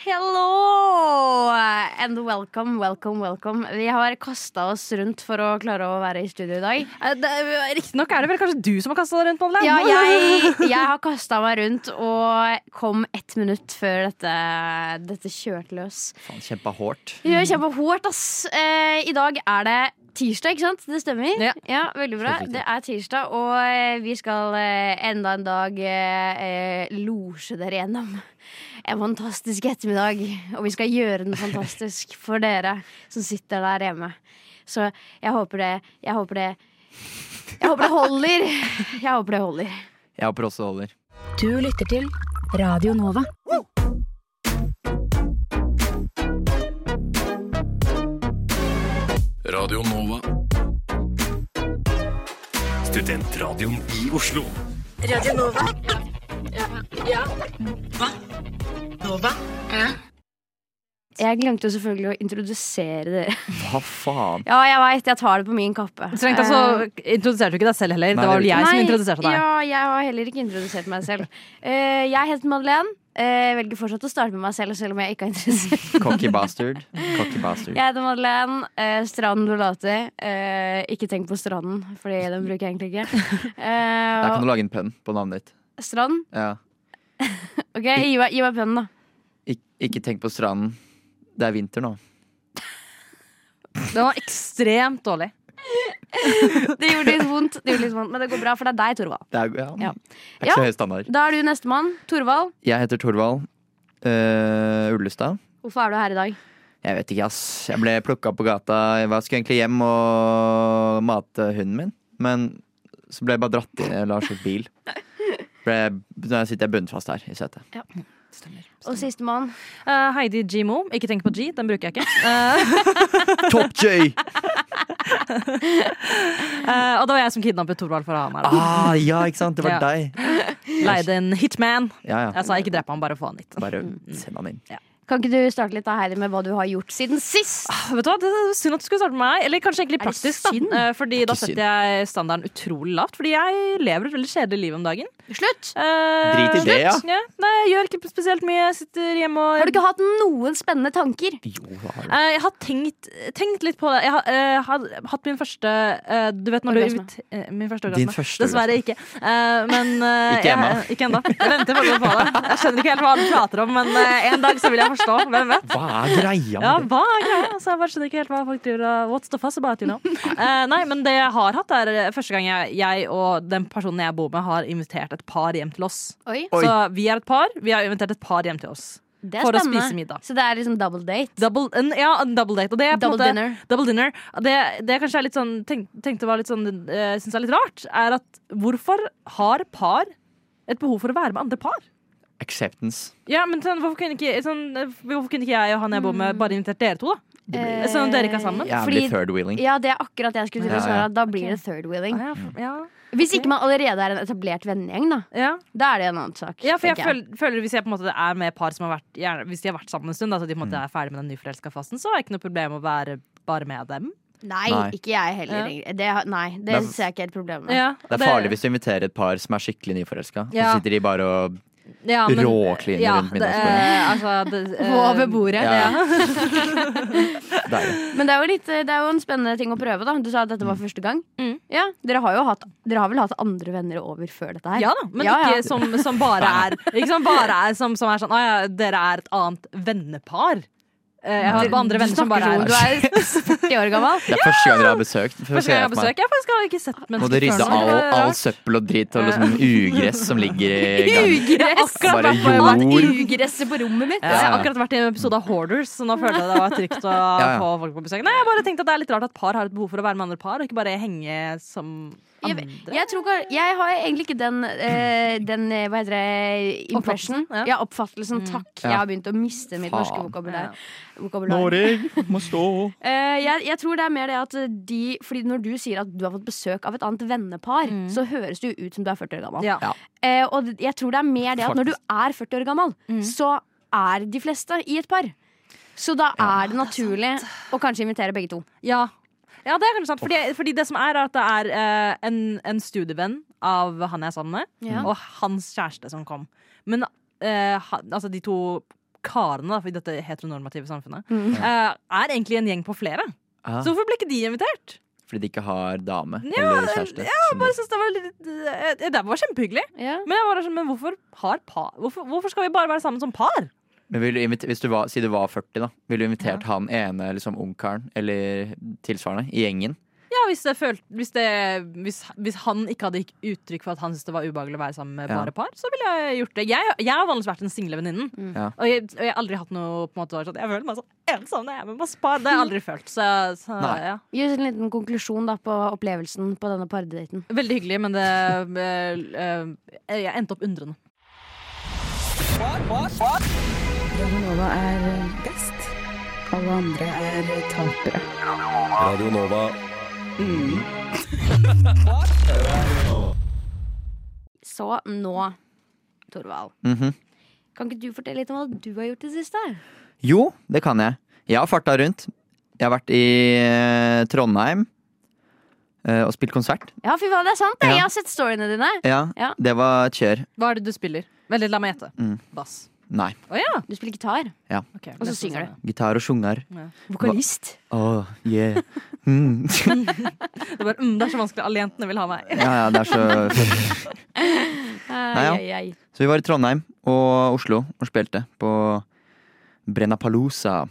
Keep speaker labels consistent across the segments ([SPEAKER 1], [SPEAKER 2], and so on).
[SPEAKER 1] Hello and welcome, welcome, welcome. Vi har kasta oss rundt for å klare å være i studio i dag.
[SPEAKER 2] Riktignok er det vel kanskje du som har kasta deg rundt, Madeleine?
[SPEAKER 1] Ja, jeg, jeg har kasta meg rundt og kom ett minutt før dette, dette kjørte løs.
[SPEAKER 3] Faen, kjempa hardt.
[SPEAKER 1] Ja, gjør kjempehårt, ass. Eh, I dag er det tirsdag, ikke sant? Det stemmer?
[SPEAKER 2] Ja.
[SPEAKER 1] veldig bra. Det er tirsdag, og eh, vi skal eh, enda en dag eh, eh, losje dere gjennom en fantastisk ettermiddag. Og vi skal gjøre den fantastisk for dere som sitter der hjemme. Så jeg håper det Jeg håper det Jeg håper det holder. Jeg håper det holder.
[SPEAKER 3] Jeg håper også det holder.
[SPEAKER 4] Du lytter til Radio Nova.
[SPEAKER 5] Radio Nova. Studentradioen i Oslo.
[SPEAKER 1] Jeg glemte jo selvfølgelig å introdusere dere.
[SPEAKER 3] Hva faen?
[SPEAKER 1] Ja, jeg veit. Jeg tar det på min kappe.
[SPEAKER 2] Strengt tatt så introduserte du ikke deg selv heller.
[SPEAKER 3] Nei,
[SPEAKER 2] det var vel
[SPEAKER 3] jeg
[SPEAKER 2] jeg som introduserte deg.
[SPEAKER 1] Ja, jeg har heller ikke introdusert meg selv. Eh, jeg heter Madeleine. Eh, velger fortsatt å starte med meg selv, selv om jeg ikke er interessert
[SPEAKER 3] Cocky bastard. Cocky bastard.
[SPEAKER 1] Jeg heter Madeleine. Eh, stranden Dolati. Eh, ikke tenk på stranden, Fordi den bruker jeg egentlig ikke.
[SPEAKER 3] Der kan
[SPEAKER 1] Eh,
[SPEAKER 3] du lage en penn på navnet ditt.
[SPEAKER 1] strand?
[SPEAKER 3] Ja.
[SPEAKER 1] Ok, gi meg, gi meg pennen, da.
[SPEAKER 3] Ik ikke tenk på stranden. Det er vinter nå.
[SPEAKER 2] Den var ekstremt dårlig.
[SPEAKER 1] Det gjorde litt vondt, det gjorde litt vondt men det går bra, for det er deg, Torvald.
[SPEAKER 3] Det er, ja.
[SPEAKER 1] Ja.
[SPEAKER 3] det er ikke så høy standard.
[SPEAKER 1] Da er du nestemann. Torvald,
[SPEAKER 3] Jeg heter Torvald uh, Ullestad.
[SPEAKER 1] hvorfor er du her i dag?
[SPEAKER 3] Jeg vet ikke, ass. Jeg ble plukka på gata. Jeg var- skulle egentlig hjem og mate hunden min, men så ble jeg bare dratt inn i Lars' bil. Ble, nå sitter jeg bundet fast her i setet.
[SPEAKER 1] Og sistemann.
[SPEAKER 2] Uh, Heidi G-Mo. Ikke tenk på G, den bruker jeg ikke. Uh,
[SPEAKER 3] Top J!
[SPEAKER 2] uh, og det var jeg som kidnappet Thorvald for å ha han her.
[SPEAKER 3] Ah, ja, ikke sant? Det var
[SPEAKER 2] Ja.
[SPEAKER 3] deg.
[SPEAKER 2] Leide en hitman.
[SPEAKER 3] Ja, ja.
[SPEAKER 2] Jeg sa ikke drep han, bare få han hit.
[SPEAKER 3] Bare send ham inn.
[SPEAKER 1] Kan ikke du starte litt da, Heidi, med hva du har gjort siden sist?
[SPEAKER 2] Vet du hva, Det er synd at du skulle starte med meg. Eller kanskje egentlig praktisk. da? Eh, Fordi da setter jeg standarden utrolig lavt. Fordi jeg lever et veldig kjedelig liv om dagen.
[SPEAKER 1] Slutt!
[SPEAKER 2] Eh,
[SPEAKER 3] Drit i det, ja.
[SPEAKER 2] Nei, jeg gjør ikke spesielt mye. Jeg sitter hjemme og
[SPEAKER 1] Har du ikke hatt noen spennende tanker?
[SPEAKER 3] Jo, hva har du?
[SPEAKER 2] Eh, Jeg har tenkt, tenkt litt på det. Jeg har, eh, har hatt min første eh, Du vet når du
[SPEAKER 1] Orgasme.
[SPEAKER 2] ut- eh, Min første
[SPEAKER 3] Din
[SPEAKER 2] orgasme.
[SPEAKER 3] første
[SPEAKER 2] Dessverre ikke. Eh, men
[SPEAKER 3] Ikke ennå.
[SPEAKER 2] Ikke ennå. Jeg venter fortsatt på det. Jeg skjønner ikke helt hva du prater om, men en dag så vil jeg forstå. Hvem vet?
[SPEAKER 3] Hva er greia
[SPEAKER 2] Ja,
[SPEAKER 3] med det?
[SPEAKER 2] hva er greia? Altså, jeg bare skjønner ikke helt hva folk driver og What's the fuss about, you know? Uh, nei, men det jeg har hatt, er eh, første gang jeg, jeg og den personen jeg bor med, har invitert et par hjem til oss.
[SPEAKER 1] Oi,
[SPEAKER 3] Oi.
[SPEAKER 2] Så vi er et par. Vi har invitert et par hjem til oss.
[SPEAKER 1] det
[SPEAKER 2] For å spise middag.
[SPEAKER 1] Så det er liksom double date?
[SPEAKER 2] Double, ja, double date. Og det er på
[SPEAKER 1] Double
[SPEAKER 2] måte,
[SPEAKER 1] dinner.
[SPEAKER 2] Double dinner. Det, det kanskje er litt sånn tenk, tenkte var litt sånn uh, Syns er litt rart, er at hvorfor har par et behov for å være med andre par?
[SPEAKER 3] Acceptance.
[SPEAKER 2] Ja, men sånn, hvorfor, kunne ikke, sånn, eh, hvorfor kunne ikke jeg og han jeg bor med, bare invitert dere to, da?
[SPEAKER 1] Blir...
[SPEAKER 2] Sånn at dere ikke er sammen?
[SPEAKER 3] Jævlig
[SPEAKER 1] Fordi-
[SPEAKER 3] third wheeling.
[SPEAKER 1] Ja, det er akkurat det jeg skulle til å
[SPEAKER 3] Ja,
[SPEAKER 1] svare.
[SPEAKER 3] ja.
[SPEAKER 1] Da blir
[SPEAKER 2] okay.
[SPEAKER 1] det third wheeling.
[SPEAKER 2] Ja, ja,
[SPEAKER 1] Hvis ikke man allerede er en etablert vennegjeng, da.
[SPEAKER 2] ja.
[SPEAKER 1] Da er det en annen sak.
[SPEAKER 2] ja for jeg
[SPEAKER 1] jeg.
[SPEAKER 2] føler, føler Hvis jeg på en måte er med par som har vært gjerne, Hvis de har vært sammen en stund, da, så de på en måte er ferdig med den nyforelska fasen, så har jeg ikke noe problem med å være bare med dem.
[SPEAKER 1] Nei,
[SPEAKER 3] Nei.
[SPEAKER 1] ikke jeg heller. Det, har- nei, det
[SPEAKER 3] det
[SPEAKER 1] ser jeg ikke helt problemet med.
[SPEAKER 2] Ja,
[SPEAKER 3] Det er farlig hvis du inviterer et par som er skikkelig nyforelska. Så sitter de bare og
[SPEAKER 2] ja, men-
[SPEAKER 3] råkliner
[SPEAKER 2] ja,
[SPEAKER 3] rundt middagsbordet.
[SPEAKER 2] eh, altså, det, eh,
[SPEAKER 1] Over bordet.
[SPEAKER 3] Ja.
[SPEAKER 1] Men det er, jo litt, det er jo en spennende ting å prøve. da Du sa at dette var første gang.
[SPEAKER 2] Mm.
[SPEAKER 1] Ja, Dere har jo hatt Dere har vel hatt andre venner over før dette her?
[SPEAKER 2] Ja da, men
[SPEAKER 1] Ja, ja.
[SPEAKER 2] ikke som, som bare er Ikke som bare er som, som er sånn Å ja, dere er et annet vennepar. Eh, Jeg har andre venner som bare er
[SPEAKER 1] Du er 40 år gammel.
[SPEAKER 3] Det er første gang dere har besøkt.
[SPEAKER 2] Første gang jeg har besøk. Jeg faktisk har ikke sett
[SPEAKER 3] Må
[SPEAKER 2] mennesker
[SPEAKER 3] du rydde all, all søppel og drit og liksom ugress som ligger i gangen.
[SPEAKER 1] Ugress!
[SPEAKER 3] Bare jord.
[SPEAKER 1] ugresset på rommet mitt.
[SPEAKER 2] Jeg har akkurat vært i en episode av Hoarders, så nå følte jeg det var trygt å
[SPEAKER 3] ja.
[SPEAKER 2] få folk på besøk. Nei, jeg bare tenkte at det er litt rart at par har et behov for å være med andre par, og ikke bare henge som
[SPEAKER 1] Jeg, jeg, tror, jeg har egentlig ikke den, eh, den eh, hva heter det, impression.
[SPEAKER 2] Oppfattelsen, ja.
[SPEAKER 1] Ja, oppfattelsen. Takk.
[SPEAKER 3] Ja.
[SPEAKER 1] Jeg har begynt å miste mitt
[SPEAKER 3] Faen.
[SPEAKER 1] norske vokabular.
[SPEAKER 2] Ja.
[SPEAKER 1] vokabular.
[SPEAKER 3] Norge må stå
[SPEAKER 1] Eh, jeg, jeg tror det er mer det at de Fordi når du sier at du har fått besøk av et annet vennepar, så høres det jo ut som du er 40 år gammel.
[SPEAKER 2] Ja.
[SPEAKER 1] Eh, og jeg tror det er mer det at når du er 40 år gammel, så er de fleste i et par. Så da er det naturlig å kanskje invitere begge to.
[SPEAKER 2] Ja. Ja, det er kanskje sant. Fordi, fordi det som er, er at det er eh, en, en studievenn av han jeg er sammen med,
[SPEAKER 1] Ja.
[SPEAKER 2] og hans kjæreste som kom. Men eh, han, altså de to karene da, i dette heteronormative samfunnet eh, er egentlig en gjeng på flere.
[SPEAKER 3] ah,
[SPEAKER 2] Så hvorfor ble ikke de invitert?
[SPEAKER 3] Fordi de ikke har dame
[SPEAKER 2] Ja,
[SPEAKER 3] eller kjæreste.
[SPEAKER 2] Jeg
[SPEAKER 3] skjønner.
[SPEAKER 2] bare synes Det var litt eh, Det var kjempehyggelig.
[SPEAKER 1] Ja.
[SPEAKER 2] Men jeg var sånn, men hvorfor, har par, hvorfor, hvorfor skal vi bare være sammen som par?
[SPEAKER 3] Men vil du invite- hvis du var, Si du var 40, da. Ville du invitert han ene liksom ungkaren eller tilsvarende i gjengen?
[SPEAKER 2] Ja, hvis, det følt, hvis, det, hvis, hvis han ikke hadde gitt uttrykk for at han syntes det var ubehagelig å være sammen med
[SPEAKER 3] Ja.
[SPEAKER 2] bare par, så ville jeg gjort det. Jeg, jeg har vanligvis vært den single venninnen.
[SPEAKER 3] Ja.
[SPEAKER 2] Og, jeg, og jeg har aldri hatt noe på en måte, sånn, Jeg føler meg så ensom når jeg er med masse par. Det har jeg aldri følt. Så, så ja.
[SPEAKER 1] Gi oss en liten konklusjon da på opplevelsen på denne pardaten.
[SPEAKER 2] Veldig hyggelig, men det eh, eh, Jeg endte opp undrende.
[SPEAKER 4] Radio Nova er best. Alle andre er tapere.
[SPEAKER 6] Radio Nova.
[SPEAKER 1] Så nå, Torvald,
[SPEAKER 3] Mhm.
[SPEAKER 1] kan ikke du fortelle litt om hva du har gjort i det siste?
[SPEAKER 3] Jo, det kan jeg. Jeg har farta rundt. Jeg har vært i eh, Trondheim eh, og spilt konsert.
[SPEAKER 1] Ja, fy faen, det er sant. det.
[SPEAKER 3] Ja.
[SPEAKER 1] Jeg har sett storyene dine.
[SPEAKER 3] Ja,
[SPEAKER 1] Ja.
[SPEAKER 3] Det var et kjør.
[SPEAKER 2] Hva er det du spiller? Veldig, La meg gjette.
[SPEAKER 3] Mm.
[SPEAKER 2] Bass.
[SPEAKER 3] Nei.
[SPEAKER 2] Å ja.
[SPEAKER 1] Du spiller gitar.
[SPEAKER 2] Ok,
[SPEAKER 1] Og så synger
[SPEAKER 2] du?
[SPEAKER 3] Gitar og sjunger.
[SPEAKER 1] Vokalist.
[SPEAKER 3] Åh, yeah. Mm.
[SPEAKER 2] Det, er bare, mm, det er så vanskelig. Alle jentene vil ha meg.
[SPEAKER 3] Ja, ja, det er så
[SPEAKER 1] Nei,
[SPEAKER 3] ja. Så vi var i Trondheim og Oslo og spilte på Brennapalooza.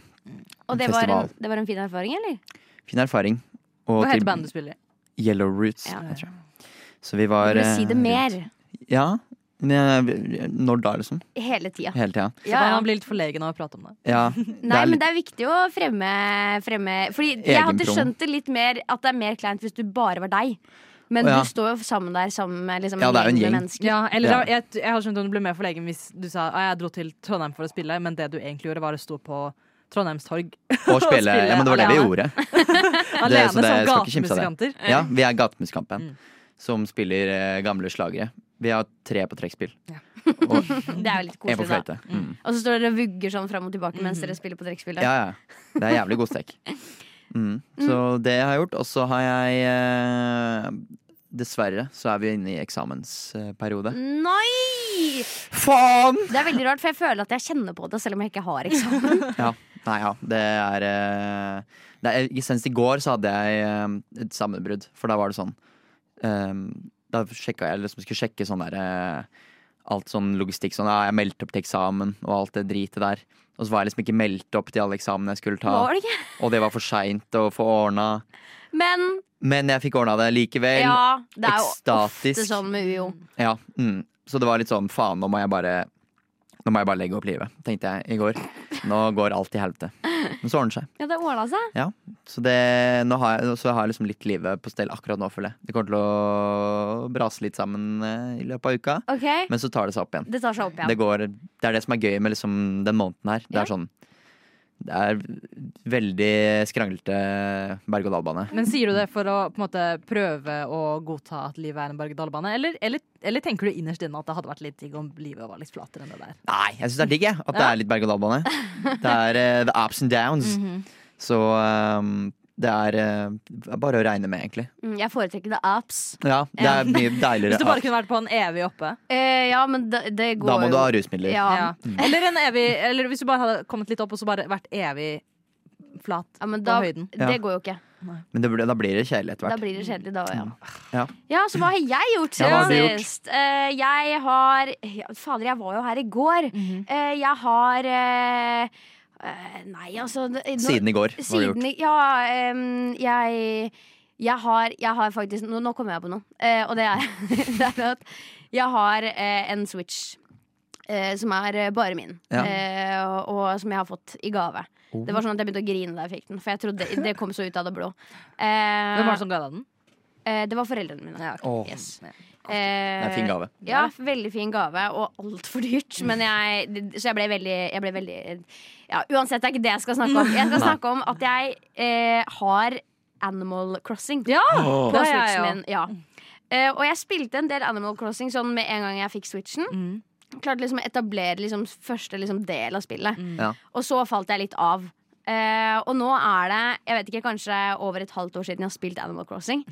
[SPEAKER 1] Og det var, en, det var en fin erfaring, eller?
[SPEAKER 3] Fin erfaring. Og
[SPEAKER 2] Hva heter bandet du spiller i?
[SPEAKER 3] Yellow Roots.
[SPEAKER 1] Ja.
[SPEAKER 3] jeg tror. Så vi var
[SPEAKER 1] Du vil si
[SPEAKER 3] eh,
[SPEAKER 1] det mer.
[SPEAKER 3] Ja. Når da, liksom?
[SPEAKER 1] Hele tida.
[SPEAKER 3] Hele tida.
[SPEAKER 2] Så
[SPEAKER 1] Ja,
[SPEAKER 2] kan blir bli litt forlegen av å prate om det.
[SPEAKER 3] Ja.
[SPEAKER 1] Nei, men det er viktig å fremme, fremme Fordi jeg hadde skjønt det litt mer at det er mer kleint hvis du bare var deg. Men
[SPEAKER 3] ja.
[SPEAKER 1] du står jo sammen der sammen med liksom,
[SPEAKER 3] Ja, det er jo en gjeng.
[SPEAKER 1] mennesker.
[SPEAKER 2] Ja, eller
[SPEAKER 3] Ja.
[SPEAKER 2] Jeg, jeg hadde skjønt om du ble mer forlegen hvis du sa at jeg dro til Trondheim for å spille, men det du egentlig gjorde, var å stå på Trondheimstorg
[SPEAKER 3] Og spille. Ja, men det var det vi gjorde.
[SPEAKER 2] alene
[SPEAKER 3] så det
[SPEAKER 2] som gatemusikanter.
[SPEAKER 3] Ja, vi er gatemusikanten
[SPEAKER 2] Mm.
[SPEAKER 3] som spiller eh, gamle slagere. Vi har tre på trekkspill.
[SPEAKER 2] Ja.
[SPEAKER 3] Og
[SPEAKER 1] Det er jo litt
[SPEAKER 3] på
[SPEAKER 1] koselig, da.
[SPEAKER 3] fløyte. Mm.
[SPEAKER 1] Og så står dere og vugger sånn fram og tilbake mens dere spiller på trekkspillet.
[SPEAKER 3] Ja, ja. Det er jævlig god stek. Mm. Så det har jeg gjort. Og så har jeg eh, Dessverre så er vi inne i eksamensperiode.
[SPEAKER 1] Nei!
[SPEAKER 3] Faen!
[SPEAKER 1] Det er veldig rart, for jeg føler at jeg kjenner på det selv om jeg ikke har eksamen.
[SPEAKER 3] Ja. Nei, ja. Det er, eh, det er Senest i går så hadde jeg eh, et sammenbrudd, for da var det sånn eh, Da sjekka jeg liksom skulle sjekke sånn der eh, Alt sånn logistikk sånn, ja, Jeg meldte opp til eksamen og alt det dritet der. Og så var jeg liksom ikke meldt opp til alle eksamene jeg skulle ta.
[SPEAKER 1] Var det ikke?
[SPEAKER 3] Og det var for seint å få ordna.
[SPEAKER 1] Men
[SPEAKER 3] Men jeg fikk ordna det likevel.
[SPEAKER 1] ja, det er jo
[SPEAKER 3] ekstatisk.
[SPEAKER 1] ofte sånn med UiO.
[SPEAKER 3] Ja, mm. Så det var litt sånn faen, nå må jeg bare Nå må jeg bare legge opp livet, tenkte jeg i går. Nå går alt til helvete. Men så ordner det seg.
[SPEAKER 1] Ja, det ordna seg.
[SPEAKER 3] Ja, Så, det, nå har jeg, så har jeg liksom litt livet på stell akkurat nå, føler jeg. Det kommer til å brase litt sammen eh, i løpet av uka.
[SPEAKER 1] Ok,
[SPEAKER 3] Men så tar det seg opp igjen.
[SPEAKER 1] Det tar seg opp igjen.
[SPEAKER 3] Det, går, det er det som er gøy med liksom den måneden her. Det er sånn Det er veldig skranglete berg-og-dal-bane.
[SPEAKER 2] Men sier du det for å på en måte prøve å godta at livet er en berg-og-dal-bane? Eller, eller, eller tenker du innerst inne at det hadde vært litt digg om livet var litt flatere enn det der?
[SPEAKER 3] Nei, jeg syns det er digg, jeg. At det er litt berg-og-dal-bane. Det er uh, the ups and downs.
[SPEAKER 2] Mhm.
[SPEAKER 3] Så um, det er uh, bare å regne med, egentlig.
[SPEAKER 1] Mm, Jeg foretrekker the apps.
[SPEAKER 3] Ja, det er mye deiligere.
[SPEAKER 2] Hvis du bare kunne vært på en evig oppe?
[SPEAKER 1] Eh, ja, men det, det går
[SPEAKER 3] Da må
[SPEAKER 1] jo
[SPEAKER 3] du ha rusmidler.
[SPEAKER 1] Ja.
[SPEAKER 2] Ja. Eller, en evig, eller hvis du bare hadde kommet litt opp og så bare vært evig flat
[SPEAKER 1] Ja, men
[SPEAKER 2] på
[SPEAKER 1] da,
[SPEAKER 2] høyden.
[SPEAKER 1] det går jo ikke.
[SPEAKER 3] Men det, blir- da blir det kjedelig etter hvert.
[SPEAKER 1] Da blir det kjedelig, da ja.
[SPEAKER 3] Ja.
[SPEAKER 1] ja, så hva har jeg gjort siden sist? Uh, jeg har ja, Fader, jeg var jo her i går.
[SPEAKER 2] Mm
[SPEAKER 1] -hmm. uh, jeg har eh, eh, Nei, altså nå-
[SPEAKER 3] Siden i går. Hva har du
[SPEAKER 1] Siden
[SPEAKER 3] gjort?
[SPEAKER 1] i- Ja, um, jeg jeg har, jeg har faktisk Nå, nå kommer jeg på noe. Eh, og det er, det er at jeg har eh, en Switch. eh, som er bare min,
[SPEAKER 3] Ja.
[SPEAKER 1] eh, og, og som jeg har fått i gave.
[SPEAKER 3] Oh.
[SPEAKER 1] Det var sånn at Jeg begynte å grine da jeg fikk den, for jeg trodde det kom så ut av det blå. Eh,
[SPEAKER 2] Hvem var det som ga deg den?
[SPEAKER 1] Eh, det var foreldrene mine.
[SPEAKER 2] Ja, okay.
[SPEAKER 3] Åh,
[SPEAKER 1] Yes.
[SPEAKER 3] Det
[SPEAKER 1] Eh,
[SPEAKER 3] er en fin gave.
[SPEAKER 1] Ja, veldig fin gave, og altfor dyrt. Men jeg, så jeg ble veldig, jeg ble veldig Ja, uansett, det er ikke det jeg skal snakke om. Jeg skal snakke om at jeg eh, har Animal Crossing
[SPEAKER 2] Ja,
[SPEAKER 1] på
[SPEAKER 2] det har jeg.
[SPEAKER 1] Ja. Eh, og jeg spilte en del Animal Crossing sånn med en gang jeg fikk Switchen.
[SPEAKER 2] Mm.
[SPEAKER 1] Klarte liksom å etablere liksom første liksom del av spillet.
[SPEAKER 3] Ja.
[SPEAKER 1] Og så falt jeg litt av. Eh, og nå er det jeg vet ikke, kanskje over et halvt år siden jeg har spilt Animal Crossing.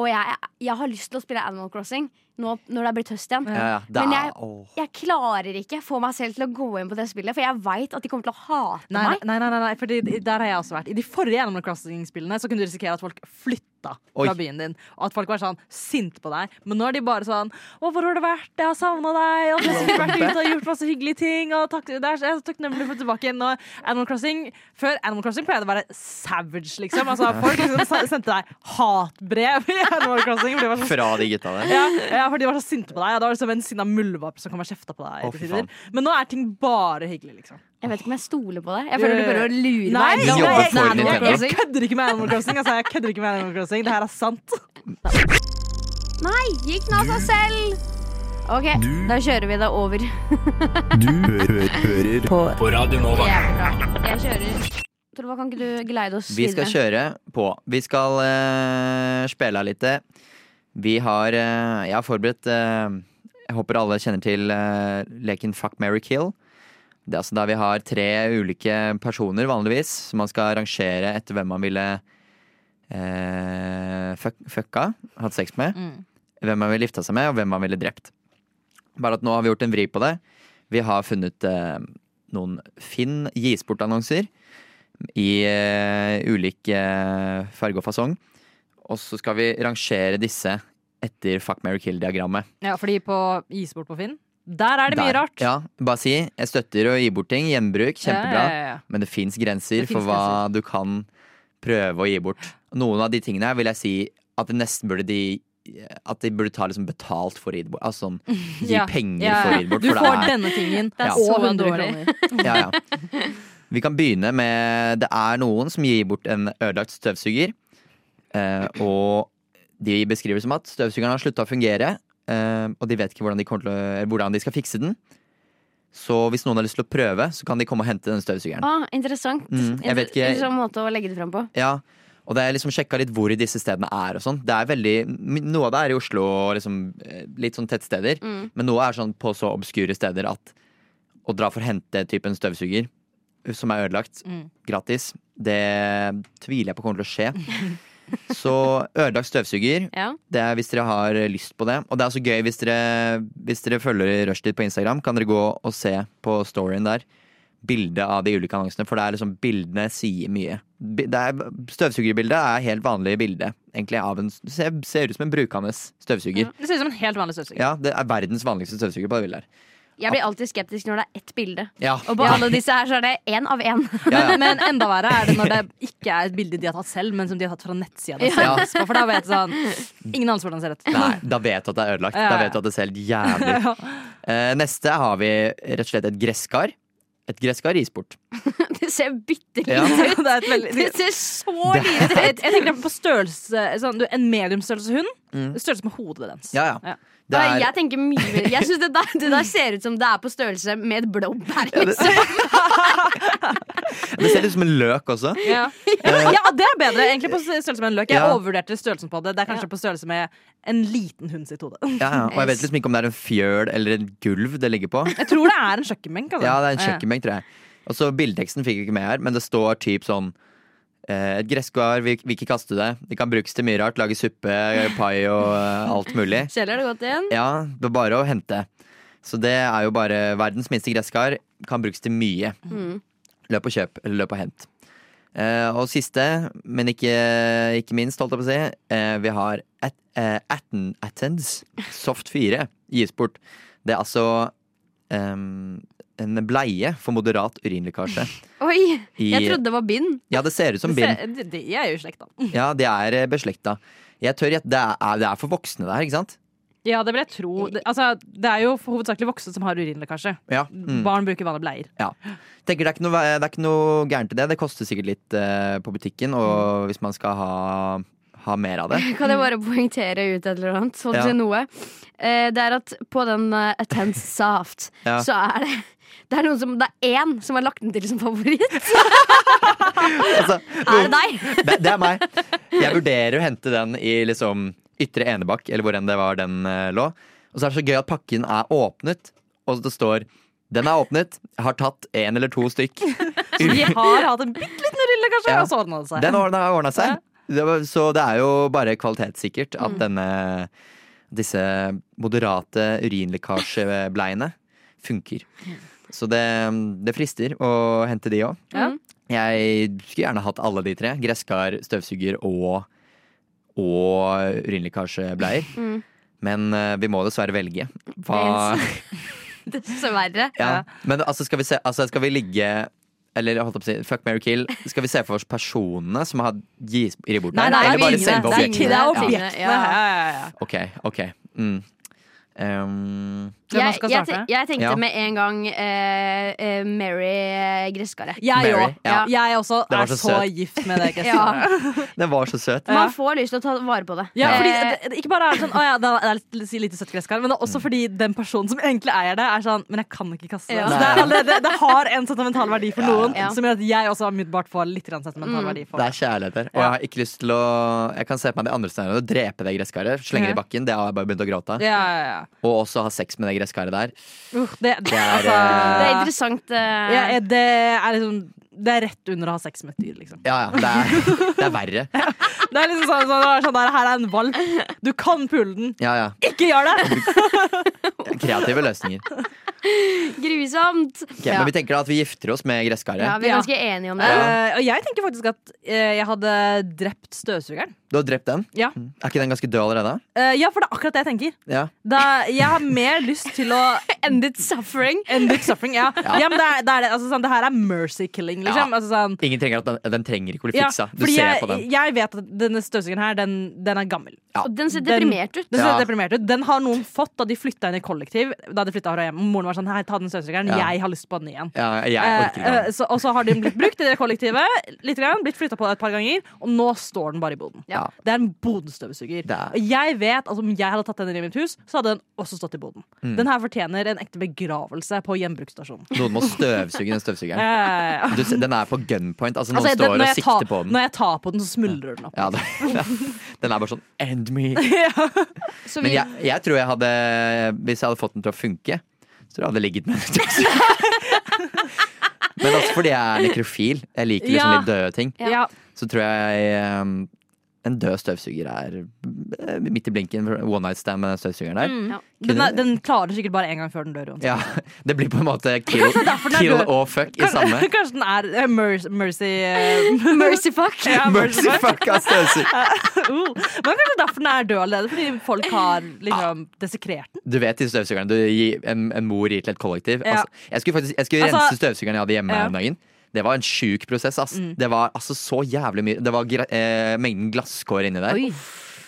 [SPEAKER 1] Og jeg, jeg har lyst til å spille Animal Crossing nå når det er blitt høst igjen.
[SPEAKER 3] Ja, ja. Det
[SPEAKER 1] Men jeg- Jeg klarer ikke få meg selv til å gå inn på det spillet, for jeg veit at de kommer til å hate
[SPEAKER 2] Nei,
[SPEAKER 1] meg.
[SPEAKER 2] nei, nei, nei, nei fordi der har jeg også vært. I de forrige Animal Crossing-spillene Så kunne du risikere at folk flytta
[SPEAKER 3] Oi.
[SPEAKER 2] fra byen din. Og at folk var sånn sint på deg. Men nå er de bare sånn 'Å, hvor har du vært? Jeg har savna deg.' Og du har vært ute og gjort masse hyggelige ting. Og takk, det er, jeg er så takknemlig for tilbake igjen. Og Animal Crossing Før Animal Crossing pleide det å være savage, liksom. Altså, folk liksom sendte deg hatbrev i Animal Crossing.
[SPEAKER 3] Fra de gutta der.
[SPEAKER 2] ja, ja, for de var så sinte på deg. Og det var liksom en sinna muldvarp som kom og kjefta på deg.
[SPEAKER 3] Faen.
[SPEAKER 2] Men nå er ting bare hyggelig, liksom.
[SPEAKER 1] Jeg vet ikke om jeg stoler på deg. Jeg føler du prøver å lure
[SPEAKER 2] Nei,
[SPEAKER 1] meg.
[SPEAKER 3] Jeg,
[SPEAKER 1] jeg,
[SPEAKER 3] jeg,
[SPEAKER 1] jeg.
[SPEAKER 2] Jeg kødder ikke med Animal Crossing. Altså, jeg kødder ikke med Animal Crossing. Det her er sant.
[SPEAKER 1] Nei, gikk den av seg selv? OK, da kjører vi det over.
[SPEAKER 6] Du hø hører
[SPEAKER 4] På
[SPEAKER 6] på Radio Nova.
[SPEAKER 1] Jeg kjører. Torvald, kan ikke du geleide oss
[SPEAKER 3] Vi skal
[SPEAKER 1] videre?
[SPEAKER 3] kjøre på. Vi skal uh, spille litt. Vi har eh, Jeg har forberedt eh, Jeg håper alle kjenner til eh, leken Fuck, marry, kill. Det er altså der vi har tre ulike personer, vanligvis, som man skal rangere etter hvem man ville eh, fuck, fucka, hatt sex med. Hvem man ville gifta seg med, og hvem man ville drept. Bare at nå har vi gjort en vri på det. Vi har funnet eh, noen Finn gis bort-annonser i eh, ulik farge og fasong. Og så skal vi rangere disse etter fuck, marry, kill-diagrammet.
[SPEAKER 2] Ja, fordi på isbord på Finn, der er det mye
[SPEAKER 3] Der.
[SPEAKER 2] rart.
[SPEAKER 3] Ja, bare si jeg støtter å gi bort ting. Gjenbruk, kjempebra.
[SPEAKER 2] Ja, ja, ja.
[SPEAKER 3] Men det fins grenser
[SPEAKER 2] Det finnes
[SPEAKER 3] for hva du kan prøve å gi bort. Noen av de tingene her vil jeg si at det nesten burde de At de burde ta liksom betalt for å gi det bort. Altså sånn gi
[SPEAKER 2] Ja,
[SPEAKER 3] penger
[SPEAKER 2] ja,
[SPEAKER 3] for å gi det bort.
[SPEAKER 2] Du
[SPEAKER 3] for
[SPEAKER 2] får
[SPEAKER 3] det er-
[SPEAKER 2] denne tingen
[SPEAKER 1] Det er
[SPEAKER 2] og
[SPEAKER 1] så
[SPEAKER 2] 100
[SPEAKER 1] dårlig.
[SPEAKER 2] kroner.
[SPEAKER 3] Ja, ja. Vi kan begynne med Det er noen som gir bort en ødelagt støvsuger. Eh, og de beskriver det som at støvsugeren har slutta å fungere. eh, og de vet ikke hvordan de, å, hvordan de skal fikse den. Så hvis noen har lyst til å prøve, så kan de komme og hente den støvsugeren.
[SPEAKER 1] Ah, interessant.
[SPEAKER 3] Mm, jeg vet ikke-
[SPEAKER 1] Interessant måte å legge det fram på.
[SPEAKER 3] Ja, og det er liksom sjekka litt hvor disse stedene er og sånn. Noe av det er i Oslo og liksom, eh, litt sånn tettsteder.
[SPEAKER 1] Mm.
[SPEAKER 3] Men noe er sånn på så obskure steder at å dra for å hente typen støvsuger som er ødelagt,
[SPEAKER 2] Mm.
[SPEAKER 3] gratis, det tviler jeg på kommer til å skje. Så ødelagt støvsuger,
[SPEAKER 1] Ja.
[SPEAKER 3] det er hvis dere har lyst på det. Og det er også gøy hvis dere, hvis dere følger Rushtid på Instagram, kan dere gå og se på storyen der. Bildet av de ulike annonsene, for det er liksom bildene sier mye. Bi- Det er, støvsugerbildet er helt vanlig bilde. Egentlig av en, ser, ser ut som en brukende støvsuger.
[SPEAKER 2] Det ser ut som en helt vanlig støvsuger.
[SPEAKER 3] Ja, det er verdens vanligste støvsuger på det bildet her.
[SPEAKER 1] Jeg blir alltid skeptisk når det er ett bilde.
[SPEAKER 3] Ja,
[SPEAKER 1] Og på alle disse her så er det én av én.
[SPEAKER 3] ja, ja.
[SPEAKER 2] Men enda verre er det når det ikke er et bilde de har tatt selv, men som de har tatt fra nettsida.
[SPEAKER 3] Ja.
[SPEAKER 2] For da vet du sånn Ingen anelse hvordan det ser ut.
[SPEAKER 3] Nei, da vet du at det er ødelagt.
[SPEAKER 2] Ja,
[SPEAKER 3] Da vet du at det ser helt jævlig ut. Uh, neste har vi rett og slett et gresskar. Et gresskar gis bort.
[SPEAKER 1] Det ser bitte
[SPEAKER 3] Ja.
[SPEAKER 1] lite ut.
[SPEAKER 2] Det er et veldig
[SPEAKER 1] Det ser så lite ut.
[SPEAKER 2] jeg, jeg tenker på størrelse sånn, du, En mediumstørrelse hund.
[SPEAKER 3] Mm.
[SPEAKER 2] Størrelse med hodet dens.
[SPEAKER 3] Ja, ja. Er,
[SPEAKER 1] Jeg tenker mye. Jeg synes det, det der ser ut som det er på størrelse med et blåbær. Liksom.
[SPEAKER 3] det ser ut som en løk også.
[SPEAKER 2] Ja. ja, det er bedre. Egentlig på størrelse med en løk. Jeg
[SPEAKER 3] Ja.
[SPEAKER 2] overvurderte størrelsen på det. Det er kanskje på størrelse med en liten hund sitt hode.
[SPEAKER 3] Ja, ja. Og jeg vet liksom ikke om det er en fjøl eller en gulv det ligger på.
[SPEAKER 2] Jeg tror det er en kjøkkenbenk. Altså.
[SPEAKER 3] Ja, det er en kjøkkenbenk, tror jeg. Og så Bildeteksten fikk jeg ikke med her, men det står typ sånn eh, Et gresskar, vi vil ikke kaste det. Det kan brukes til mye rart. Lage suppe, pai og eh, alt mulig.
[SPEAKER 1] Kjeller det godt igjen?
[SPEAKER 3] Ja, det er bare å hente. Så det er jo bare verdens minste gresskar. Kan brukes til mye.
[SPEAKER 1] Mm.
[SPEAKER 3] Løp og kjøp, eller løp og hent. Eh, og siste, men ikke, ikke minst, holdt jeg på å si, eh, vi har at, eh, Atten Attends Soft 4 gis bort. Det er altså em, en bleie for moderat urinlekkasje.
[SPEAKER 1] Oi!
[SPEAKER 3] I-
[SPEAKER 1] Jeg trodde det var bind.
[SPEAKER 3] Ja, det ser ut som bind.
[SPEAKER 2] De, de er jo slekta.
[SPEAKER 3] Ja, de er eh, beslekta. Jeg tør gjette det, det er for voksne, det her, ikke sant?
[SPEAKER 2] Ja, det vil jeg tro. Det, altså, det er jo hovedsakelig voksne som har urinlekkasje.
[SPEAKER 3] Ja. Mm.
[SPEAKER 2] Barn bruker vanlige bleier. Ja.
[SPEAKER 3] Tenker det er, noe, det er ikke noe gærent i det. Det koster sikkert litt uh, på butikken, og hvis man skal ha, ha mer av det.
[SPEAKER 1] Kan jeg bare poengtere ut et eller annet? Sånn
[SPEAKER 3] Ja.
[SPEAKER 1] til noe. Eh, det er at på den uh, Attend Saft,
[SPEAKER 3] Ja.
[SPEAKER 1] så er det det er, noen som, det er én som har lagt den til som favoritt.
[SPEAKER 3] Altså,
[SPEAKER 1] Er det deg?
[SPEAKER 3] det, det er meg. Jeg vurderer å hente den i liksom Ytre Enebakk, eller hvor enn det var den eh, lå. Og så er det så gøy at pakken er åpnet, og det står den er åpnet, jeg har tatt en eller to stykk.
[SPEAKER 2] Vi har hatt en bitte liten rulle, kanskje,
[SPEAKER 3] Ja.
[SPEAKER 2] og så ordna det seg.
[SPEAKER 3] Den har ordna seg. Det var, så det er jo bare kvalitetssikkert
[SPEAKER 1] Mm.
[SPEAKER 3] at denne disse moderate urinlekkasjebleiene funker. Så det, det frister å hente de òg.
[SPEAKER 2] Ja.
[SPEAKER 3] Jeg skulle gjerne hatt alle de tre. Gresskar, støvsuger og, og urinlekkasjebleier.
[SPEAKER 1] Mm.
[SPEAKER 3] Men uh, vi må dessverre velge. Hva
[SPEAKER 1] Dessverre.
[SPEAKER 3] ja. Men altså, skal vi se altså, Skal vi ligge eller holdt opp å si, fuck, marry, kill. Skal vi se for oss personene som har gis I bort
[SPEAKER 2] Nei,
[SPEAKER 3] der?
[SPEAKER 2] nei,
[SPEAKER 3] eller bare selve objektene?
[SPEAKER 2] Det er
[SPEAKER 1] Ja.
[SPEAKER 2] objektene.
[SPEAKER 1] Ja.
[SPEAKER 2] Ja, ja, ja.
[SPEAKER 3] Ok, ok. Mm. Um,
[SPEAKER 1] Jeg,
[SPEAKER 2] skal
[SPEAKER 1] jeg,
[SPEAKER 2] starte?
[SPEAKER 1] te- jeg tenkte
[SPEAKER 3] Ja.
[SPEAKER 1] med en gang uh, eh, Mary eh, Gresskaret.
[SPEAKER 2] Jeg
[SPEAKER 3] Mary,
[SPEAKER 2] òg.
[SPEAKER 3] ja.
[SPEAKER 2] Jeg også er
[SPEAKER 3] så
[SPEAKER 2] så gift med det
[SPEAKER 1] Ja.
[SPEAKER 2] gresskaret.
[SPEAKER 3] den var så søt.
[SPEAKER 1] Man får lyst til å ta vare på det.
[SPEAKER 2] Ja, fordi det, det, ikke bare er det sånn Å ja, det er litt, litt søtt gresskar, men det er også fordi den personen som egentlig eier det, er sånn Men jeg kan ikke kaste det.
[SPEAKER 1] Ja.
[SPEAKER 2] Så det, er allerede, det har en sentimental verdi for noen,
[SPEAKER 1] Ja.
[SPEAKER 2] som gjør at jeg også umiddelbart får litt grann sentimental
[SPEAKER 1] Mm.
[SPEAKER 2] verdi for
[SPEAKER 3] Det
[SPEAKER 2] det.
[SPEAKER 3] er kjærligheter. Og jeg har ikke lyst til å Jeg kan se på meg de andre scenarioene. Drepe det gresskaret, slenge det i bakken. Det har jeg bare begynt å gråte.
[SPEAKER 2] Ja, ja, ja.
[SPEAKER 3] Og også ha sex med det gresskaret der.
[SPEAKER 2] Uh, det, det,
[SPEAKER 3] Det er,
[SPEAKER 2] altså,
[SPEAKER 1] det er
[SPEAKER 3] eh,
[SPEAKER 1] interessant. Uh...
[SPEAKER 2] ja, det er liksom Det er rett under å ha sex med et dyr, liksom.
[SPEAKER 3] Ja, ja. Det er, det er verre.
[SPEAKER 2] Det er liksom sånn, sånn, sånn der, Her er en valp. Du kan pule den.
[SPEAKER 3] Ja, ja.
[SPEAKER 2] Ikke gjør det!
[SPEAKER 3] Kreative løsninger.
[SPEAKER 1] Grusomt!
[SPEAKER 3] Ok, Men vi tenker da at vi gifter oss med gresskaret.
[SPEAKER 1] Ja, vi er ganske enige om det.
[SPEAKER 2] Uh, og jeg tenker faktisk at uh, jeg hadde drept støvsugeren.
[SPEAKER 3] Du har drept den?
[SPEAKER 2] Ja.
[SPEAKER 3] Mm. Er ikke den ganske død allerede?
[SPEAKER 2] Uh, ja, for det er akkurat det jeg tenker.
[SPEAKER 3] Ja.
[SPEAKER 2] Da, jeg har mer lyst til å
[SPEAKER 1] End it suffering.
[SPEAKER 2] End it suffering. Ja,
[SPEAKER 3] Ja.
[SPEAKER 2] ja men det, er, det, er, altså, sånn, det her er mercy killing, liksom.
[SPEAKER 3] Ja.
[SPEAKER 2] Altså, sånn,
[SPEAKER 3] Ingen trenger at den, den trenger ikke å bli
[SPEAKER 2] ja,
[SPEAKER 3] fiksa. Du ser
[SPEAKER 2] jeg,
[SPEAKER 3] på den.
[SPEAKER 2] jeg vet at denne støvsugeren her, den, den er gammel.
[SPEAKER 3] Ja.
[SPEAKER 1] Og den ser deprimert ut.
[SPEAKER 2] Den ser
[SPEAKER 3] Ja.
[SPEAKER 2] deprimert ut. Den har noen fått da de flytta inn i kollektiv. Da de fra hjem Moren var sånn Hei, ta den støvsugeren.
[SPEAKER 3] Ja.
[SPEAKER 2] Jeg har lyst på den igjen.
[SPEAKER 3] Ja, jeg den.
[SPEAKER 2] så, og så har den blitt brukt i det kollektivet, litt grann, blitt flytta på et par ganger, og nå står den bare i boden.
[SPEAKER 3] Ja.
[SPEAKER 2] Det er en bodenstøvsuger.
[SPEAKER 3] Er-
[SPEAKER 2] Og jeg vet at om jeg hadde tatt den inn i mitt hus, så hadde den også stått i boden.
[SPEAKER 3] Mm.
[SPEAKER 2] Den her fortjener en ekte begravelse på gjenbruksstasjonen.
[SPEAKER 3] Noen må støvsuge den støvsugeren.
[SPEAKER 2] Eh,
[SPEAKER 3] Du, den er på gunpoint. Altså, noen
[SPEAKER 2] altså,
[SPEAKER 3] står
[SPEAKER 2] når,
[SPEAKER 3] og sikter
[SPEAKER 2] tar,
[SPEAKER 3] på den.
[SPEAKER 2] når jeg tar på den, så smuldrer den opp.
[SPEAKER 3] Ja, det, den er bare sånn End me.
[SPEAKER 1] Så
[SPEAKER 3] Men jeg, jeg tror jeg hadde Hvis jeg hadde fått den til å funke, så tror jeg hadde ligget med den. Men også fordi jeg er nekrofil. Jeg liker liksom
[SPEAKER 2] Ja.
[SPEAKER 3] litt døde ting.
[SPEAKER 2] Ja.
[SPEAKER 3] Så tror jeg um, en død støvsuger er eh, midt i blinken. One night stand med den støvsugeren der.
[SPEAKER 2] Mm.
[SPEAKER 1] Ja.
[SPEAKER 2] Den, er, den klarer sikkert bare én gang før den dør.
[SPEAKER 3] Ja, Det blir på en måte kill, kill og fuck i samme.
[SPEAKER 2] Kanskje den er eh, mercy, mercy eh,
[SPEAKER 1] Mercy fuck.
[SPEAKER 2] ja,
[SPEAKER 3] Mercy fuck av støvsuger.
[SPEAKER 2] uh. Men kanskje derfor den er død allerede, fordi folk har liksom desekrert den.
[SPEAKER 3] Du vet de støvsugerne du gir, en, en mor gir til et kollektiv.
[SPEAKER 2] Ja.
[SPEAKER 3] Altså, jeg skulle faktisk jeg skulle
[SPEAKER 2] Altså-
[SPEAKER 3] rense støvsugeren jeg hadde hjemme
[SPEAKER 2] Ja.
[SPEAKER 3] om dagen. Det var en sjuk prosess. ass
[SPEAKER 2] Mm.
[SPEAKER 3] Det var altså så jævlig mye. Det var eh, mengden glasskår inni der.
[SPEAKER 1] Oi.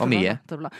[SPEAKER 3] Og mye.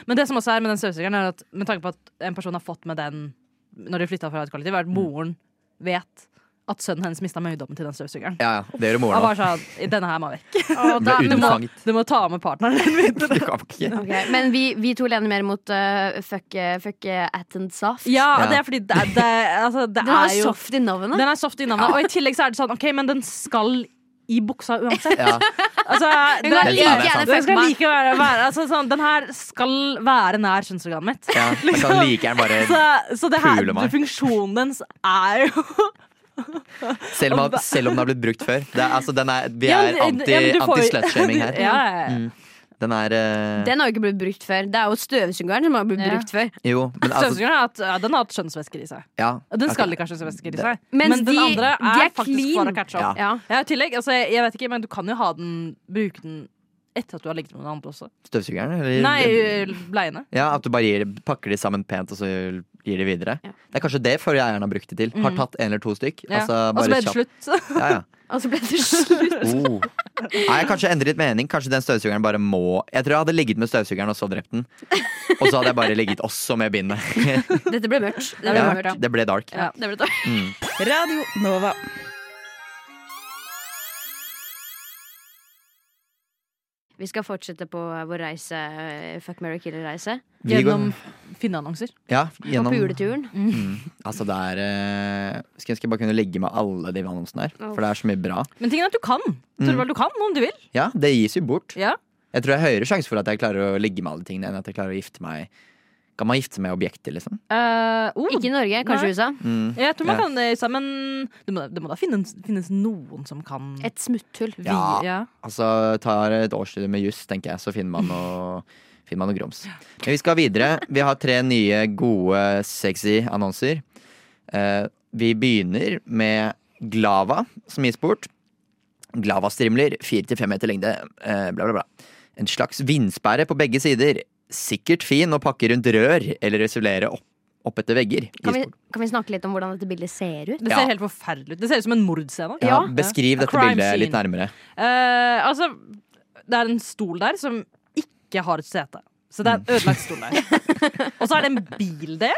[SPEAKER 2] Men det som også er med den støvsugeren, er at med tanke på at en person har fått med den når de flytta fra et kollektiv, er at moren vet at sønnen hennes mista møydommen til den støvsugeren.
[SPEAKER 3] Ja, ja, det gjør moren òg.
[SPEAKER 2] sånn Denne her må vekk.
[SPEAKER 3] Du ble
[SPEAKER 2] du, må, du må ta med partneren din videre.
[SPEAKER 3] Du kan ikke.
[SPEAKER 1] Ok, Men vi, vi to lener mer mot uh, fuck, uh, fuck uh, Atten Soft.
[SPEAKER 2] Ja,
[SPEAKER 3] Ja.
[SPEAKER 2] det er fordi det, det, altså, det
[SPEAKER 1] Den er,
[SPEAKER 2] er jo
[SPEAKER 1] soft i navnet.
[SPEAKER 2] Den er soft i navnet. Og i tillegg så er det sånn OK, men den skal i buksa uansett.
[SPEAKER 3] Ja.
[SPEAKER 2] Altså, den,
[SPEAKER 3] Den
[SPEAKER 1] like
[SPEAKER 2] den skal like være, være altså, sånn, Den her skal være nær kjønnsorganet mitt.
[SPEAKER 3] Ja, bare
[SPEAKER 2] Så, så det her,
[SPEAKER 3] Pule meg.
[SPEAKER 2] funksjonen dens er jo
[SPEAKER 3] Selv om, selv om den har blitt brukt før. Det er, altså, den er, vi er
[SPEAKER 2] men-
[SPEAKER 3] anti-
[SPEAKER 2] ja,
[SPEAKER 3] anti-slutshaming her.
[SPEAKER 2] Ja.
[SPEAKER 3] Mm. Den er uh...
[SPEAKER 1] Den har jo ikke blitt brukt før. Det er jo støvsugeren som har blitt
[SPEAKER 2] Ja.
[SPEAKER 1] brukt før.
[SPEAKER 3] Jo, men altså
[SPEAKER 2] Støvsugeren har hatt, ja, den har hatt skjønnsvæsker i seg.
[SPEAKER 3] ja,
[SPEAKER 2] Og Den skal
[SPEAKER 3] okay.
[SPEAKER 2] ikke ha skjønnsvæsker i seg.
[SPEAKER 1] Mens
[SPEAKER 2] men den
[SPEAKER 1] de-
[SPEAKER 2] andre
[SPEAKER 1] de
[SPEAKER 2] er,
[SPEAKER 1] er
[SPEAKER 2] faktisk
[SPEAKER 1] clean.
[SPEAKER 2] for å catche opp.
[SPEAKER 1] Ja.
[SPEAKER 2] Ja, tillegg, altså, jeg vet ikke, men du kan jo ha den bruke den etter at du har ligget med noen andre også.
[SPEAKER 3] Støvsugeren? Eller?
[SPEAKER 2] Nei, bleiene.
[SPEAKER 3] Ja, At du bare gir, pakker de sammen pent og så gir de videre.
[SPEAKER 1] Ja.
[SPEAKER 3] Det er kanskje det forrige eieren har brukt det til. Har
[SPEAKER 2] Mm.
[SPEAKER 3] tatt en eller to stykk.
[SPEAKER 2] Ja.
[SPEAKER 3] Altså,
[SPEAKER 2] Og så ble det
[SPEAKER 3] kjapt.
[SPEAKER 2] slutt.
[SPEAKER 3] Ja, ja.
[SPEAKER 1] Og så ble det slutt.
[SPEAKER 3] Oh. Nei, jeg kanskje endrer litt mening. Kanskje den støvsugeren bare må Jeg tror jeg hadde ligget med støvsugeren og så drept den. Og så hadde jeg bare ligget også med bindet.
[SPEAKER 1] Dette ble mørkt. Det ble
[SPEAKER 3] Ja,
[SPEAKER 1] mørkt.
[SPEAKER 3] det ble dark.
[SPEAKER 1] Ja, det ble dark.
[SPEAKER 3] Mm.
[SPEAKER 4] Radio Nova.
[SPEAKER 1] Vi skal fortsette på vår reise, eh, Fuck, marry,
[SPEAKER 3] Killer-reise.
[SPEAKER 2] Gjennom Finneannonser.
[SPEAKER 3] Ja,
[SPEAKER 1] På
[SPEAKER 3] gjennom
[SPEAKER 1] Mm.
[SPEAKER 3] mm, Altså, det er eh, Skulle ønske jeg bare kunne legge med alle de annonsene her, for det er så mye bra.
[SPEAKER 2] Men tingen er at du kan. Torvald, du kan om du vil.
[SPEAKER 3] Ja, det gis jo bort.
[SPEAKER 2] Ja.
[SPEAKER 3] Jeg tror jeg har høyere sjanse for at jeg klarer å ligge med alle tingene, enn at jeg klarer å gifte meg Kan man gifte seg med objekter, liksom?
[SPEAKER 2] Uh, oh.
[SPEAKER 1] Ikke i Norge, kanskje
[SPEAKER 2] i
[SPEAKER 1] USA.
[SPEAKER 3] Mm.
[SPEAKER 2] Jeg tror man
[SPEAKER 3] Ja.
[SPEAKER 2] kan det i USA, men det må, det må da finnes, finnes noen som kan
[SPEAKER 1] Et smutthull.
[SPEAKER 3] Ja.
[SPEAKER 2] ja.
[SPEAKER 3] Altså, tar et årsstudie med juss, tenker jeg, så finner man noe Finner man noe grums. Men vi skal videre. Vi har tre nye gode, sexy annonser. Uh, vi begynner med Glava, som gis bort. Glava-strimler, 4-5 meter lengde, uh, bla, bla, bla. En slags vindsperre på begge sider. Sikkert fin å pakke rundt rør eller isolere opp, opp etter vegger.
[SPEAKER 1] Kan vi, kan vi snakke litt om hvordan dette bildet ser ut?
[SPEAKER 2] Det
[SPEAKER 3] Ja.
[SPEAKER 2] ser helt forferdelig ut. Det ser ut som en mordscene.
[SPEAKER 3] Ja,
[SPEAKER 1] Ja.
[SPEAKER 3] beskriv dette
[SPEAKER 2] crime
[SPEAKER 3] bildet litt nærmere.
[SPEAKER 2] Uh, altså, det er en stol der som ikke har et sete. Så det er en ødelagt stol der. Og så er det en bildel.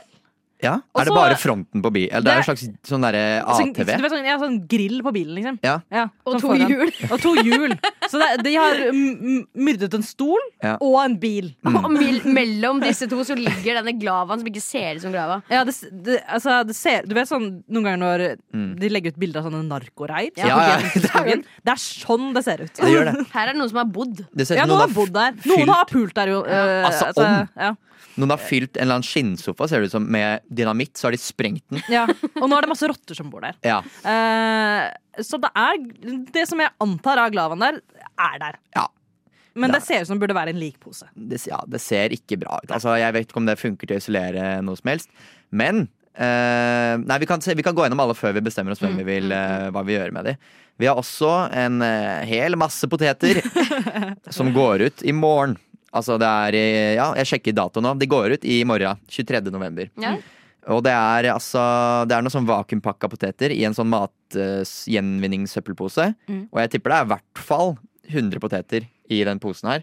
[SPEAKER 3] Ja,
[SPEAKER 2] Også,
[SPEAKER 3] Er det bare fronten på bil? Eller det er en slags sånn derre
[SPEAKER 2] Så,
[SPEAKER 3] ATV?
[SPEAKER 2] du vet, sånn, ja, sånn grill på bilen, liksom.
[SPEAKER 3] Ja.
[SPEAKER 1] Og
[SPEAKER 2] sånn
[SPEAKER 1] to
[SPEAKER 2] foran.
[SPEAKER 1] hjul.
[SPEAKER 2] Og to hjul. Så det, de har m- m- myrdet en stol
[SPEAKER 3] Ja.
[SPEAKER 2] og en bil.
[SPEAKER 1] Og mil- mellom disse to så ligger denne glavaen som ikke ser ut som glava.
[SPEAKER 2] Ja, det, det, altså, det ser, du vet sånn noen ganger når
[SPEAKER 3] Mm.
[SPEAKER 2] de legger ut bilder av sånne narkoreir?
[SPEAKER 3] Ja, ja?
[SPEAKER 2] Det er sånn det ser ut.
[SPEAKER 3] Det gjør det.
[SPEAKER 1] Her er det noen som har bodd.
[SPEAKER 3] det ser
[SPEAKER 2] Ja, noen har bodd der.
[SPEAKER 3] fylt-
[SPEAKER 2] Noen har pult der jo. eh,
[SPEAKER 3] Altså, om. Noen har fylt en eller annen skinnsofa ser det ut som med dynamitt, så har de sprengt den.
[SPEAKER 2] ja. Og nå er det masse rotter som bor der.
[SPEAKER 3] Ja,
[SPEAKER 2] Eh, så det er Det som jeg antar av glavaen der, er der.
[SPEAKER 3] Ja.
[SPEAKER 2] Men
[SPEAKER 3] det,
[SPEAKER 2] det ser ut som det burde være en likpose.
[SPEAKER 3] det, ja, det ser ikke bra ut. Altså, jeg vet ikke om det funker til å isolere noe som helst. Men eh, Nei, vi kan, se, vi kan gå gjennom alle før vi bestemmer oss hvem vi vil, eh, hva vi gjør med de. Vi har også en eh, hel masse poteter som går ut i morgen. Altså det er Ja, jeg sjekker dato nå. De går ut i morgen. 23. november.
[SPEAKER 1] Ja.
[SPEAKER 3] Og det er altså Det er noe sånn vakuumpakka poteter i en sånn matgjenvinningssøppelpose.
[SPEAKER 1] Mm.
[SPEAKER 3] Og jeg tipper det er i hvert fall 100 poteter i den posen her.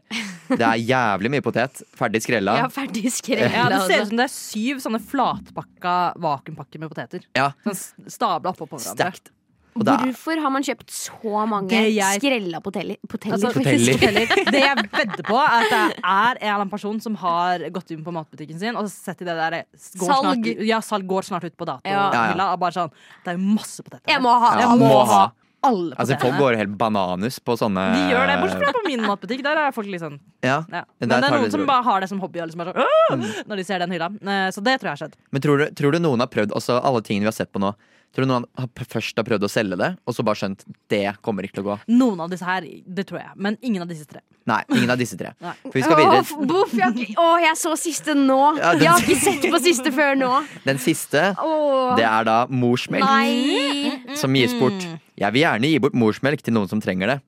[SPEAKER 3] Det er jævlig mye potet. Ferdig skrella.
[SPEAKER 1] Ja, ferdig skrella.
[SPEAKER 2] Ja, det ser ut som det er syv sånne flatpakka vakuumpakker med poteter.
[SPEAKER 3] Ja,
[SPEAKER 2] Sånn stabla oppå på hverandre.
[SPEAKER 3] Stacked. Og det er,
[SPEAKER 1] Hvorfor har man kjøpt så mange
[SPEAKER 2] jeg-
[SPEAKER 1] skrella poteller? poteller?
[SPEAKER 2] Altså,
[SPEAKER 3] Poteller.
[SPEAKER 2] poteller. Det jeg vedder på, er at det er en eller annen person som har gått inn på matbutikken sin og sett i det der går
[SPEAKER 1] Salg.
[SPEAKER 2] Snart, ja, salg går snart ut på
[SPEAKER 1] Ja.
[SPEAKER 2] Ja,
[SPEAKER 3] Ja,
[SPEAKER 2] Og bare sånn Det er jo masse poteter.
[SPEAKER 1] jeg må ha
[SPEAKER 3] ja,
[SPEAKER 2] Jeg
[SPEAKER 3] må ha.
[SPEAKER 2] Alle
[SPEAKER 3] Altså, folk går helt bananus på sånne
[SPEAKER 2] De gjør det, bortsett fra på min matbutikk. Der er folk litt sånn
[SPEAKER 3] Ja.
[SPEAKER 2] ja. Men det er noen
[SPEAKER 3] det
[SPEAKER 2] som bare har det som hobby og liksom sånn, mm. når de ser den hylla. Eh, Så det tror jeg har skjedd.
[SPEAKER 3] Men tror du, tror du noen har prøvd også alle tingene vi har sett på nå? Tror du noen har først har prøvd å selge det, og så bare skjønt det kommer ikke til å gå?
[SPEAKER 2] Noen av disse her, det tror jeg. Men ingen av disse tre.
[SPEAKER 3] Nei, ingen av disse tre. For vi skal videre.
[SPEAKER 1] Åh, buff, jeg, åh, jeg så siste nå.
[SPEAKER 3] Ja, den-
[SPEAKER 1] Jeg har ikke sett på siste før nå.
[SPEAKER 3] Den siste,
[SPEAKER 1] Åh.
[SPEAKER 3] det er da morsmelk.
[SPEAKER 1] Nei.
[SPEAKER 3] Som gis bort. Jeg vil gjerne gi bort morsmelk til noen som trenger det.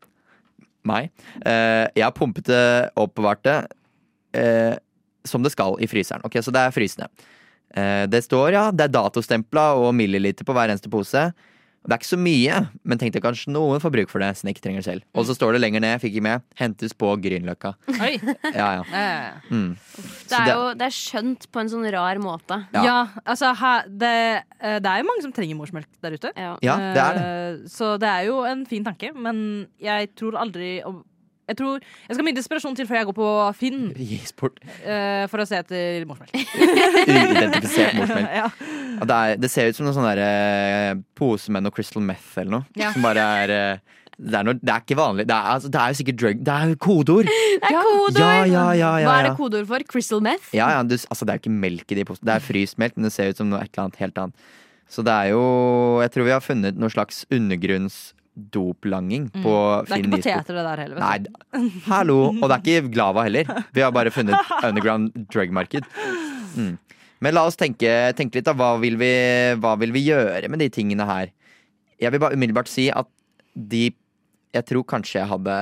[SPEAKER 3] Meg. Eh, jeg har pumpet det, oppbevart det eh, som det skal i fryseren. Ok, Så det er frysende. Eh, det står, ja, det er datostempla og milliliter på hver eneste pose. Det er ikke så mye, men tenkte kanskje noen får bruk for det. Som ikke trenger det selv. Og så står det lenger ned, fikk ikke med, hentes på Grünerløkka. Ja, ja. Mm.
[SPEAKER 1] Det er
[SPEAKER 3] det-
[SPEAKER 1] jo det er skjønt på en sånn rar måte.
[SPEAKER 3] Ja.
[SPEAKER 2] Ja, altså ha, det, eh, det er jo mange som trenger morsmelk der ute.
[SPEAKER 1] Ja.
[SPEAKER 3] Ja, det er det.
[SPEAKER 2] Eh, Så det er jo en fin tanke, men jeg tror aldri jeg, tror, jeg skal ha mye desperasjon til før jeg går på Finn eh, for å se etter morsmelk.
[SPEAKER 3] Uidentifisert morsmelk.
[SPEAKER 2] ja.
[SPEAKER 3] Det, er, det ser ut som noen sånne der, eh, pose med noe Crystal Meth eller noe.
[SPEAKER 2] Ja.
[SPEAKER 3] Som bare er eh, det er, noe, det er ikke vanlig. Det er, altså, det er jo sikkert drug Det er jo kodeord!
[SPEAKER 1] Det er kodeord!
[SPEAKER 3] Ja, ja, ja, ja,
[SPEAKER 1] Hva er det kodeord for? Crystal meth?
[SPEAKER 3] Ja, ja, du, altså, det er jo ikke melk i de posene. Det er fryst melk, men det ser ut som noe et eller annet helt annet. Så det er jo Jeg tror vi har funnet noe slags undergrunnsdoplanging på
[SPEAKER 2] Mm. Det er ikke
[SPEAKER 3] på
[SPEAKER 2] poteter, det der heller.
[SPEAKER 3] Nei, hallo! Og det er ikke Glava heller. Vi har bare funnet underground drug market. Mm. Men la oss tenke, tenke litt, da. Hva vil, vi, hva vil vi gjøre med de tingene her? Jeg vil bare umiddelbart si at de Jeg tror kanskje jeg hadde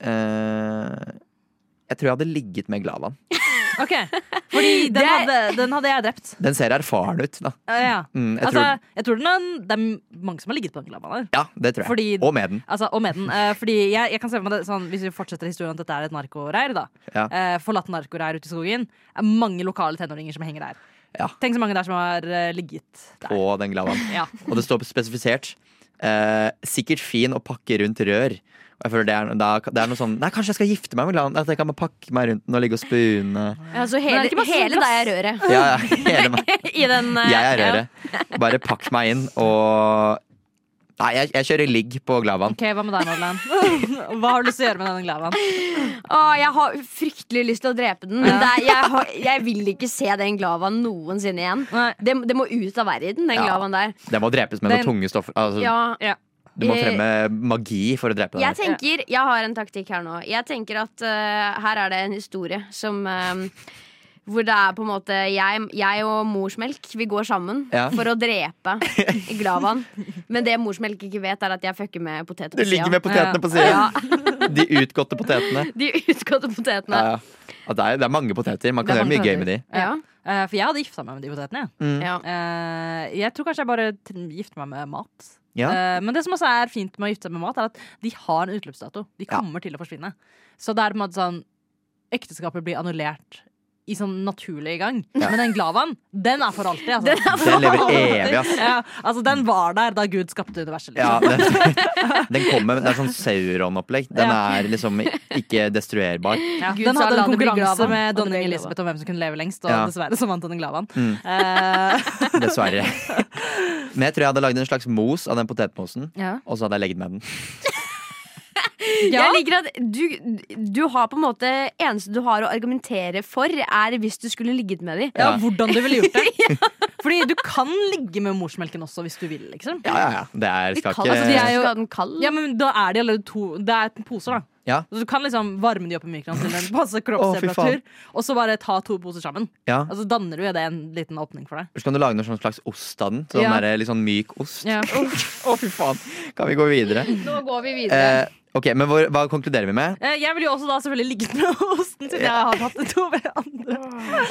[SPEAKER 3] eh, Jeg tror jeg hadde ligget med Glavaen.
[SPEAKER 2] Ok, Fordi den
[SPEAKER 1] Det-
[SPEAKER 2] hadde, den hadde jeg drept.
[SPEAKER 3] Den ser erfaren ut, da.
[SPEAKER 2] Ja, ja.
[SPEAKER 3] Mm, jeg
[SPEAKER 2] Altså,
[SPEAKER 3] tror,
[SPEAKER 2] jeg tror den er, det er mange som har ligget på den glavaen der.
[SPEAKER 3] ja, det tror jeg.
[SPEAKER 2] fordi-
[SPEAKER 3] Og med den.
[SPEAKER 2] Altså, og med den. Eh, fordi jeg, jeg kan se for meg det sånn, Hvis vi fortsetter historien at dette er et narkoreir, da.
[SPEAKER 3] Ja.
[SPEAKER 2] Eh, forlatt narkoreir ute i skogen. Er mange lokale tenåringer som henger der.
[SPEAKER 3] Ja.
[SPEAKER 2] Tenk så mange der som har eh, ligget der.
[SPEAKER 3] På den Glavaen.
[SPEAKER 2] Ja.
[SPEAKER 3] Og det står spesifisert Eh, sikkert fin å pakke rundt rør. Jeg føler det er, da, det er noe sånn Nei, kanskje jeg skal gifte meg med Lan? At jeg kan pakke meg rundt den og ligge og spune.
[SPEAKER 1] Altså,
[SPEAKER 2] Men
[SPEAKER 1] hele,
[SPEAKER 2] det
[SPEAKER 1] hele
[SPEAKER 2] sånn
[SPEAKER 1] deg er røret.
[SPEAKER 3] Ja, ja, hele meg.
[SPEAKER 1] I den uh,
[SPEAKER 3] Jeg er
[SPEAKER 1] ja.
[SPEAKER 3] røret. Bare pakk meg inn og Nei, jeg, jeg kjører ligg på Glavan.
[SPEAKER 2] Ok, Hva med deg, Madeleine? Hva har du lyst til å gjøre med denne glavan?
[SPEAKER 1] Åh, jeg har fryktelig lyst til å drepe den, men det er, jeg, har, jeg vil ikke se den Glavan noensinne igjen. Det, det må ut av verden, den
[SPEAKER 3] Ja.
[SPEAKER 1] glavaen der.
[SPEAKER 3] Den må drepes med
[SPEAKER 2] Den-
[SPEAKER 3] noen tunge stoffer. Altså,
[SPEAKER 1] Ja,
[SPEAKER 3] du må
[SPEAKER 1] eh,
[SPEAKER 3] fremme magi for å drepe deg.
[SPEAKER 1] jeg tenker, jeg har en taktikk her nå. Jeg tenker at uh, her er det en historie som uh, Hvor det er på en måte jeg, jeg og morsmelk Vi går sammen
[SPEAKER 3] Ja.
[SPEAKER 1] for å drepe Glavan. Men det morsmelk ikke vet, er at jeg fucker med poteter
[SPEAKER 3] Du ligger med potetene på siden. De utgåtte potetene.
[SPEAKER 1] De utgåtte potetene.
[SPEAKER 3] Ja, ja. Ja, det, er, det er mange poteter. Man kan gjøre mye gøy med de.
[SPEAKER 1] Ja.
[SPEAKER 2] Eh, for jeg hadde gifta meg med de potetene.
[SPEAKER 3] Mm.
[SPEAKER 1] Ja.
[SPEAKER 2] Eh, jeg tror kanskje jeg bare gifter meg med mat.
[SPEAKER 3] Ja.
[SPEAKER 2] Uh, men det som også er fint med å gifte seg med mat, er at de har en utløpsdato. De
[SPEAKER 3] Ja.
[SPEAKER 2] kommer til å forsvinne. Så det er på en måte sånn Ekteskapet blir annullert i sånn naturlig gang. Men den glavaen, den er for alltid. Altså.
[SPEAKER 1] Den er for
[SPEAKER 3] Den lever evig, ass.
[SPEAKER 2] Ja, altså Den var der da Gud skapte universet.
[SPEAKER 3] Ja,
[SPEAKER 2] Liksom.
[SPEAKER 3] den, den kommer, det er sånn Sauron-opplegg. Den
[SPEAKER 2] Ja.
[SPEAKER 3] er liksom ikke destruerbar.
[SPEAKER 2] Ja,
[SPEAKER 1] Gud
[SPEAKER 2] den hadde en konkurranse med dronning. Elisabeth om hvem som kunne leve lengst, og
[SPEAKER 3] Ja.
[SPEAKER 2] dessverre så vant den glavaen.
[SPEAKER 3] Mm.
[SPEAKER 2] Uh.
[SPEAKER 3] Dessverre. Men jeg tror jeg hadde lagd en slags mos av den potetmosen,
[SPEAKER 2] ja.
[SPEAKER 3] og så hadde jeg legget med den.
[SPEAKER 2] Ja.
[SPEAKER 1] Jeg liker at du, du har på en måte Eneste du har å argumentere for, er hvis du skulle ligget med dem.
[SPEAKER 2] Ja, hvordan du ville gjort det. Fordi du kan ligge med morsmelken også hvis du vil. liksom
[SPEAKER 3] Ja, ja, ja. Det er, skal ikke
[SPEAKER 1] altså,
[SPEAKER 2] de er jo-
[SPEAKER 1] Skal den kald?
[SPEAKER 2] Ja, men Da er de allerede to Det er poser, da.
[SPEAKER 3] Ja.
[SPEAKER 2] Så du kan liksom varme de opp i mikroen til en passe
[SPEAKER 3] Å, fy
[SPEAKER 2] og så bare ta to poser sammen.
[SPEAKER 3] Ja.
[SPEAKER 2] Og så danner du jo det en liten åpning for deg.
[SPEAKER 3] Så kan du lage noe sånn slags ost av den. Sånn
[SPEAKER 2] Ja.
[SPEAKER 3] der, litt sånn myk ost.
[SPEAKER 2] Ja.
[SPEAKER 3] oh, fy faen. Kan vi gå videre?
[SPEAKER 1] Nå går vi videre.
[SPEAKER 3] Eh, ok, men hvor, Hva konkluderer vi med?
[SPEAKER 2] Eh, Jeg ville jo også da selvfølgelig ligget med osten, siden jeg har hatt to andre.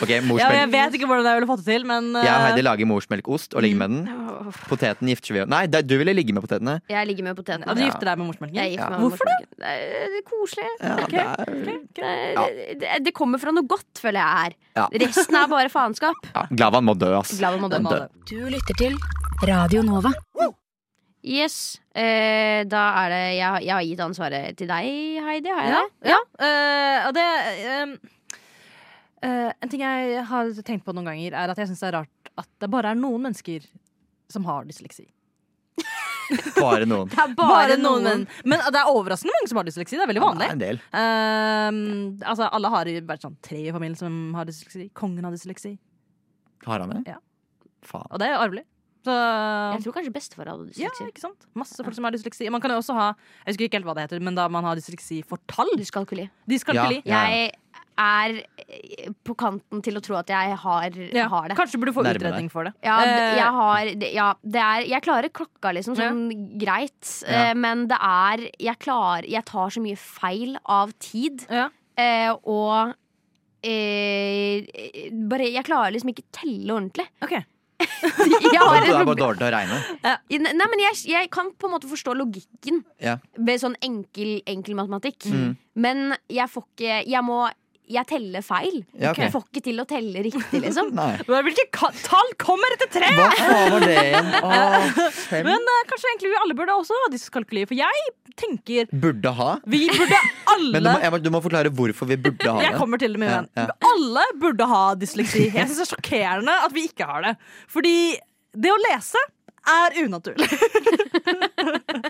[SPEAKER 3] Ok,
[SPEAKER 2] Ja,
[SPEAKER 3] morsmelk.
[SPEAKER 2] jeg vet ikke hvordan jeg ville fått det til, men eh,
[SPEAKER 3] Jeg og Heidi lager morsmelkost og ligger med den. Poteten gifter vi Nei, det, du ville ligge med potetene.
[SPEAKER 1] Jeg ligger med potetene.
[SPEAKER 2] ja, du gifter deg med morsmelken?
[SPEAKER 1] Jeg gifter
[SPEAKER 3] Ja.
[SPEAKER 1] meg med
[SPEAKER 2] Hvorfor
[SPEAKER 1] morsmelken. Det er, det er koselig.
[SPEAKER 3] Ja, det er,
[SPEAKER 1] Det, er- det, det kommer fra noe godt, føler jeg her.
[SPEAKER 3] Ja.
[SPEAKER 1] Resten er bare faenskap.
[SPEAKER 3] ja, Glavan må dø, ass.
[SPEAKER 1] Glad dø.
[SPEAKER 2] Må
[SPEAKER 3] dø.
[SPEAKER 4] Du lytter til Radio Nova.
[SPEAKER 1] Yes. Eh, da er det jeg, jeg har gitt ansvaret til deg, Heidi. Har jeg
[SPEAKER 2] Ja,
[SPEAKER 1] det?
[SPEAKER 2] ja. eh, og det ehm, eh, En ting jeg har tenkt på noen ganger, er at jeg syns det er rart at det bare er noen mennesker som har dysleksi.
[SPEAKER 3] Bare noen.
[SPEAKER 1] Det er bare, noen.
[SPEAKER 2] men, men det er overraskende mange som har dysleksi. Det er veldig vanlig.
[SPEAKER 3] er en del.
[SPEAKER 2] Ehm, altså, alle har i- vært sånn tre i familien som har dysleksi. Kongen har dysleksi.
[SPEAKER 3] Har han det?
[SPEAKER 2] Ja.
[SPEAKER 3] Faen.
[SPEAKER 2] Og det er arvelig. Så
[SPEAKER 1] Jeg tror kanskje bestefar hadde
[SPEAKER 2] ja,
[SPEAKER 1] dysleksi.
[SPEAKER 2] ikke sant? Masse folk som har dysleksi. Man kan jo også ha Jeg husker ikke helt hva det heter, men da man har dysleksi for tall.
[SPEAKER 1] Dyskalkuli.
[SPEAKER 2] Dyskalkuli.
[SPEAKER 3] Ja.
[SPEAKER 1] Jeg er eh, på kanten til å tro at jeg har,
[SPEAKER 2] Ja,
[SPEAKER 1] har det.
[SPEAKER 2] Kanskje burde du
[SPEAKER 3] få Nærmere.
[SPEAKER 2] utredning for det.
[SPEAKER 1] Ja,
[SPEAKER 2] Eh,
[SPEAKER 1] jeg har ja, det er, Jeg klarer klokka, liksom, sånn greit.
[SPEAKER 3] Ja.
[SPEAKER 1] Eh, men det er jeg, klarer, jeg tar så mye feil av tid.
[SPEAKER 2] Ja.
[SPEAKER 1] Eh, og eh, bare, Jeg klarer liksom ikke telle ordentlig.
[SPEAKER 2] Ok.
[SPEAKER 1] Jeg har
[SPEAKER 3] Du er bare dårlig til å regne.
[SPEAKER 1] Nei, men jeg, jeg kan på en måte forstå logikken
[SPEAKER 3] Ja.
[SPEAKER 1] ved sånn enkel, enkel matematikk.
[SPEAKER 3] Mm.
[SPEAKER 1] Men jeg får ikke Jeg må Jeg teller feil.
[SPEAKER 3] Ja, okay.
[SPEAKER 1] Jeg får ikke til å telle riktig, liksom.
[SPEAKER 2] Hvilke tall kommer etter tre?!
[SPEAKER 3] Hva faen var det igjen?
[SPEAKER 2] Men uh, kanskje egentlig vi alle burde også ha dyskalkuli, for jeg tenker
[SPEAKER 3] Burde ha.
[SPEAKER 2] vi burde alle
[SPEAKER 3] Men du må, jeg du må forklare hvorfor vi burde ha det.
[SPEAKER 2] Jeg kommer til det, min
[SPEAKER 3] Ja, ja.
[SPEAKER 2] Alle burde ha dysleksi. Jeg syns det er sjokkerende at vi ikke har det. Fordi det å lese er unaturlig.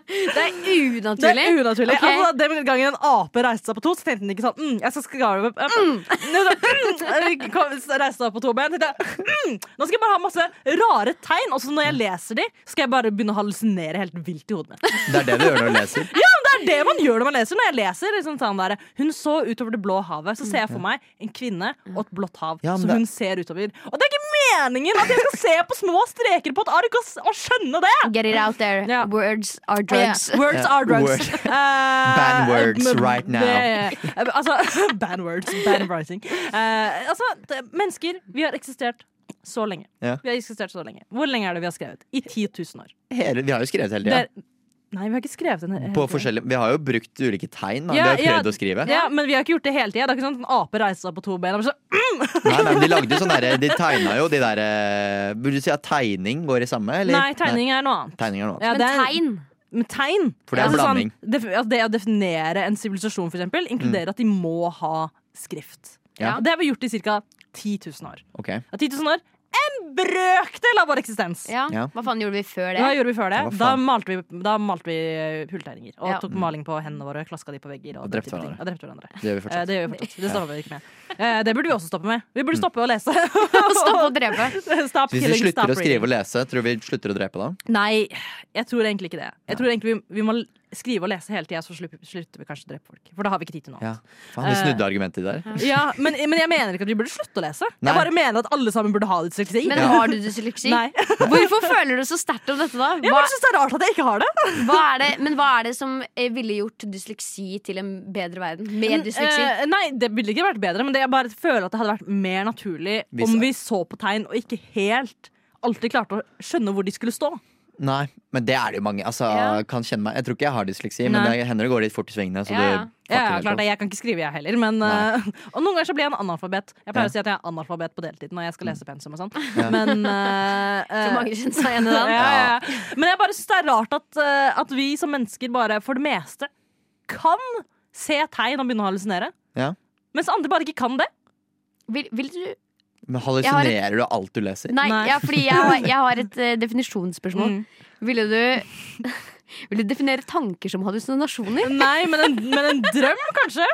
[SPEAKER 1] Det er unaturlig?
[SPEAKER 2] Det er unaturlig
[SPEAKER 1] Okay.
[SPEAKER 2] altså, Den gangen en ape reiste seg på to, så tenkte den ikke sånn mm, Jeg skal skare opp mm. mm. Kom, Reiste seg opp på to ben. Tenkte jeg, mm, nå skal jeg bare ha masse rare tegn. Og så når jeg leser de, skal jeg bare begynne å hallusinere helt vilt i hodet mitt.
[SPEAKER 3] Det er det du gjør når du leser.
[SPEAKER 2] Ja, Det er det man gjør når man leser. Når jeg leser liksom, sånn der, Hun så utover det blå havet. Så ser jeg for meg en kvinne og et blått hav.
[SPEAKER 3] Ja, som
[SPEAKER 2] så
[SPEAKER 3] det-
[SPEAKER 2] hun ser utover. Og det er ikke meningen at jeg skal se på små streker på et ark og, og skjønne det!
[SPEAKER 1] Get it out there.
[SPEAKER 2] Ja.
[SPEAKER 1] Words are drugs.
[SPEAKER 2] Yeah. Words are drugs.
[SPEAKER 3] word.
[SPEAKER 2] Eh,
[SPEAKER 3] Ban words right now.
[SPEAKER 2] Det, eh, altså, ban words. Ban writing. Uh, altså, det, mennesker, vi har eksistert så lenge.
[SPEAKER 3] Ja.
[SPEAKER 2] Vi har eksistert så lenge. Hvor lenge er det vi har skrevet? I 10 000 år.
[SPEAKER 3] Hele, vi har jo skrevet hele tida.
[SPEAKER 2] Nei, vi har ikke skrevet den
[SPEAKER 3] På forskjellige, vi har jo brukt ulike tegn. Da.
[SPEAKER 2] Ja,
[SPEAKER 3] vi har jo
[SPEAKER 2] ja.
[SPEAKER 3] prøvd å skrive.
[SPEAKER 2] Ja, men vi har ikke gjort det hele tida. Det er ikke sånn at en ape reiser seg på to ben og så,
[SPEAKER 3] Nei, nei, men De lagde jo sånn derre De tegna jo de derre Burde du si at tegning går i samme? Eller?
[SPEAKER 2] Nei, tegning er noe annet.
[SPEAKER 3] Tegning er noe annet.
[SPEAKER 2] Ja,
[SPEAKER 1] Men tegn
[SPEAKER 2] med tegn.
[SPEAKER 3] For det er
[SPEAKER 2] Altså,
[SPEAKER 3] blanding.
[SPEAKER 2] Sånn, def, altså det å definere en sivilisasjon, eksempel, inkluderer at de må ha skrift.
[SPEAKER 3] Ja.
[SPEAKER 2] Det har vi gjort i ca. 10 000 år.
[SPEAKER 3] Okay.
[SPEAKER 2] Og 10 000 år en brøkdel av vår eksistens!
[SPEAKER 1] Ja.
[SPEAKER 3] Ja.
[SPEAKER 1] Hva faen gjorde vi før
[SPEAKER 2] Hva
[SPEAKER 1] det?
[SPEAKER 2] gjorde vi før det? Da malte vi, da malte vi eh, hulltegninger. Og
[SPEAKER 1] Ja.
[SPEAKER 2] tok maling på hendene våre, klaska de på vegger. Og,
[SPEAKER 3] Og drepte
[SPEAKER 2] ting.
[SPEAKER 3] hverandre.
[SPEAKER 2] Og drepte hverandre.
[SPEAKER 3] Det gjør vi
[SPEAKER 2] Eh,
[SPEAKER 3] fortsatt.
[SPEAKER 2] Det gjør vi fortsatt. Det stopper vi ikke med. Eh, Det burde vi også stoppe med. Vi burde stoppe å lese.
[SPEAKER 1] Stoppe å drepe.
[SPEAKER 2] Stop
[SPEAKER 3] Hvis vi slutter å skrive og lese, tror du vi slutter å drepe da?
[SPEAKER 2] Nei, jeg tror egentlig ikke det. Jeg tror egentlig vi, vi må skrive og lese hele tida, så slutter slutter vi kanskje å drepe folk. For da har vi ikke tid til noe
[SPEAKER 3] Ja.
[SPEAKER 2] annet.
[SPEAKER 3] Faen, vi snudde argumentet der.
[SPEAKER 2] Ja, men, men jeg mener ikke at vi burde slutte å lese.
[SPEAKER 3] Nei.
[SPEAKER 2] Jeg bare mener at alle sammen burde ha dysleksi.
[SPEAKER 1] Men
[SPEAKER 3] Ja.
[SPEAKER 1] har du dysleksi?
[SPEAKER 2] Nei.
[SPEAKER 1] Hvorfor føler du så sterkt om dette, da? Hva,
[SPEAKER 2] jeg syns det er rart at jeg ikke har det.
[SPEAKER 1] hva er det, men hva er det som eh, ville gjort dysleksi til en bedre verden? Med dysleksi?
[SPEAKER 2] Uh, nei, det ville ikke vært bedre, men det, jeg bare føler at det hadde vært mer naturlig
[SPEAKER 3] Hvis-
[SPEAKER 2] om vi så på tegn og ikke helt alltid klarte å skjønne hvor de skulle stå.
[SPEAKER 3] Nei, men det er det jo mange. Altså,
[SPEAKER 1] Ja.
[SPEAKER 3] kan kjenne meg Jeg tror ikke jeg har dysleksi, men det hender det går litt fort i svingene. Så
[SPEAKER 1] Ja,
[SPEAKER 3] du
[SPEAKER 1] ja.
[SPEAKER 2] Klart det, Jeg kan ikke skrive, jeg heller. Men,
[SPEAKER 3] Nei.
[SPEAKER 2] eh, og noen ganger så blir jeg en analfabet. Jeg pleier
[SPEAKER 3] Ja.
[SPEAKER 2] å si at jeg er analfabet på deltid når jeg skal lese pensum og sånn.
[SPEAKER 3] Ja.
[SPEAKER 2] Men uh,
[SPEAKER 1] Så mange kjenner seg igjen i den?
[SPEAKER 2] ja, ja. Men jeg bare synes det er rart at, eh, at vi som mennesker bare for det meste kan se tegn og begynne å hallusinere.
[SPEAKER 3] Ja.
[SPEAKER 2] Mens andre bare ikke kan det.
[SPEAKER 1] Vil, vil du
[SPEAKER 3] Men hallusinerer du alt du leser?
[SPEAKER 1] Nei,
[SPEAKER 2] Nei.
[SPEAKER 1] Ja, fordi jeg har, jeg har et uh, definisjonsspørsmål.
[SPEAKER 2] Mm.
[SPEAKER 1] Ville du Vil du definere tanker som hallusinasjoner?
[SPEAKER 2] Nei, men en, men en drøm, kanskje?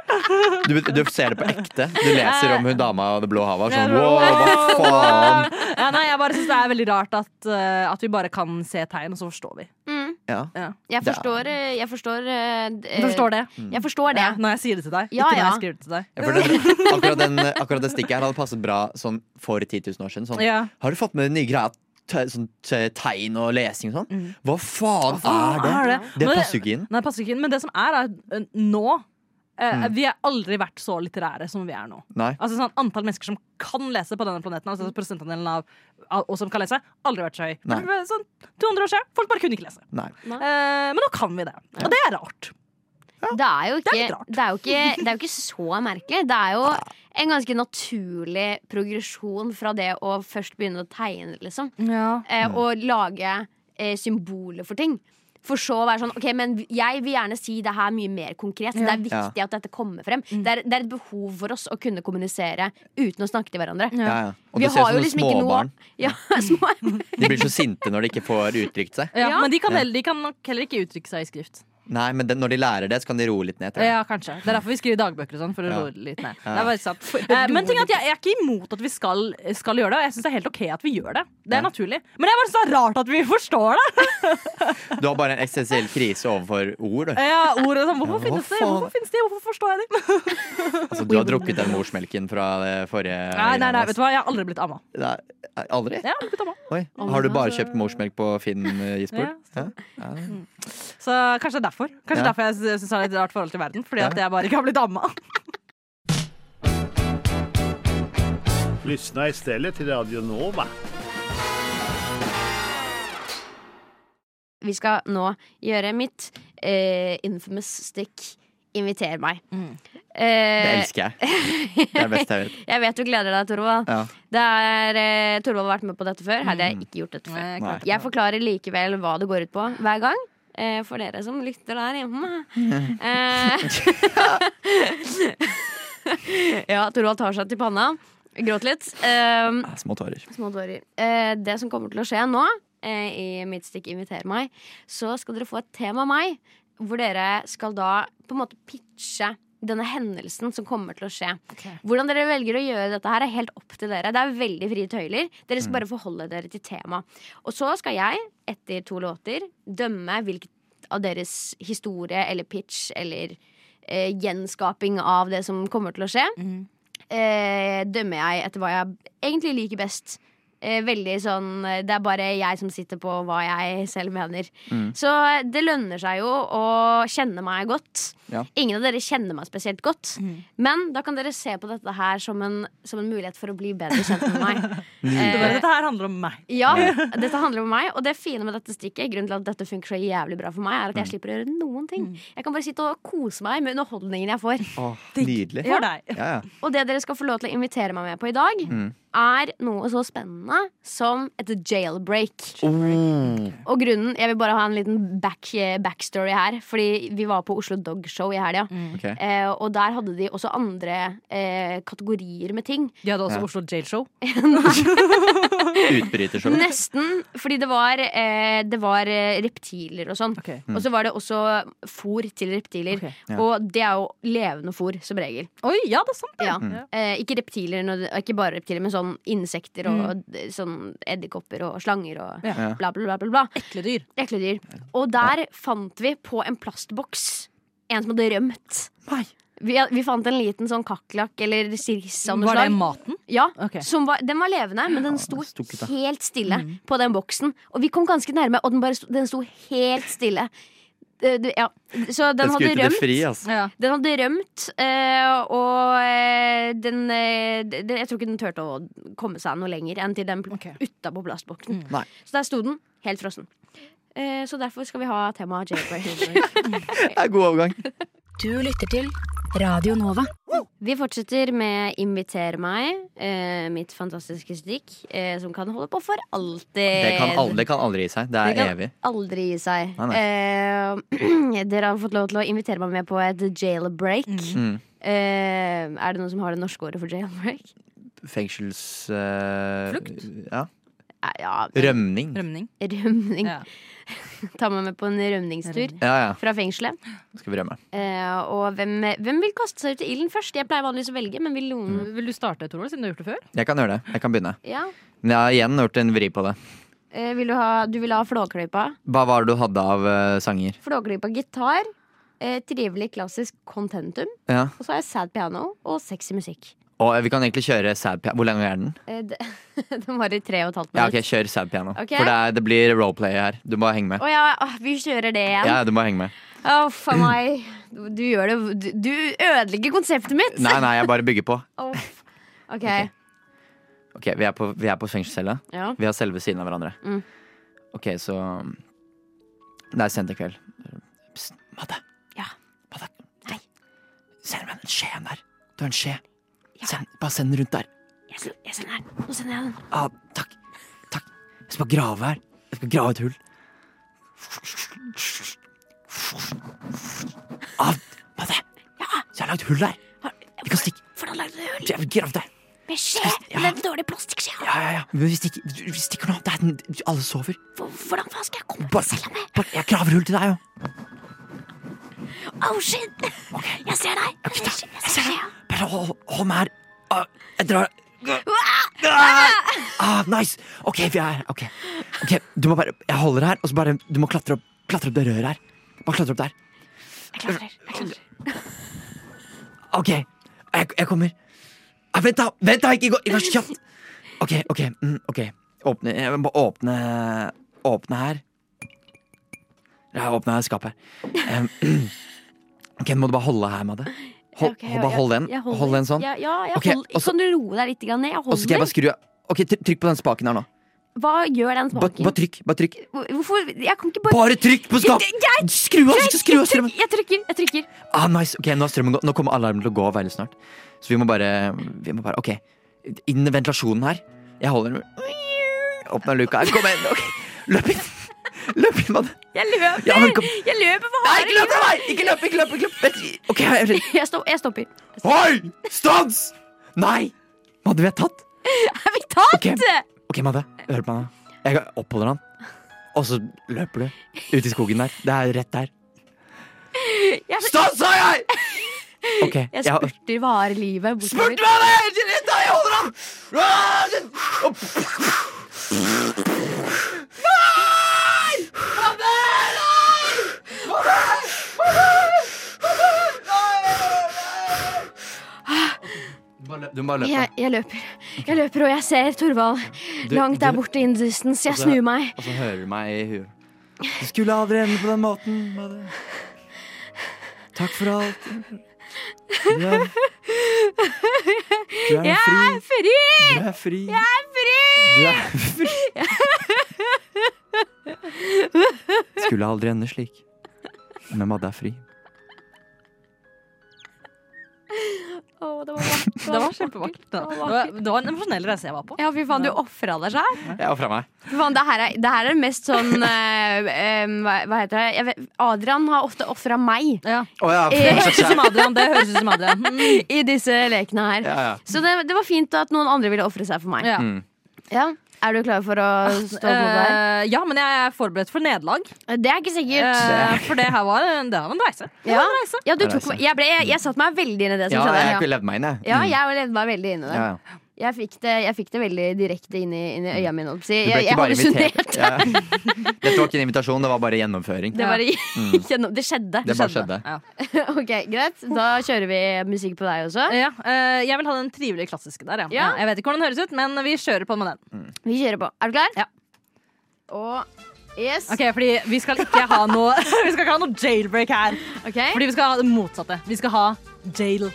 [SPEAKER 3] Du, du ser det på ekte. Du leser om hun dama og det blå havet. Sånn, wow, hva faen?
[SPEAKER 2] Ja, nei, jeg bare synes det er veldig rart at, eh, at vi bare kan se tegn, og så forstår vi.
[SPEAKER 1] Mm.
[SPEAKER 3] Ja.
[SPEAKER 2] Ja.
[SPEAKER 1] Jeg forstår eh, Jeg forstår
[SPEAKER 2] uh, forstår det?
[SPEAKER 1] Jeg forstår det.
[SPEAKER 2] Ja, når jeg sier det til deg.
[SPEAKER 1] Ja,
[SPEAKER 2] ikke når
[SPEAKER 1] ja.
[SPEAKER 2] jeg skriver det til deg.
[SPEAKER 3] Den, akkurat, den, akkurat det stikket her hadde passet bra sånn for 10 000 år siden. Sånn.
[SPEAKER 2] Ja.
[SPEAKER 3] Har du fått med den nye greia? Sånn, tegn og lesing og sånn?
[SPEAKER 2] Mm.
[SPEAKER 3] Hva faen
[SPEAKER 2] Hva
[SPEAKER 3] er det?
[SPEAKER 2] er det?
[SPEAKER 3] Det passer ikke inn.
[SPEAKER 2] Nei, passer ikke inn. Men det som er, er at, eh, nå eh,
[SPEAKER 3] Mm.
[SPEAKER 2] Vi har aldri vært så litterære som vi er nå.
[SPEAKER 3] Nei.
[SPEAKER 2] Altså sånn Antall mennesker som kan lese på denne planeten, altså prosentandelen av av oss som kan lese, aldri vært så høy.
[SPEAKER 3] Nei.
[SPEAKER 2] Sånn 200 år siden, folk bare kunne ikke lese.
[SPEAKER 3] Nei.
[SPEAKER 2] Uh, men nå kan vi det. Og det er rart.
[SPEAKER 1] Det er jo
[SPEAKER 2] Det er
[SPEAKER 1] ikke,
[SPEAKER 2] rart.
[SPEAKER 1] det er jo ikke, det er jo ikke så merkelig. Det er jo en ganske naturlig progresjon fra det å først begynne å tegne, liksom. Eh, og lage eh, symboler for ting. For så å være sånn Ok, men jeg vil gjerne si det her mye mer konkret. Så det er viktig at dette kommer frem. Det, er, det er et behov for oss å kunne kommunisere uten å snakke til hverandre.
[SPEAKER 3] Ja, ja. Og
[SPEAKER 1] Vi har jo liksom ikke noe
[SPEAKER 3] småbarn.
[SPEAKER 1] ja, små,
[SPEAKER 3] De blir så sinte når de ikke får uttrykt seg.
[SPEAKER 2] Ja,
[SPEAKER 1] Ja.
[SPEAKER 2] Men de kan, heller, de kan nok heller ikke uttrykke seg i skrift.
[SPEAKER 3] Nei, men det, når de lærer det, så kan de roe litt ned. tror jeg.
[SPEAKER 2] Ja, kanskje. Det er derfor vi skriver dagbøker og sånn. For å
[SPEAKER 3] Ja.
[SPEAKER 2] roe litt ned.
[SPEAKER 3] Ja.
[SPEAKER 2] Det er bare sant. Eh, men ting er at jeg, jeg er ikke imot at vi skal, skal gjøre det. Og jeg syns det er helt ok at vi gjør det. Det er
[SPEAKER 3] Ja.
[SPEAKER 2] naturlig. Men det er bare så rart at vi forstår det.
[SPEAKER 3] Du har bare en eksistensiell krise overfor ord. du.
[SPEAKER 2] Ja, ordet sånn, Hvorfor
[SPEAKER 3] Ja, hva
[SPEAKER 2] finnes det? Hvorfor finnes de? Hvorfor forstår jeg de?
[SPEAKER 3] Altså, du har drukket den morsmelken fra det forrige
[SPEAKER 2] Nei, nei, nei, vet du hva? Jeg har aldri blitt amma.
[SPEAKER 3] Nei, Aldri?
[SPEAKER 2] Jeg har aldri blitt amma.
[SPEAKER 3] Oi. Har du bare kjøpt morsmelk på Finn, eh, Gisborg?
[SPEAKER 2] Ja.
[SPEAKER 3] Ja.
[SPEAKER 2] Så kanskje det er derfor. Kanskje
[SPEAKER 3] Ja.
[SPEAKER 2] derfor jeg syns det er et rart forhold til verden. Fordi
[SPEAKER 3] Ja.
[SPEAKER 2] at jeg bare ikke har blitt amma.
[SPEAKER 7] Lyssna istället till Radio Nova.
[SPEAKER 1] Vi skal nå gjøre mitt eh, infamous stick. Inviter meg.
[SPEAKER 3] Det
[SPEAKER 1] Eh,
[SPEAKER 3] elsker jeg. Det er best jeg vet.
[SPEAKER 1] jeg vet du gleder deg, Torvald.
[SPEAKER 3] Ja.
[SPEAKER 1] Det er, eh, Torvald har vært med på dette før. Hadde jeg ikke gjort dette før.
[SPEAKER 2] Nei.
[SPEAKER 1] Jeg forklarer likevel hva det går ut på hver gang. Eh, for dere som lytter der hjemme. Eh, ja, Torvald tar seg til panna. Gråt litt. Eh,
[SPEAKER 3] Små tårer.
[SPEAKER 1] små tårer. Eh, det som kommer til å skje nå, eh, i mitt stikk Inviter meg, så skal dere få et tema av meg, hvor dere skal da på en måte pitche denne hendelsen som kommer til å skje. Hvordan dere velger å gjøre dette her er helt opp til dere. Det er veldig frie tøyler. Dere skal bare forholde dere til temaet. Og så skal jeg, etter to låter, dømme hvilket av deres historie eller pitch eller eh, gjenskaping av det som kommer til å skje, eh, dømmer jeg etter hva jeg egentlig liker best. Eh, veldig sånn eh, Det er bare jeg som sitter på hva jeg selv mener.
[SPEAKER 3] Mm.
[SPEAKER 1] Så eh, det lønner seg jo å kjenne meg godt.
[SPEAKER 3] Ja.
[SPEAKER 1] Ingen av dere kjenner meg spesielt godt. Men da kan dere se på dette her som en, som en mulighet for å bli bedre kjent med meg.
[SPEAKER 2] mm.
[SPEAKER 1] Eh,
[SPEAKER 2] dette her handler om meg.
[SPEAKER 1] ja, dette handler om meg, og det fine med dette stikket Grunnen til at dette funker så jævlig bra for meg, er at jeg slipper å gjøre noen ting. Jeg kan bare sitte og kose meg med underholdningen jeg får.
[SPEAKER 3] Åh, nydelig.
[SPEAKER 2] For deg.
[SPEAKER 3] Ja, ja.
[SPEAKER 1] Og det dere skal få lov til å invitere meg med på i dag, er noe så spennende som et jailbreak.
[SPEAKER 3] Oh.
[SPEAKER 1] Og grunnen, Jeg vil bare ha en liten back, backstory her. Fordi vi var på Oslo Dog Show i helga.
[SPEAKER 3] Ok.
[SPEAKER 1] Eh, og der hadde de også andre eh, kategorier med ting.
[SPEAKER 2] De hadde også
[SPEAKER 3] Ja.
[SPEAKER 2] Oslo Jail Show.
[SPEAKER 3] Utbrytershow.
[SPEAKER 1] Nesten. Fordi det var, eh, det var eh, reptiler og sånn.
[SPEAKER 2] Ok.
[SPEAKER 1] Og så var det også fôr til reptiler.
[SPEAKER 2] Okay.
[SPEAKER 3] Ja.
[SPEAKER 1] Og det er jo levende fôr, som regel.
[SPEAKER 2] Oi, ja, det er sant.
[SPEAKER 1] Ja. Eh, ikke reptiler, ikke bare reptiler, men sånn insekter og mm. sånn edderkopper og slanger og
[SPEAKER 2] Ja.
[SPEAKER 1] Bla, bla, bla. bla.
[SPEAKER 2] Ekle dyr.
[SPEAKER 1] Ekle dyr. Og der fant vi på en plastboks en som hadde rømt.
[SPEAKER 3] Nei.
[SPEAKER 1] Vi, vi fant en liten sånn kakerlakk eller sirkus av noe
[SPEAKER 2] Var det maten?
[SPEAKER 1] Ja,
[SPEAKER 2] okay.
[SPEAKER 1] som var, Den var levende, men den sto helt stille på den boksen. Og vi kom ganske nærme, og den, bare sto, den sto helt stille. Det- det- Ja. Så den
[SPEAKER 3] Den
[SPEAKER 1] hadde rømt.
[SPEAKER 3] fri, altså.
[SPEAKER 2] Ja.
[SPEAKER 1] Den hadde rømt, eh, og eh, den, eh, Jeg tror ikke den turte å komme seg noe lenger enn til den okay.
[SPEAKER 2] Ok.
[SPEAKER 1] utapå plastboksen.
[SPEAKER 3] Mm.
[SPEAKER 1] Så der sto den, helt frossen. Eh, så derfor skal vi ha temaet jailbreak.
[SPEAKER 3] Det er god overgang.
[SPEAKER 4] Du lytter til Radio Nova.
[SPEAKER 1] vi fortsetter med Inviter meg, eh, mitt fantastiske stikk, eh, som kan holde på for alltid.
[SPEAKER 3] Det kan aldri, det kan aldri gi seg. Det er
[SPEAKER 1] Det kan
[SPEAKER 3] evig.
[SPEAKER 1] aldri gi seg.
[SPEAKER 3] Nei,
[SPEAKER 1] Eh, dere har fått lov til å invitere meg med på et jailbreak.
[SPEAKER 3] Mm.
[SPEAKER 1] Eh, er det noen som har det norske ordet for jailbreak?
[SPEAKER 3] Fengsels... eh,
[SPEAKER 2] Flukt?
[SPEAKER 3] Ja.
[SPEAKER 1] Eh, Ja,
[SPEAKER 3] Rømning.
[SPEAKER 2] Rømning.
[SPEAKER 1] rømning.
[SPEAKER 2] Ja.
[SPEAKER 1] Ta meg med på en rømningstur
[SPEAKER 3] Ja, ja.
[SPEAKER 1] fra fengselet.
[SPEAKER 3] Skal vi rømme.
[SPEAKER 1] Eh, og hvem, hvem vil kaste seg ut i ilden først? Jeg pleier vanligvis å velge, men vil noen
[SPEAKER 2] Vil du starte, Torvald, siden du har gjort det før?
[SPEAKER 3] Jeg kan gjøre det. Jeg kan begynne.
[SPEAKER 1] Ja.
[SPEAKER 3] Men jeg har igjen gjort en vri på det.
[SPEAKER 1] Eh, vil du, ha, du vil ha Flåklypa?
[SPEAKER 3] Hva var det du hadde av uh, sanger?
[SPEAKER 1] Flåklypa gitar. Eh, trivelig klassisk contentum.
[SPEAKER 3] Ja.
[SPEAKER 1] Og så har jeg sad piano og sexy musikk.
[SPEAKER 3] Og vi kan egentlig kjøre sad piano. Hvor lenge er den?
[SPEAKER 1] Eh, det, den var i tre og et halvt
[SPEAKER 3] Ja, ok. Kjør sad piano.
[SPEAKER 1] Okay.
[SPEAKER 3] For det, er, det blir roleplay her. Du må henge med.
[SPEAKER 1] Å ja, åh, vi kjører det igjen.
[SPEAKER 3] Ja, du må henge med.
[SPEAKER 1] Å, for meg. Du, gjør det Du, du ødelegger konseptet mitt.
[SPEAKER 3] Nei, nei, jeg bare bygger på.
[SPEAKER 1] Oh. OK.
[SPEAKER 3] Ok. Ok, Vi er på, vi er på fengselscella.
[SPEAKER 1] Ja.
[SPEAKER 3] Vi har selve siden av hverandre.
[SPEAKER 1] Mm.
[SPEAKER 3] Ok, så Det er sent i kveld. Pst, Madde.
[SPEAKER 1] Ja.
[SPEAKER 3] Madde. Send meg den skjeen der. Du har en skje. Send, bare send den rundt der.
[SPEAKER 1] Jeg, sen- jeg sender den. Nå sender jeg den.
[SPEAKER 3] Ah, takk. Takk. Jeg skal bare grave her. Jeg skal grave et hull. Ah, Madde.
[SPEAKER 1] Ja.
[SPEAKER 3] Jeg har lagd hull der. Vi kan stikke.
[SPEAKER 1] Hvordan lagde du hull?
[SPEAKER 3] Jeg vil grave der.
[SPEAKER 1] Med skje?
[SPEAKER 3] Ja.
[SPEAKER 1] Med den dårlige plastikkskjea?
[SPEAKER 3] Ja, ja, ja. Men vi stikker, vi stikker nå. Det er den, alle sover.
[SPEAKER 1] Hvor- Hvordan faen skal jeg komme
[SPEAKER 3] Bare,
[SPEAKER 1] selv om jeg
[SPEAKER 3] bare, jeg graver hull til deg, jo.
[SPEAKER 1] Oh shit! Jeg ser deg.
[SPEAKER 3] Okay,
[SPEAKER 1] Jeg ser
[SPEAKER 3] deg. Hold, hold meg her. Ah, jeg drar. Ah, ah, nice. OK, vi er her. Ok, Ok, Du må bare Jeg holder her, og så bare Du må klatre opp, klatre opp det røret her. Bare klatre opp der.
[SPEAKER 1] Jeg klatrer. Jeg klatrer.
[SPEAKER 3] OK. Jeg, jeg kommer. Ah, vent, da! Vent da, Ikke gå vær så kjapt. OK, OK. Mm, ok Åpne Jeg må bare åpne Åpne her. Jeg åpna skapet her. Um, OK, må du bare holde her, Madde. Hold, okay, bare hold den. Hold den sånn.
[SPEAKER 1] Ja, ja jeg
[SPEAKER 3] okay,
[SPEAKER 1] holder.
[SPEAKER 3] og
[SPEAKER 1] Kan du roe deg litt ned? Jeg
[SPEAKER 3] så skal jeg bare skru. Ok, Trykk på den spaken her nå.
[SPEAKER 1] Hva gjør den
[SPEAKER 3] Bare,
[SPEAKER 1] smaken?
[SPEAKER 3] bare trykk. bare trykk
[SPEAKER 1] Hvorfor? Jeg kan ikke bare
[SPEAKER 3] Bare trykk på skap! Skru av!
[SPEAKER 1] greit,
[SPEAKER 3] skru av strømmen!
[SPEAKER 1] jeg trykker. Jeg trykker.
[SPEAKER 3] Ah, nice. Ok, Nå har strømmen gått. Nå kommer alarmen til å gå veldig snart. Så vi må bare, vi må bare Ok. Inn i ventilasjonen her. Jeg holder den. Åpna luka her. Kom igjen. ok. Løp inn. Løp mann.
[SPEAKER 1] Jeg løper!
[SPEAKER 3] Ja, men kom.
[SPEAKER 1] Jeg løper for harde
[SPEAKER 3] ikke løp fra meg! Ikke løp, ikke løp! ikke løp Vent. Ok, jeg jeg-
[SPEAKER 1] Jeg, stopper. jeg stopper.
[SPEAKER 3] Oi! Stans! Nei! Madde, vi er tatt.
[SPEAKER 1] Er vi tatt?
[SPEAKER 3] Ok. okay Madde. Hør på meg nå. Jeg oppholder han. Og så løper du ut i skogen der. Det er rett der.
[SPEAKER 1] Jeg,
[SPEAKER 3] Stans, sa jeg! Okay,
[SPEAKER 1] jeg
[SPEAKER 3] spurter
[SPEAKER 1] spurter er livet.
[SPEAKER 3] Spurt meg det! Jeg holder ham! Ah, Opp. Nei! Madde, nei! Madde! Du må bare løpe.
[SPEAKER 1] Jeg, jeg løper. Jeg løper, og jeg ser Torvald
[SPEAKER 3] Du-
[SPEAKER 1] langt der
[SPEAKER 3] du-
[SPEAKER 1] borte in distance. Jeg
[SPEAKER 3] Altså-
[SPEAKER 1] snur meg.
[SPEAKER 3] Og så hører du meg i huet. Du skulle aldri ende på den måten, Madde. Takk for alt. Du er, du er
[SPEAKER 1] Jeg
[SPEAKER 3] fri.
[SPEAKER 1] er fri!
[SPEAKER 3] Du er fri.
[SPEAKER 1] Jeg er fri!
[SPEAKER 3] Du er fri. Skulle aldri ende slik. Men Madde er fri.
[SPEAKER 1] Å, det var vakkert.
[SPEAKER 2] Det var kjempevakkert. Det
[SPEAKER 1] var
[SPEAKER 2] var, det var en emosjonell reise jeg var på.
[SPEAKER 1] Ja, fy faen, du ofra deg sjøl.
[SPEAKER 3] Jeg ofra meg.
[SPEAKER 1] Fy faen, det her er, det her er mest sånn uh, um, hva, hva heter det? Jeg vet, Adrian har ofte ofra meg
[SPEAKER 2] Ja.
[SPEAKER 3] Oh, ja.
[SPEAKER 2] Det som Adrian. Det høres ut som Adrian. Mm.
[SPEAKER 1] i disse lekene her.
[SPEAKER 3] Ja, ja.
[SPEAKER 1] Så det, det var fint at noen andre ville ofre seg for meg.
[SPEAKER 2] Ja.
[SPEAKER 3] Mm.
[SPEAKER 1] Er du klar for å stå på der?
[SPEAKER 2] Eh, ja, men jeg er forberedt for nederlag.
[SPEAKER 1] Det er ikke sikkert.
[SPEAKER 2] Eh, for det her var, det var en reise. Det
[SPEAKER 1] Ja.
[SPEAKER 2] en reise.
[SPEAKER 1] Ja, du tok, jeg, ble, jeg, jeg satt meg veldig inn i det som
[SPEAKER 3] Ja,
[SPEAKER 1] skjedde.
[SPEAKER 3] jeg levd meg inn, jeg.
[SPEAKER 1] Ja,
[SPEAKER 3] Mm.
[SPEAKER 1] jeg levde meg veldig inn i det.
[SPEAKER 3] Ja, ja.
[SPEAKER 1] Jeg fikk det, jeg fikk det veldig direkte inn i, inn i øya mine. Jeg, Jeg,
[SPEAKER 3] jeg
[SPEAKER 1] hallusinerte.
[SPEAKER 3] Ja. Dette var ikke en invitasjon, det var bare gjennomføring.
[SPEAKER 1] Det, bare, gjennom- det skjedde.
[SPEAKER 3] Det bare skjedde.
[SPEAKER 2] Ja.
[SPEAKER 1] ok, Greit. Da kjører vi musikk på deg også.
[SPEAKER 2] Ja, uh, jeg vil ha den trivelige klassiske der. Ja. Jeg vet ikke hvordan den høres ut, men vi kjører på med den.
[SPEAKER 1] Vi kjører på. Er du klar?
[SPEAKER 2] Ja.
[SPEAKER 1] Og yes.
[SPEAKER 2] Ok, fordi Vi skal ikke ha noe Vi skal ikke ha noe jailbreak her.
[SPEAKER 1] Okay.
[SPEAKER 2] Fordi vi skal ha det motsatte. Vi skal ha jail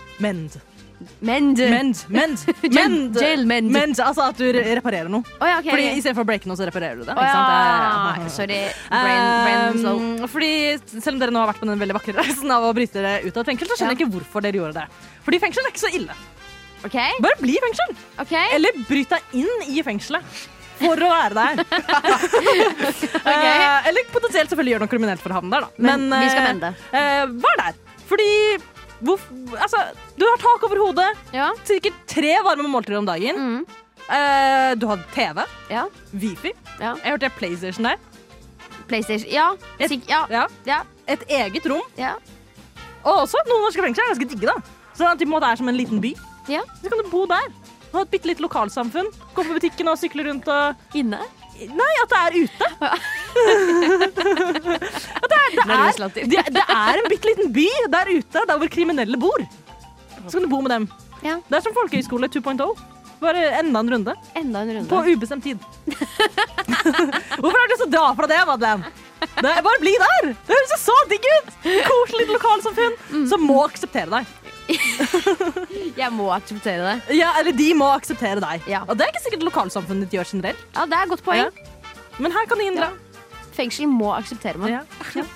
[SPEAKER 2] mend.
[SPEAKER 1] Mend.
[SPEAKER 2] Mend, mend,
[SPEAKER 1] Jail-
[SPEAKER 2] mend.
[SPEAKER 1] mend.
[SPEAKER 2] Altså at du reparerer noe.
[SPEAKER 1] Oh, ja, okay.
[SPEAKER 2] Fordi. Istedenfor å breake noe, så reparerer du det. Sant?
[SPEAKER 1] ja.
[SPEAKER 2] Er-
[SPEAKER 1] Sorry. Brain, brain.
[SPEAKER 2] Um, fordi Selv om dere nå har vært på den veldig vakre reisen av å bryte dere ut av et fengsel, så skjønner jeg ikke hvorfor dere gjorde det. Fordi fengsel er ikke så ille.
[SPEAKER 1] Okay.
[SPEAKER 2] Bare bli i fengsel.
[SPEAKER 1] Okay.
[SPEAKER 2] Eller bryt deg inn i fengselet. For å være der. okay. eller potensielt selvfølgelig gjøre noe kriminelt for å havne der, da.
[SPEAKER 1] Men vi skal
[SPEAKER 2] eh,
[SPEAKER 1] vende.
[SPEAKER 2] Uh, vær der. Fordi hvorf, altså, du har tak over hodet,
[SPEAKER 1] Ja.
[SPEAKER 2] sikkert tre varme måltider om dagen.
[SPEAKER 1] Mm.
[SPEAKER 2] Eh, du har TV,
[SPEAKER 1] Ja.
[SPEAKER 2] Wifi.
[SPEAKER 1] Ja.
[SPEAKER 2] Jeg hørte PlayStation der.
[SPEAKER 1] PlayStation. Ja.
[SPEAKER 2] Et-
[SPEAKER 1] ja.
[SPEAKER 2] Ja.
[SPEAKER 1] Ja.
[SPEAKER 2] Et eget rom.
[SPEAKER 1] ja.
[SPEAKER 2] Og også noen norske fengsler er ganske digge, da. Så de måte er som en liten by.
[SPEAKER 1] Ja.
[SPEAKER 2] Så kan du bo der. Ha et bitte lite lokalsamfunn. Gå på butikken og sykle rundt og
[SPEAKER 1] Inne.
[SPEAKER 2] Nei, at det er ute. at det er, det, det, er en bitte liten by der ute, der hvor kriminelle bor. Så kan du bo med dem.
[SPEAKER 1] Ja.
[SPEAKER 2] Det er som folkehøyskole 2.0. Bare enda en runde.
[SPEAKER 1] Enda en runde.
[SPEAKER 2] På ubestemt tid. Hvorfor har du lyst til å dra fra det, Madeleine? Det er bare bli der! Det høres så digg ut! Koselig lokalsamfunn lokalsamfunn som må akseptere deg.
[SPEAKER 1] Jeg må akseptere det.
[SPEAKER 2] Ja, eller de må akseptere deg.
[SPEAKER 1] Ja.
[SPEAKER 2] Og det er ikke sikkert lokalsamfunnet ditt gjør generelt.
[SPEAKER 1] Ja, det er et godt poeng.
[SPEAKER 2] Ja. Men her kan ingen dra.
[SPEAKER 1] Fengsel må akseptere meg.
[SPEAKER 2] Ja.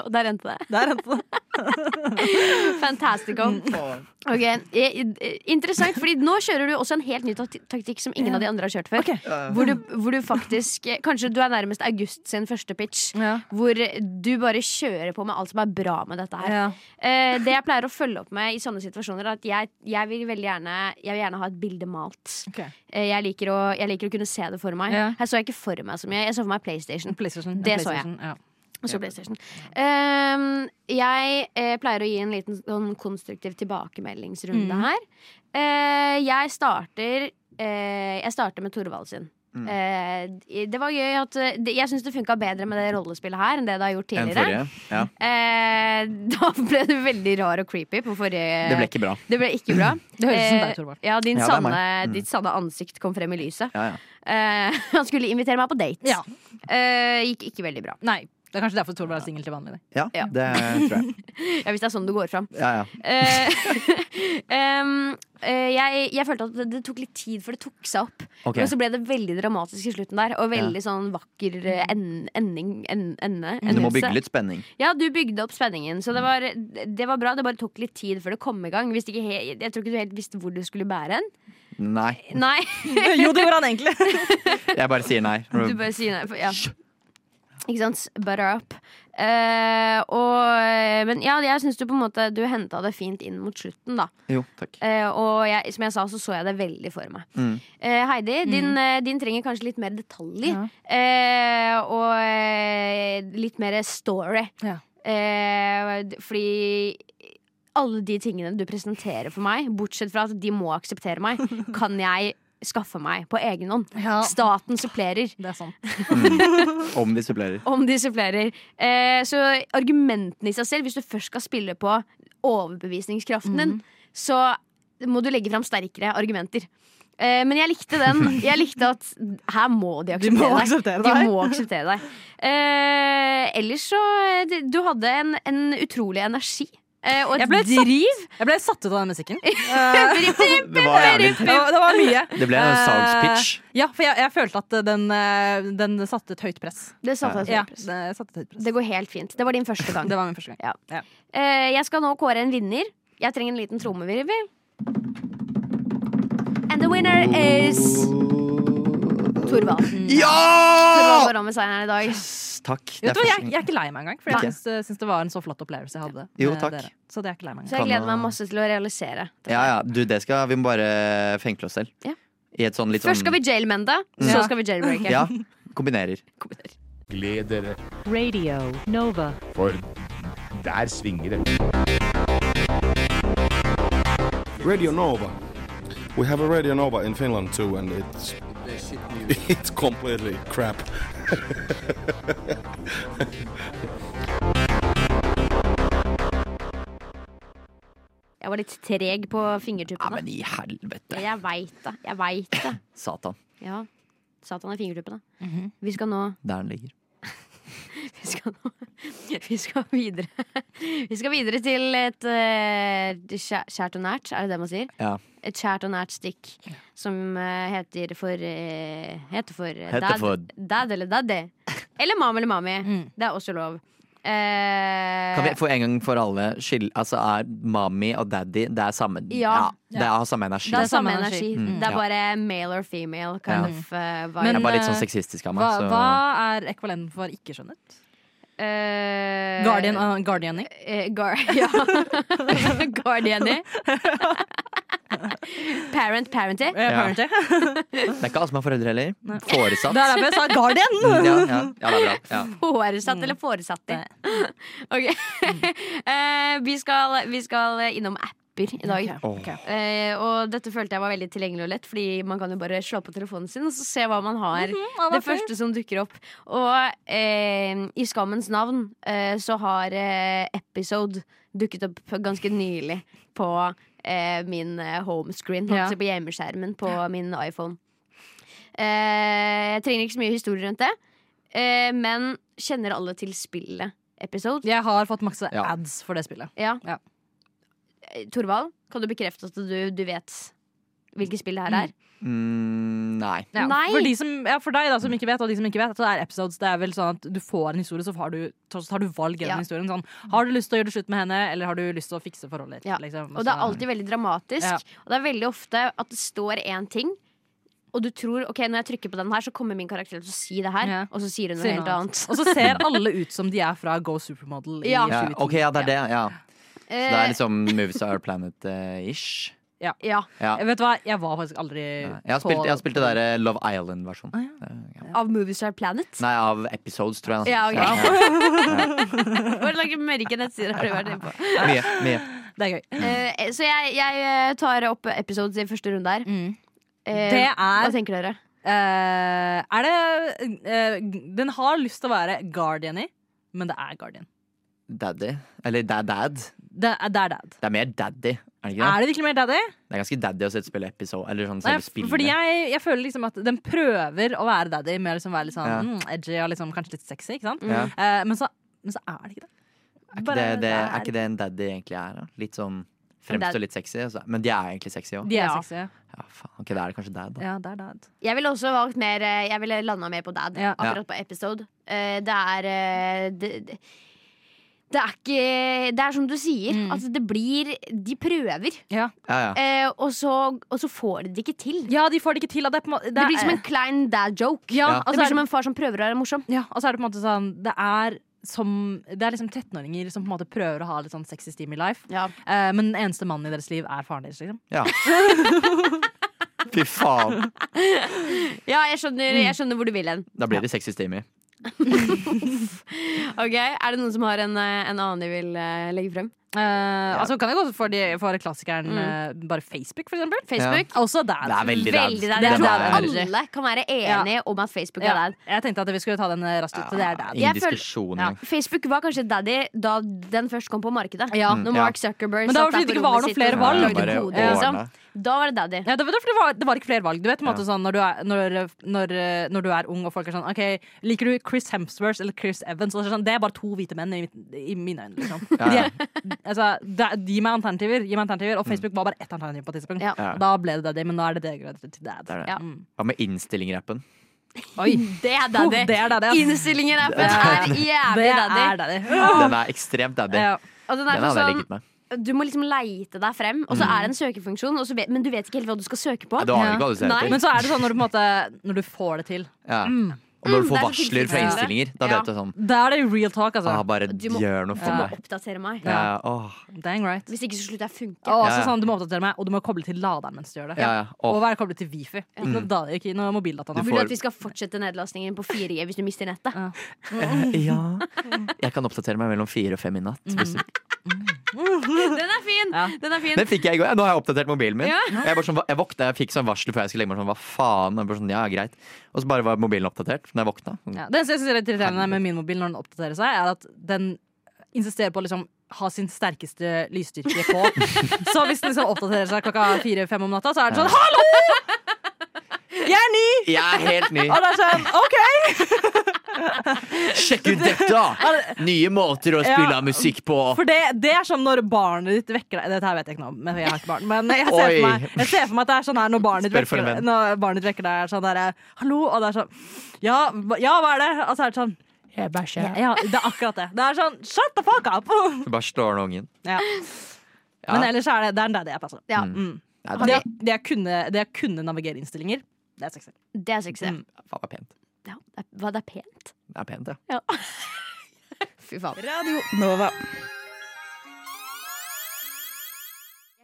[SPEAKER 1] Og der endte det.
[SPEAKER 2] Der endte det.
[SPEAKER 1] Fantastico. Ok, eh, Interessant, fordi nå kjører du også en helt ny taktikk som ingen av de andre har kjørt før.
[SPEAKER 2] Okay.
[SPEAKER 1] Hvor, du, hvor du faktisk Kanskje du er nærmest August sin første pitch.
[SPEAKER 2] Ja.
[SPEAKER 1] Hvor du bare kjører på med alt som er bra med dette her.
[SPEAKER 2] Ja.
[SPEAKER 1] Eh, det jeg pleier å følge opp med i sånne situasjoner, er at jeg, jeg vil veldig gjerne Jeg vil gjerne ha et bilde malt.
[SPEAKER 2] Ok.
[SPEAKER 1] Eh, jeg, liker å, jeg liker å kunne se det for meg.
[SPEAKER 2] Ja.
[SPEAKER 1] Her så jeg ikke for meg så mye. Jeg så for meg PlayStation.
[SPEAKER 2] PlayStation.
[SPEAKER 1] Det så jeg. Så PlayStation. Um, jeg eh, pleier å gi en liten sånn konstruktiv tilbakemeldingsrunde
[SPEAKER 2] Mm.
[SPEAKER 1] her. Eh, jeg starter eh, Jeg starter med Torvald sin.
[SPEAKER 3] Mm.
[SPEAKER 1] Eh, det var gøy at eh, det, Jeg syns det funka bedre med det rollespillet her enn det det har gjort
[SPEAKER 3] Enn
[SPEAKER 1] tidligere.
[SPEAKER 3] forrige. Ja.
[SPEAKER 1] Eh, da ble det veldig rar og creepy på forrige
[SPEAKER 3] Det ble ikke bra.
[SPEAKER 1] Det ble ikke bra.
[SPEAKER 2] Det høres ut som
[SPEAKER 1] Eh,
[SPEAKER 2] deg, Torvald.
[SPEAKER 1] Ja, din
[SPEAKER 3] Ja, det er
[SPEAKER 1] sanne,
[SPEAKER 3] meg. Mm.
[SPEAKER 1] Ditt sanne ansikt kom frem i lyset.
[SPEAKER 3] Ja, ja.
[SPEAKER 1] Eh, han skulle invitere meg på date.
[SPEAKER 2] Ja.
[SPEAKER 1] Eh, gikk ikke veldig bra.
[SPEAKER 2] Nei. Det er kanskje derfor Torvald var singel til vanlig.
[SPEAKER 3] ja,
[SPEAKER 1] Ja.
[SPEAKER 3] det tror jeg.
[SPEAKER 1] Ja, Hvis det er sånn du går fram.
[SPEAKER 3] Ja, ja.
[SPEAKER 1] um, eh, jeg, jeg følte at det, det tok litt tid før det tok seg opp.
[SPEAKER 3] Okay.
[SPEAKER 1] Men så ble det veldig dramatisk i slutten der, og veldig sånn vakker eh, en- ending. En, ende,
[SPEAKER 3] Du må bygge litt spenning.
[SPEAKER 1] Ja, du bygde opp spenningen. Så det var, det var bra. Det bare tok litt tid før det kom i gang. Ikke jeg tror ikke du helt visste hvor du skulle bære en.
[SPEAKER 3] Nei.
[SPEAKER 1] Nei.
[SPEAKER 2] Jo, det gjorde han egentlig.
[SPEAKER 3] Jeg bare sier nei.
[SPEAKER 1] Du bare sier nei. for- Ja. Ikke sant? Butter up. Eh, og, men ja, jeg syns du på en måte Du henta det fint inn mot slutten, da.
[SPEAKER 3] Jo, takk.
[SPEAKER 1] Eh, og jeg, som jeg sa, så så jeg det veldig for meg.
[SPEAKER 3] Mm.
[SPEAKER 1] Eh, Heidi, din, eh, din trenger kanskje litt mer detaljer.
[SPEAKER 2] Ja.
[SPEAKER 1] Eh, og eh, litt mer story.
[SPEAKER 2] Ja.
[SPEAKER 1] Eh, fordi alle de tingene du presenterer for meg, bortsett fra at de må akseptere meg, kan jeg skaffe meg på egen hånd.
[SPEAKER 2] Ja.
[SPEAKER 1] Staten supplerer.
[SPEAKER 2] Det er sant.
[SPEAKER 3] Om de supplerer.
[SPEAKER 1] Om de supplerer. Eh, så argumentene i seg selv, hvis du først skal spille på overbevisningskraften din, så må du legge fram sterkere argumenter. Eh, men jeg likte den. Jeg likte at her må de
[SPEAKER 2] De må
[SPEAKER 1] akseptere deg. De må akseptere deg. Eh, ellers så Du hadde en, en utrolig energi. Eh, og et
[SPEAKER 2] Jeg ble driv. satt- Jeg ble satt ut av den musikken.
[SPEAKER 3] Det var jævlig
[SPEAKER 2] Det var, det var mye.
[SPEAKER 3] Det ble en salgspitch.
[SPEAKER 2] Eh, ja, for jeg, jeg følte at den, eh, den satte et høyt press.
[SPEAKER 1] Det satte et
[SPEAKER 2] Ja,
[SPEAKER 1] høyt press.
[SPEAKER 2] det satte et høyt press.
[SPEAKER 1] Det går helt fint. Det var din første gang.
[SPEAKER 2] Det var min første gang.
[SPEAKER 1] Ja.
[SPEAKER 2] Ja.
[SPEAKER 1] Eh, jeg skal nå kåre en vinner. Jeg trenger en liten trommevirvel. And the winner is Torvald. Torvald
[SPEAKER 3] Thorvald
[SPEAKER 1] var med seieren i dag.
[SPEAKER 3] Takk. Det er
[SPEAKER 2] du, jeg, jeg er ikke lei meg engang, for jeg syns, det var en så flott opplevelse jeg hadde.
[SPEAKER 3] Jo, takk.
[SPEAKER 2] dere. Så det er ikke lei meg
[SPEAKER 1] Så jeg gleder meg masse til å realisere. dette.
[SPEAKER 3] Ja, ja, du, det skal Vi må bare fengsle oss selv.
[SPEAKER 1] Ja.
[SPEAKER 3] I et sånn litt
[SPEAKER 1] Først skal vi
[SPEAKER 3] sånn
[SPEAKER 1] mm. så skal vi jailbreake.
[SPEAKER 3] Ja, kombinerer.
[SPEAKER 7] Gled dere,
[SPEAKER 8] Radio Nova.
[SPEAKER 7] for der svinger det.
[SPEAKER 9] Radio Nova. We have a Radio Nova in Finland too, and it's it's completely crap.
[SPEAKER 1] Jeg var litt treg på fingertuppene.
[SPEAKER 3] Ja, men i helvete.
[SPEAKER 1] Jeg veit det. Jeg veit det.
[SPEAKER 3] Satan.
[SPEAKER 1] Ja. Satan er fingertuppene.
[SPEAKER 2] Mhm.
[SPEAKER 1] Vi skal nå
[SPEAKER 3] Der den ligger.
[SPEAKER 1] Vi skal, nå, vi skal videre Vi skal videre til et eh, kjært og nært, er det det man sier?
[SPEAKER 3] Ja.
[SPEAKER 1] Et kjært og nært stikk som eh, heter for eh, Heter for
[SPEAKER 3] Heter
[SPEAKER 1] dad,
[SPEAKER 3] for-
[SPEAKER 1] dad eller daddy. Eller mam eller mami.
[SPEAKER 2] Mm.
[SPEAKER 1] Det er også lov. Eh,
[SPEAKER 3] Kan vi for en gang for alle skille Altså er mami og daddy Det er samme
[SPEAKER 1] Ja.
[SPEAKER 3] Det har samme energi.
[SPEAKER 1] det er samme energi.
[SPEAKER 3] Mm,
[SPEAKER 1] Det er bare male or female kind
[SPEAKER 3] Ja.
[SPEAKER 1] of uh,
[SPEAKER 3] Men, er bare litt sånn sexistisk av meg.
[SPEAKER 2] Hva, hva er ekvalenten for ikke skjønnet?
[SPEAKER 1] Eh,
[SPEAKER 2] Guardian, uh, Guardian
[SPEAKER 1] Eh, gar ja. Guardiani. Parent, parenty.
[SPEAKER 2] Ja.
[SPEAKER 3] parenty. Det er ikke alle som har foreldre heller. Foresatt.
[SPEAKER 2] Det er derfor jeg sa Guardian!
[SPEAKER 3] Mm, ja, ja, ja, det er bra. Ja.
[SPEAKER 1] Foresatt eller foresatte. Ok. Eh, vi, skal, vi skal innom apper i dag.
[SPEAKER 3] Åh.
[SPEAKER 1] Eh, og dette følte jeg var veldig tilgjengelig og lett, Fordi man kan jo bare slå på telefonen sin og så se hva man har.
[SPEAKER 2] hva
[SPEAKER 1] det første som dukker opp. Og eh, i skammens navn eh, så har eh, Episode dukket opp ganske nylig på eh, min eh, homescreen,
[SPEAKER 2] Ja.
[SPEAKER 1] på hjemmeskjermen på min iPhone. Eh, jeg trenger ikke så mye historie rundt det, eh, men kjenner alle til spillet Episode?
[SPEAKER 2] Jeg har fått masse
[SPEAKER 3] Ja.
[SPEAKER 2] ads for det spillet.
[SPEAKER 1] Ja.
[SPEAKER 2] Ja.
[SPEAKER 1] Eh, Torvald, kan du bekrefte at du, du vet hvilket spill det her er?
[SPEAKER 3] Mm, nei.
[SPEAKER 2] Ja,
[SPEAKER 1] Nei.
[SPEAKER 2] For, de som, ja, for deg da, som ikke vet, og de som ikke vet, så er episodes Det er vel sånn at du får en historie, så har du, så tar du valg gjennom
[SPEAKER 1] Ja.
[SPEAKER 2] historien. Sånn, har du lyst til å gjøre det slutt med henne, eller har du lyst til å fikse forholdet ditt?
[SPEAKER 1] Ja.
[SPEAKER 2] Liksom,
[SPEAKER 1] Og det er alltid veldig dramatisk.
[SPEAKER 2] Ja.
[SPEAKER 1] Og det er veldig ofte at det står én ting, og du tror ok, når jeg trykker på den her, så kommer min karakter til å si det her,
[SPEAKER 2] Ja.
[SPEAKER 1] og så sier hun noe helt annet.
[SPEAKER 2] Og så ser alle ut som de er fra Go Supermodel i
[SPEAKER 1] Ja.
[SPEAKER 3] Ja,
[SPEAKER 2] 2010.
[SPEAKER 3] ok, ja, det er det. Ja. Så det er liksom Moves Are Planet-ish.
[SPEAKER 1] ja.
[SPEAKER 3] Ja.
[SPEAKER 2] Jeg Vet du hva, jeg var faktisk aldri
[SPEAKER 3] Jeg har spilt, jeg har spilt det der eh, Love Island-versjonen.
[SPEAKER 2] Ah,
[SPEAKER 1] Av Moviestar Planet.
[SPEAKER 3] Nei, av Episodes, tror jeg.
[SPEAKER 1] Ja, ok.
[SPEAKER 3] Ja,
[SPEAKER 1] Hva slags mørke nettsider har du vært inne på?
[SPEAKER 3] Mye. mye.
[SPEAKER 2] Det er gøy.
[SPEAKER 1] Eh, så jeg, jeg eh, tar opp episodes i første runde her.
[SPEAKER 2] Mm.
[SPEAKER 1] Eh,
[SPEAKER 2] Det
[SPEAKER 1] Hva
[SPEAKER 2] er
[SPEAKER 1] tenker dere?
[SPEAKER 2] Uh, Er det eh, Den har lyst til å være Guardian i, men det er Guardian.
[SPEAKER 3] Daddy. Eller dad, dad.
[SPEAKER 2] Det er, det er dad.
[SPEAKER 3] Det er mer daddy, er det ikke det?
[SPEAKER 2] Er det virkelig mer daddy?
[SPEAKER 3] Det er ganske daddy å spille episode, eller sånn
[SPEAKER 2] Nei, fordi jeg, jeg føler liksom at den prøver å være daddy med å liksom være litt sånn
[SPEAKER 3] Ja.
[SPEAKER 2] mm, edgy og liksom kanskje litt sexy. Ikke sant?
[SPEAKER 3] Ja.
[SPEAKER 2] Eh, men, så, men så er det ikke det.
[SPEAKER 3] Er ikke det, det, er ikke det en daddy egentlig er? Da? Litt sånn Fremstår litt sexy, altså. men de er egentlig sexy òg.
[SPEAKER 1] Ja.
[SPEAKER 2] sexy.
[SPEAKER 3] Ja. Ok, da er det kanskje dad, da.
[SPEAKER 2] Ja, det er dad.
[SPEAKER 1] Jeg ville også valgt mer eh, Jeg ville landa mer på dad,
[SPEAKER 2] Ja.
[SPEAKER 1] akkurat på episode. Eh, Det er eh, det, det det er ikke Det er som du sier.
[SPEAKER 2] Mm.
[SPEAKER 1] Altså, det blir De prøver,
[SPEAKER 2] Ja.
[SPEAKER 3] Ja, ja.
[SPEAKER 1] eh, og, så, og så får de det ikke til.
[SPEAKER 2] ja, de får det ikke til. Det, er på en måte-
[SPEAKER 1] Det, blir som en klein dad joke.
[SPEAKER 2] ja,
[SPEAKER 3] Ja.
[SPEAKER 2] og
[SPEAKER 1] det blir som en far som prøver å være morsom.
[SPEAKER 2] ja, og så er det på en måte sånn Det er som Det er liksom 13-åringer som på en måte prøver å ha litt sånn sexy steamy life.
[SPEAKER 1] Ja.
[SPEAKER 2] Eh, men den eneste mannen i deres liv er faren deres. Liksom.
[SPEAKER 3] ja. Fy faen.
[SPEAKER 1] Ja, jeg skjønner, jeg skjønner hvor du vil hen.
[SPEAKER 3] Da blir det sexy steamy.
[SPEAKER 1] Ok, Er det noen som har en, eh, en annen de vil eh, legge frem?
[SPEAKER 2] Eh, Altså kan jeg gå for, de, for klassikeren
[SPEAKER 1] Mm.
[SPEAKER 2] eh, bare Facebook, for eksempel.
[SPEAKER 1] Facebook?
[SPEAKER 2] Også dad.
[SPEAKER 3] Det er veldig dad.
[SPEAKER 1] Veldig dad.
[SPEAKER 2] Det
[SPEAKER 1] Jeg tror
[SPEAKER 2] dad
[SPEAKER 1] alle kan være enige om at Facebook er
[SPEAKER 2] Ja,
[SPEAKER 1] dad.
[SPEAKER 2] jeg tenkte at vi skulle ta den eh, raskt ut. Det er dad.
[SPEAKER 3] Ingen diskusjon
[SPEAKER 2] Ja.
[SPEAKER 1] Facebook var kanskje daddy da den først kom på markedet.
[SPEAKER 2] Ja.
[SPEAKER 1] Når Mark Zuckerberg
[SPEAKER 2] Men da var
[SPEAKER 1] der
[SPEAKER 2] fordi det ikke var noen flere valg.
[SPEAKER 1] kode, liksom. Da var det daddy.
[SPEAKER 2] Ja, det, var, det, var, det var ikke flere valg. Du vet måte sånn når du, er, når, når, når du er ung og folk er sånn OK, liker du Chris Hemsworth eller Chris Evans? Og det, sånn, det er bare to hvite menn i, i mine øyne. Liksom. Altså, det, gi meg alternativer. Gi meg alternativer Og Facebook var bare ett alternativ på et tidspunkt.
[SPEAKER 1] Ja.
[SPEAKER 3] Ja.
[SPEAKER 2] Da ble det daddy, men nå er det degradert til dad.
[SPEAKER 3] Det er det.
[SPEAKER 1] Ja.
[SPEAKER 2] Mm.
[SPEAKER 3] Hva med innstilling-rappen?
[SPEAKER 2] Oi.
[SPEAKER 1] Det er daddy.
[SPEAKER 2] Det er daddy, ass.
[SPEAKER 1] Innstillingen er,
[SPEAKER 2] Det
[SPEAKER 1] er jævlig daddy.
[SPEAKER 2] er daddy.
[SPEAKER 3] Den er ekstremt daddy.
[SPEAKER 2] Ja.
[SPEAKER 1] Og den er
[SPEAKER 3] Den
[SPEAKER 1] for
[SPEAKER 3] hadde jeg
[SPEAKER 1] sånn
[SPEAKER 3] ligget med.
[SPEAKER 1] du må liksom leite deg frem, og så er det en søkefunksjon, og så vet, men du vet ikke helt hva du skal søke på.
[SPEAKER 3] Du aner ikke hva du ser
[SPEAKER 1] Nei.
[SPEAKER 3] etter.
[SPEAKER 2] Men så er det sånn når du, på en måte, når du får det til.
[SPEAKER 3] Ja.
[SPEAKER 2] Mm.
[SPEAKER 3] Og når du
[SPEAKER 1] Mm,
[SPEAKER 3] får
[SPEAKER 1] er
[SPEAKER 3] varsler fra innstillinger, da vet du sånn
[SPEAKER 2] Da er det real talk, altså.
[SPEAKER 3] ah, Bare
[SPEAKER 1] Du må-
[SPEAKER 3] gjør noe
[SPEAKER 1] Du
[SPEAKER 3] for
[SPEAKER 1] må
[SPEAKER 3] meg.
[SPEAKER 1] oppdatere meg.
[SPEAKER 3] Ja, åh.
[SPEAKER 2] Dang right.
[SPEAKER 1] Hvis ikke så slutter jeg å funke.
[SPEAKER 2] Og
[SPEAKER 3] Ja, ja.
[SPEAKER 2] sånn, Du må oppdatere meg, og du må koble til laderen mens du gjør det.
[SPEAKER 3] Ja, ja.
[SPEAKER 2] Og være koblet til Wifi. Ikke noe, da, ikke noe mobildata nå.
[SPEAKER 3] Du
[SPEAKER 1] Vil du at vi skal fortsette nedlastningen på 4G hvis du mister nettet?
[SPEAKER 2] Ja.
[SPEAKER 3] Eh, Ja. Jeg kan oppdatere meg mellom fire og fem i natt. Hvis du...
[SPEAKER 1] Den er fin!
[SPEAKER 2] Ja.
[SPEAKER 1] Den er fin.
[SPEAKER 3] Den fikk jeg i går. Nå har jeg oppdatert mobilen min.
[SPEAKER 1] Ja.
[SPEAKER 3] Jeg, sånn, jeg jeg fikk sånn varsel før jeg skulle legge meg. Sånn, hva faen? Sånn, ja, greit. Og så bare var mobilen oppdatert når jeg våkna. Sånn,
[SPEAKER 2] Ja. Det eneste jeg synes er litt irriterende med min mobil når den oppdaterer seg, er at den insisterer på å liksom ha sin sterkeste lysstyrke på. Så hvis den liksom oppdaterer seg klokka fire-fem om natta, så er den sånn Hallo! Jeg er ny!
[SPEAKER 3] Jeg er helt ny!
[SPEAKER 2] Og det er sånn OK!
[SPEAKER 3] Sjekk ut dette! Nye måter å spille
[SPEAKER 2] Ja.
[SPEAKER 3] musikk på.
[SPEAKER 2] For det, det er som når barnet ditt vekker deg Dette her vet jeg ikke noe om, men jeg har ikke barn. Men jeg ser, for meg, jeg ser for meg at det er sånn her når barnet ditt vekker, når barnet ditt vekker deg, er sånn derre Hallo? Og det er sånn Ja, ja hva er det? Og så er det sånn
[SPEAKER 3] Jeg bæsjer.
[SPEAKER 2] ja, ja, det er akkurat det. Det er sånn Shut the fuck up!
[SPEAKER 3] Du bare slår den ungen.
[SPEAKER 2] Ja.
[SPEAKER 3] Ja.
[SPEAKER 2] Men ellers er det, det er en daddy jeg passer.
[SPEAKER 1] Ja,
[SPEAKER 2] Mm. Det,
[SPEAKER 3] det
[SPEAKER 2] jeg kunne, det jeg kunne navigere innstillinger, det er suksess.
[SPEAKER 1] det er suksess.
[SPEAKER 2] Mm.
[SPEAKER 3] er det er pent.
[SPEAKER 1] Ja, det er- hva, det er pent?
[SPEAKER 3] Det er pent, ja. ja.
[SPEAKER 1] Fy faen.
[SPEAKER 4] Radio Nova.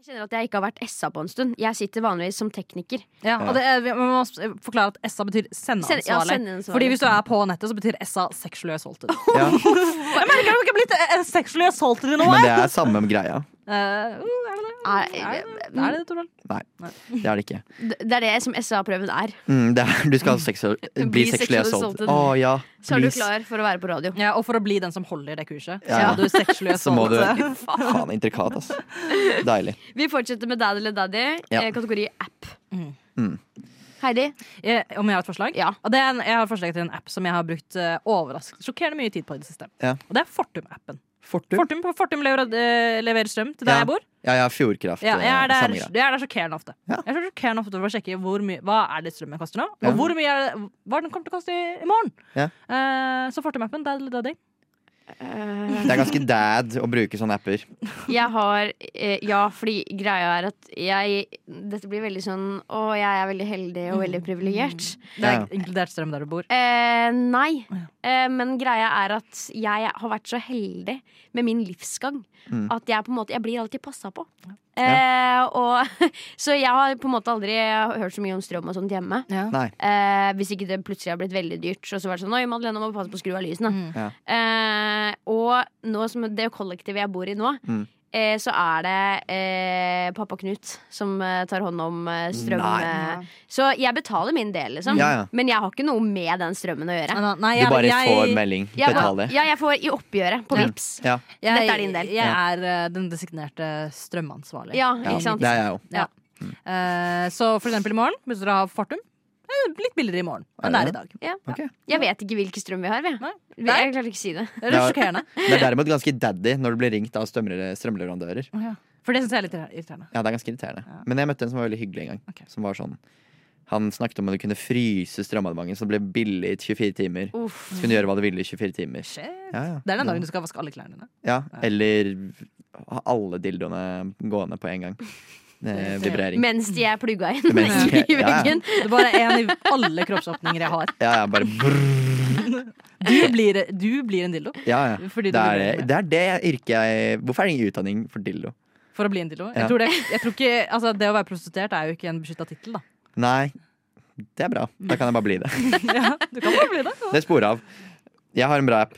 [SPEAKER 1] Jeg kjenner at jeg ikke har vært SA på en stund. Jeg sitter vanligvis som tekniker.
[SPEAKER 2] Ja, og det er, vi- man må forklare at SA betyr
[SPEAKER 1] sendeansvarlig. ja,
[SPEAKER 2] sendeansvarlig. Fordi hvis du er på nettet, så betyr SA sexually assaulted.
[SPEAKER 3] ja.
[SPEAKER 2] Jeg merker at du ikke har blitt eh, sexually assaulted nå.
[SPEAKER 3] Men det er samme greia.
[SPEAKER 2] Eh, uh, er det det?
[SPEAKER 1] Er,
[SPEAKER 2] Er det det, Torvald?
[SPEAKER 3] Nei, det er det ikke.
[SPEAKER 1] det er det som SA-prøven er.
[SPEAKER 3] Mm, det er du skal seksual, bli
[SPEAKER 1] Bli
[SPEAKER 3] sexually
[SPEAKER 1] sexually
[SPEAKER 3] assaulted.
[SPEAKER 1] assaulted.
[SPEAKER 3] Å ja,
[SPEAKER 1] Så er du klar for å være på radio.
[SPEAKER 2] Ja, og for å bli den som holder det kurset, så
[SPEAKER 3] Ja.
[SPEAKER 2] må du
[SPEAKER 3] Så må du. Faen, intrikat, ass. Deilig.
[SPEAKER 1] Vi fortsetter med Dad eller Daddy,
[SPEAKER 3] Ja.
[SPEAKER 1] eh, kategori app.
[SPEAKER 3] Mm.
[SPEAKER 1] Heidi?
[SPEAKER 2] Jeg, Om jeg har et forslag?
[SPEAKER 1] Ja.
[SPEAKER 2] Og det er en, jeg har et forslag til en app som jeg har brukt uh, overraskende sjokkerende mye tid på i det siste.
[SPEAKER 3] Ja.
[SPEAKER 2] Og det er Fortum-appen.
[SPEAKER 3] Fortum?
[SPEAKER 2] Fortum, Fortum leverer, eh, leverer strøm til der
[SPEAKER 3] Ja.
[SPEAKER 2] jeg bor.
[SPEAKER 3] Ja, ja, Fjordkraft.
[SPEAKER 2] Ja, jeg, er
[SPEAKER 3] eh,
[SPEAKER 2] der, jeg er der sjokkerende ofte.
[SPEAKER 3] Ja.
[SPEAKER 2] Jeg er sjokkerende ofte for å sjekke hvor mye, hva er det strømmen koster nå, og hvor mye er det, hva den kommer til å koste i, i morgen.
[SPEAKER 3] Ja.
[SPEAKER 2] Eh, så Fortum-appen, det er Daddy.
[SPEAKER 3] Det er ganske dad å bruke sånne apper.
[SPEAKER 1] Jeg har eh, Ja, fordi greia er at jeg Dette blir veldig sånn Å, jeg er veldig heldig og veldig privilegert.
[SPEAKER 2] Det er inkludert strøm der du bor.
[SPEAKER 1] Eh, nei.
[SPEAKER 2] Ja.
[SPEAKER 1] Eh, men greia er at jeg har vært så heldig med min livsgang
[SPEAKER 3] Mm.
[SPEAKER 1] at jeg på en måte Jeg blir alltid passa på. Eh, og, så jeg har på en måte aldri hørt så mye om strøm og sånt hjemme.
[SPEAKER 2] Ja.
[SPEAKER 1] Eh, hvis ikke det plutselig har blitt veldig dyrt. Og så var det sånn Oi, Madeleine må passe på å skru av lysene.
[SPEAKER 2] Mm.
[SPEAKER 3] Ja.
[SPEAKER 1] Eh, og nå som det kollektivet jeg bor i nå,
[SPEAKER 3] Mm.
[SPEAKER 1] Eh, så er det eh, pappa Knut som eh, tar hånd om eh, strøm.
[SPEAKER 3] Nei.
[SPEAKER 1] eh. Så jeg betaler min del, liksom.
[SPEAKER 3] Ja, ja.
[SPEAKER 1] Men jeg har ikke noe med den strømmen å gjøre.
[SPEAKER 2] Nei, jeg,
[SPEAKER 3] Du bare
[SPEAKER 2] jeg-
[SPEAKER 3] får melding.
[SPEAKER 1] Jeg,
[SPEAKER 3] Betal det.
[SPEAKER 1] ja, jeg får i oppgjøret på. Vipps.
[SPEAKER 3] Ja,
[SPEAKER 1] Dette er din del.
[SPEAKER 2] Jeg er den designerte strømansvarlige.
[SPEAKER 1] Ja, ikke sant?
[SPEAKER 3] det er jeg jo.
[SPEAKER 2] Ja. Uh, så for eksempel i morgen, hvis dere har Fortum, litt billigere i morgen enn det
[SPEAKER 3] Er
[SPEAKER 2] i dag.
[SPEAKER 1] Ja.
[SPEAKER 3] Okay.
[SPEAKER 1] Jeg vet ikke hvilken strøm vi har. Vi.
[SPEAKER 2] Nei.
[SPEAKER 1] Jeg klarer ikke å si det.
[SPEAKER 2] Det er sjokkerende.
[SPEAKER 3] Det er derimot ganske daddy når du blir ringt av strømle- ja.
[SPEAKER 2] For det syns jeg er litt irriterende.
[SPEAKER 3] Ja, det er ganske irriterende.
[SPEAKER 2] Ja.
[SPEAKER 3] Men jeg møtte en som var veldig hyggelig en gang.
[SPEAKER 2] Okay.
[SPEAKER 3] Som var sånn Han snakket om at du kunne fryse strømabonnementet, så det ble billig i 24 timer.
[SPEAKER 1] Uff.
[SPEAKER 3] Så kunne du gjøre hva du ville i 24 timer.
[SPEAKER 2] Shit.
[SPEAKER 3] Ja, ja.
[SPEAKER 2] Det er den dagen du skal vaske alle klærne dine.
[SPEAKER 3] Ja, eller ha alle dildoene gående på en gang. Eh, vibrering.
[SPEAKER 1] Mens de er plugga inn
[SPEAKER 3] Mens de-
[SPEAKER 1] i
[SPEAKER 3] ja, ja.
[SPEAKER 1] veggen.
[SPEAKER 2] Det er bare en i alle kroppsåpninger jeg har.
[SPEAKER 3] Ja, ja, bare brrr.
[SPEAKER 2] Du blir, du blir en dildo
[SPEAKER 3] Ja, ja.
[SPEAKER 2] Fordi du
[SPEAKER 3] Det er, det er det yrket jeg Hvorfor er det ingen utdanning for dildo?
[SPEAKER 2] for å bli en dildo.
[SPEAKER 3] Ja.
[SPEAKER 2] Jeg tror det, jeg tror ikke, altså, det å være prostituert er jo ikke en beskytta tittel, da.
[SPEAKER 3] Nei, det er bra. Da kan jeg bare bli det.
[SPEAKER 2] Ja, du kan bare bli det.
[SPEAKER 3] Det sporer av. Jeg har en bra app.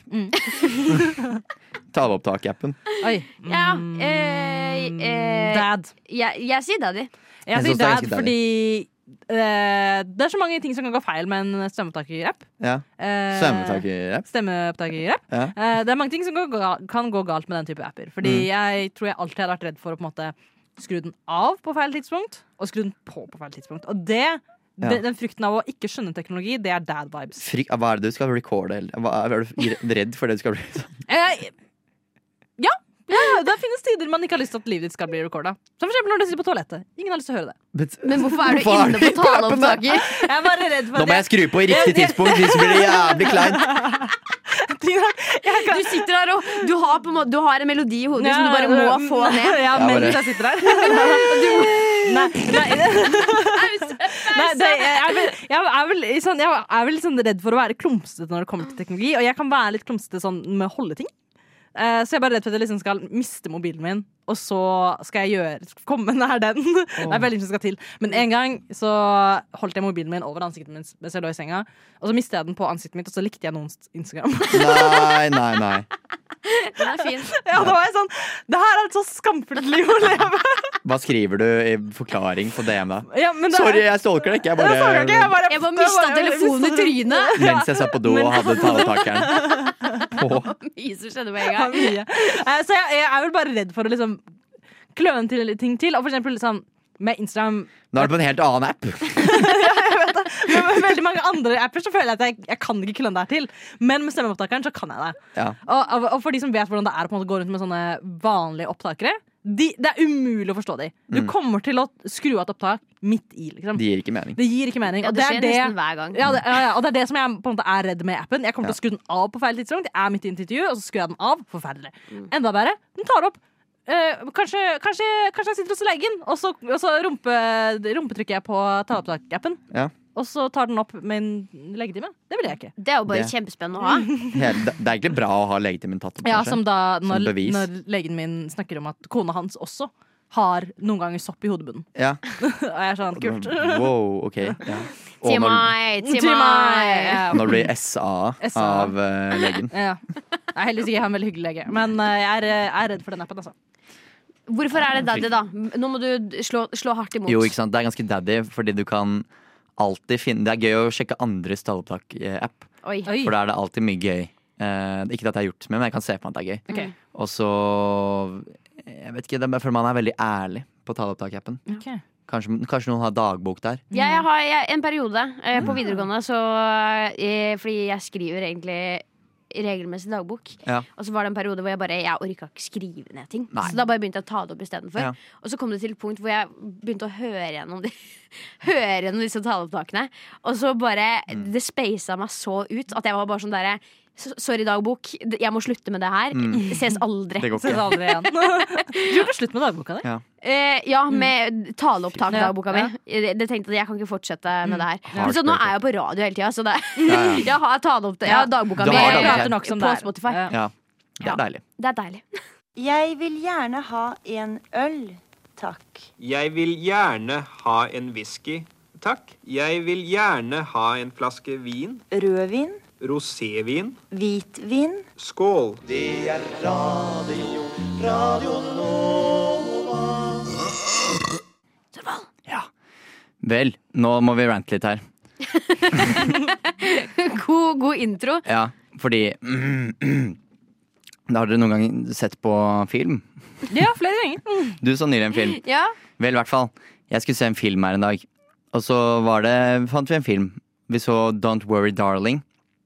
[SPEAKER 3] Taleopptak-appen.
[SPEAKER 2] Oi.
[SPEAKER 1] Ja,
[SPEAKER 2] Mm,
[SPEAKER 1] eh, eh,
[SPEAKER 2] Dad.
[SPEAKER 1] Jeg, jeg sier daddy.
[SPEAKER 2] Jeg
[SPEAKER 3] Jeg
[SPEAKER 2] sier
[SPEAKER 3] er
[SPEAKER 2] dad
[SPEAKER 3] daddy.
[SPEAKER 2] fordi eh, det er så mange ting som kan gå feil med en stemmeopptaker-app.
[SPEAKER 3] Ja.
[SPEAKER 2] Eh,
[SPEAKER 3] Stemmeopptaker-app.
[SPEAKER 2] Stemmeopptaker-app.
[SPEAKER 3] Ja.
[SPEAKER 2] Eh, det er mange ting som går kan gå galt med den type apper. Fordi
[SPEAKER 3] Mm.
[SPEAKER 2] jeg tror jeg alltid hadde vært redd for å på en måte skru den av på feil tidspunkt, og skru den på på feil tidspunkt. Og det,
[SPEAKER 3] Ja.
[SPEAKER 2] den frykten av å ikke skjønne teknologi, det er dad vibes.
[SPEAKER 3] Fri, hva er det du skal recorde? Hva Hva, er du redd for det du skal bli sånn?
[SPEAKER 2] Ja, ja, det finnes tider man ikke har lyst til at livet ditt skal bli recorda. Som for eksempel når du sitter på toalettet. Ingen har lyst til å høre det.
[SPEAKER 1] Men hvorfor er du
[SPEAKER 3] Hvorfor er
[SPEAKER 1] inne
[SPEAKER 3] du
[SPEAKER 1] på taleopptaker?
[SPEAKER 2] Jeg er bare redd for
[SPEAKER 3] Nå må jeg skru på i riktig tidspunkt, hvis blir det jævlig kleint.
[SPEAKER 1] Du sitter der og du har, på en måte, du har en melodi i hodet som du bare må få ned.
[SPEAKER 2] Ja, mens jeg sitter der. Nei, nei, nei det, jeg, er vel, jeg, er vel, sånn, jeg er vel sånn redd for å være klumsete når det kommer til teknologi. Og jeg kan være litt klumsete sånn med å holde ting. Eh, så jeg er bare redd for at jeg liksom skal miste mobilen min, og så skal jeg gjøre, komme nær den. Det er veldig mye som skal til. Men en gang så holdt jeg mobilen min over ansiktet mitt mens jeg lå i senga. Og så mistet jeg den på ansiktet mitt, og så likte jeg noens Instagram.
[SPEAKER 3] Nei, nei, nei.
[SPEAKER 1] Den er fin.
[SPEAKER 2] Ja, da var jeg sånn Det her er et så skamfullt liv å leve.
[SPEAKER 3] Hva skriver du i forklaring på DM, da?
[SPEAKER 2] Ja, men det,
[SPEAKER 3] Sorry, jeg stalker deg ikke. Jeg
[SPEAKER 2] Jeg ikke, jeg
[SPEAKER 3] bare
[SPEAKER 2] bare,
[SPEAKER 1] Jeg bare mista telefonen i trynet.
[SPEAKER 3] Mens jeg satt på do og hadde taletakeren på.
[SPEAKER 1] Mye som skjedde på en gang.
[SPEAKER 2] Eh, Så jeg, jeg er vel bare redd for å liksom kløne til ting til. Og for eksempel liksom med Instagram
[SPEAKER 3] Nå er du på en helt annen app.
[SPEAKER 2] Men med veldig mange andre apper så føler jeg at jeg, jeg kan ikke kløne det her til. Men med stemmeopptakeren så kan jeg det.
[SPEAKER 3] Ja.
[SPEAKER 2] Og, og- og for de som vet hvordan det er å gå rundt med sånne vanlige opptakere, de, det er umulig å forstå de. Du
[SPEAKER 3] Mm.
[SPEAKER 2] kommer til å skru av et opptak midt i. liksom
[SPEAKER 3] Det gir ikke mening.
[SPEAKER 2] Det gir ikke mening.
[SPEAKER 1] Ja,
[SPEAKER 2] og
[SPEAKER 1] det skjer
[SPEAKER 2] er det
[SPEAKER 1] nesten hver gang.
[SPEAKER 2] ja, det, ja, ja, og det er det som jeg på en måte er redd med appen. Jeg kommer til å skru den av på feil tidspunkt. Jeg er midt i intervju, og så skrur jeg den av. Forferdelig.
[SPEAKER 1] Mm.
[SPEAKER 2] Enda bedre, den tar opp. Eh, kanskje, kanskje, kanskje jeg sitter hos legen, og så, og så rumpe, rumpetrykker jeg på taleopptak-appen.
[SPEAKER 3] Ja.
[SPEAKER 2] Og så tar den opp min legetime. Det vil jeg ikke.
[SPEAKER 1] Det er jo bare
[SPEAKER 3] Det.
[SPEAKER 1] kjempespennende å ha.
[SPEAKER 3] Ja, det det er egentlig bra å ha legetimen tatt opp.
[SPEAKER 2] Ja,
[SPEAKER 3] kanskje.
[SPEAKER 2] som da når,
[SPEAKER 3] bevis.
[SPEAKER 2] når legen min snakker om at kona hans også har noen ganger sopp i hodebunnen.
[SPEAKER 3] Ja.
[SPEAKER 2] og jeg er sånn, kult.
[SPEAKER 3] Wow, ok. Ja. Og når, når det blir SA
[SPEAKER 2] SA.
[SPEAKER 3] av uh, legen.
[SPEAKER 2] Ja. Jeg er heldigvis ikke jeg har en veldig hyggelig lege, men uh, jeg er, jeg er redd for den appen. Altså.
[SPEAKER 1] Hvorfor er det daddy, da? Nå må du slå, slå hardt imot.
[SPEAKER 3] Jo, ikke sant. Det er ganske daddy, fordi du kan alltid finne Det er gøy å sjekke andres taleopptak-app,
[SPEAKER 1] Oi.
[SPEAKER 2] Oi.
[SPEAKER 3] for da er det alltid mye gøy. Eh, ikke at jeg har gjort det med, men jeg kan se for meg at det er gøy.
[SPEAKER 2] Okay.
[SPEAKER 3] Og så Jeg vet ikke, det er man er veldig ærlig på taleopptak-appen.
[SPEAKER 2] Okay.
[SPEAKER 3] Kanskje, kanskje noen har dagbok der.
[SPEAKER 1] Ja, jeg har jeg, en periode eh, på videregående, så eh, Fordi jeg skriver egentlig regelmessig dagbok.
[SPEAKER 3] Ja.
[SPEAKER 1] Og så var det en periode hvor jeg bare Jeg orka ikke skrive ned ting.
[SPEAKER 3] Nei.
[SPEAKER 1] Så da bare begynte jeg å ta det opp istedenfor.
[SPEAKER 3] Ja.
[SPEAKER 1] Og så kom det til et punkt hvor jeg begynte å høre gjennom, de, høre gjennom disse taleopptakene. Og så bare
[SPEAKER 3] Mm.
[SPEAKER 1] Det speisa meg så ut at jeg var bare sånn derre "S- Sorry, dagbok. Jeg må slutte med det her.
[SPEAKER 3] Mm.
[SPEAKER 1] Ses aldri.
[SPEAKER 3] Det går
[SPEAKER 2] Ses aldri igjen. Du gjorde slutt med dagboka di.
[SPEAKER 3] Ja.
[SPEAKER 1] Eh, ja, med taleopptak-dagboka
[SPEAKER 2] Ja.
[SPEAKER 1] mi. Det, det tenkte jeg jeg kan ikke fortsette med det her.
[SPEAKER 3] Ja.
[SPEAKER 1] Så nå er jeg på radio hele tida, så det,
[SPEAKER 3] Ja, ja.
[SPEAKER 1] jeg har taleopptak, jeg har dagboka mi på
[SPEAKER 2] det er.
[SPEAKER 1] Spotify.
[SPEAKER 2] Ja.
[SPEAKER 3] Ja. Det er deilig.
[SPEAKER 1] Det er deilig.
[SPEAKER 10] Jeg vil gjerne ha en øl, takk.
[SPEAKER 11] Jeg vil gjerne ha en whisky, takk. Jeg vil gjerne ha en flaske vin.
[SPEAKER 10] Rødvin,
[SPEAKER 11] Rosévin.
[SPEAKER 10] hvitvin.
[SPEAKER 11] Skål.
[SPEAKER 3] Det er radio Radio Noe Vel, nå må vi rante litt her.
[SPEAKER 1] God, god intro.
[SPEAKER 3] Ja, fordi Da har dere noen gang sett på film?
[SPEAKER 2] Ja, flere ganger.
[SPEAKER 3] Du så nylig en film.
[SPEAKER 1] Ja.
[SPEAKER 3] Vel, i hvert fall. Jeg skulle se en film her en dag. Og så var det, fant vi en film. Vi så Don't Worry Darling.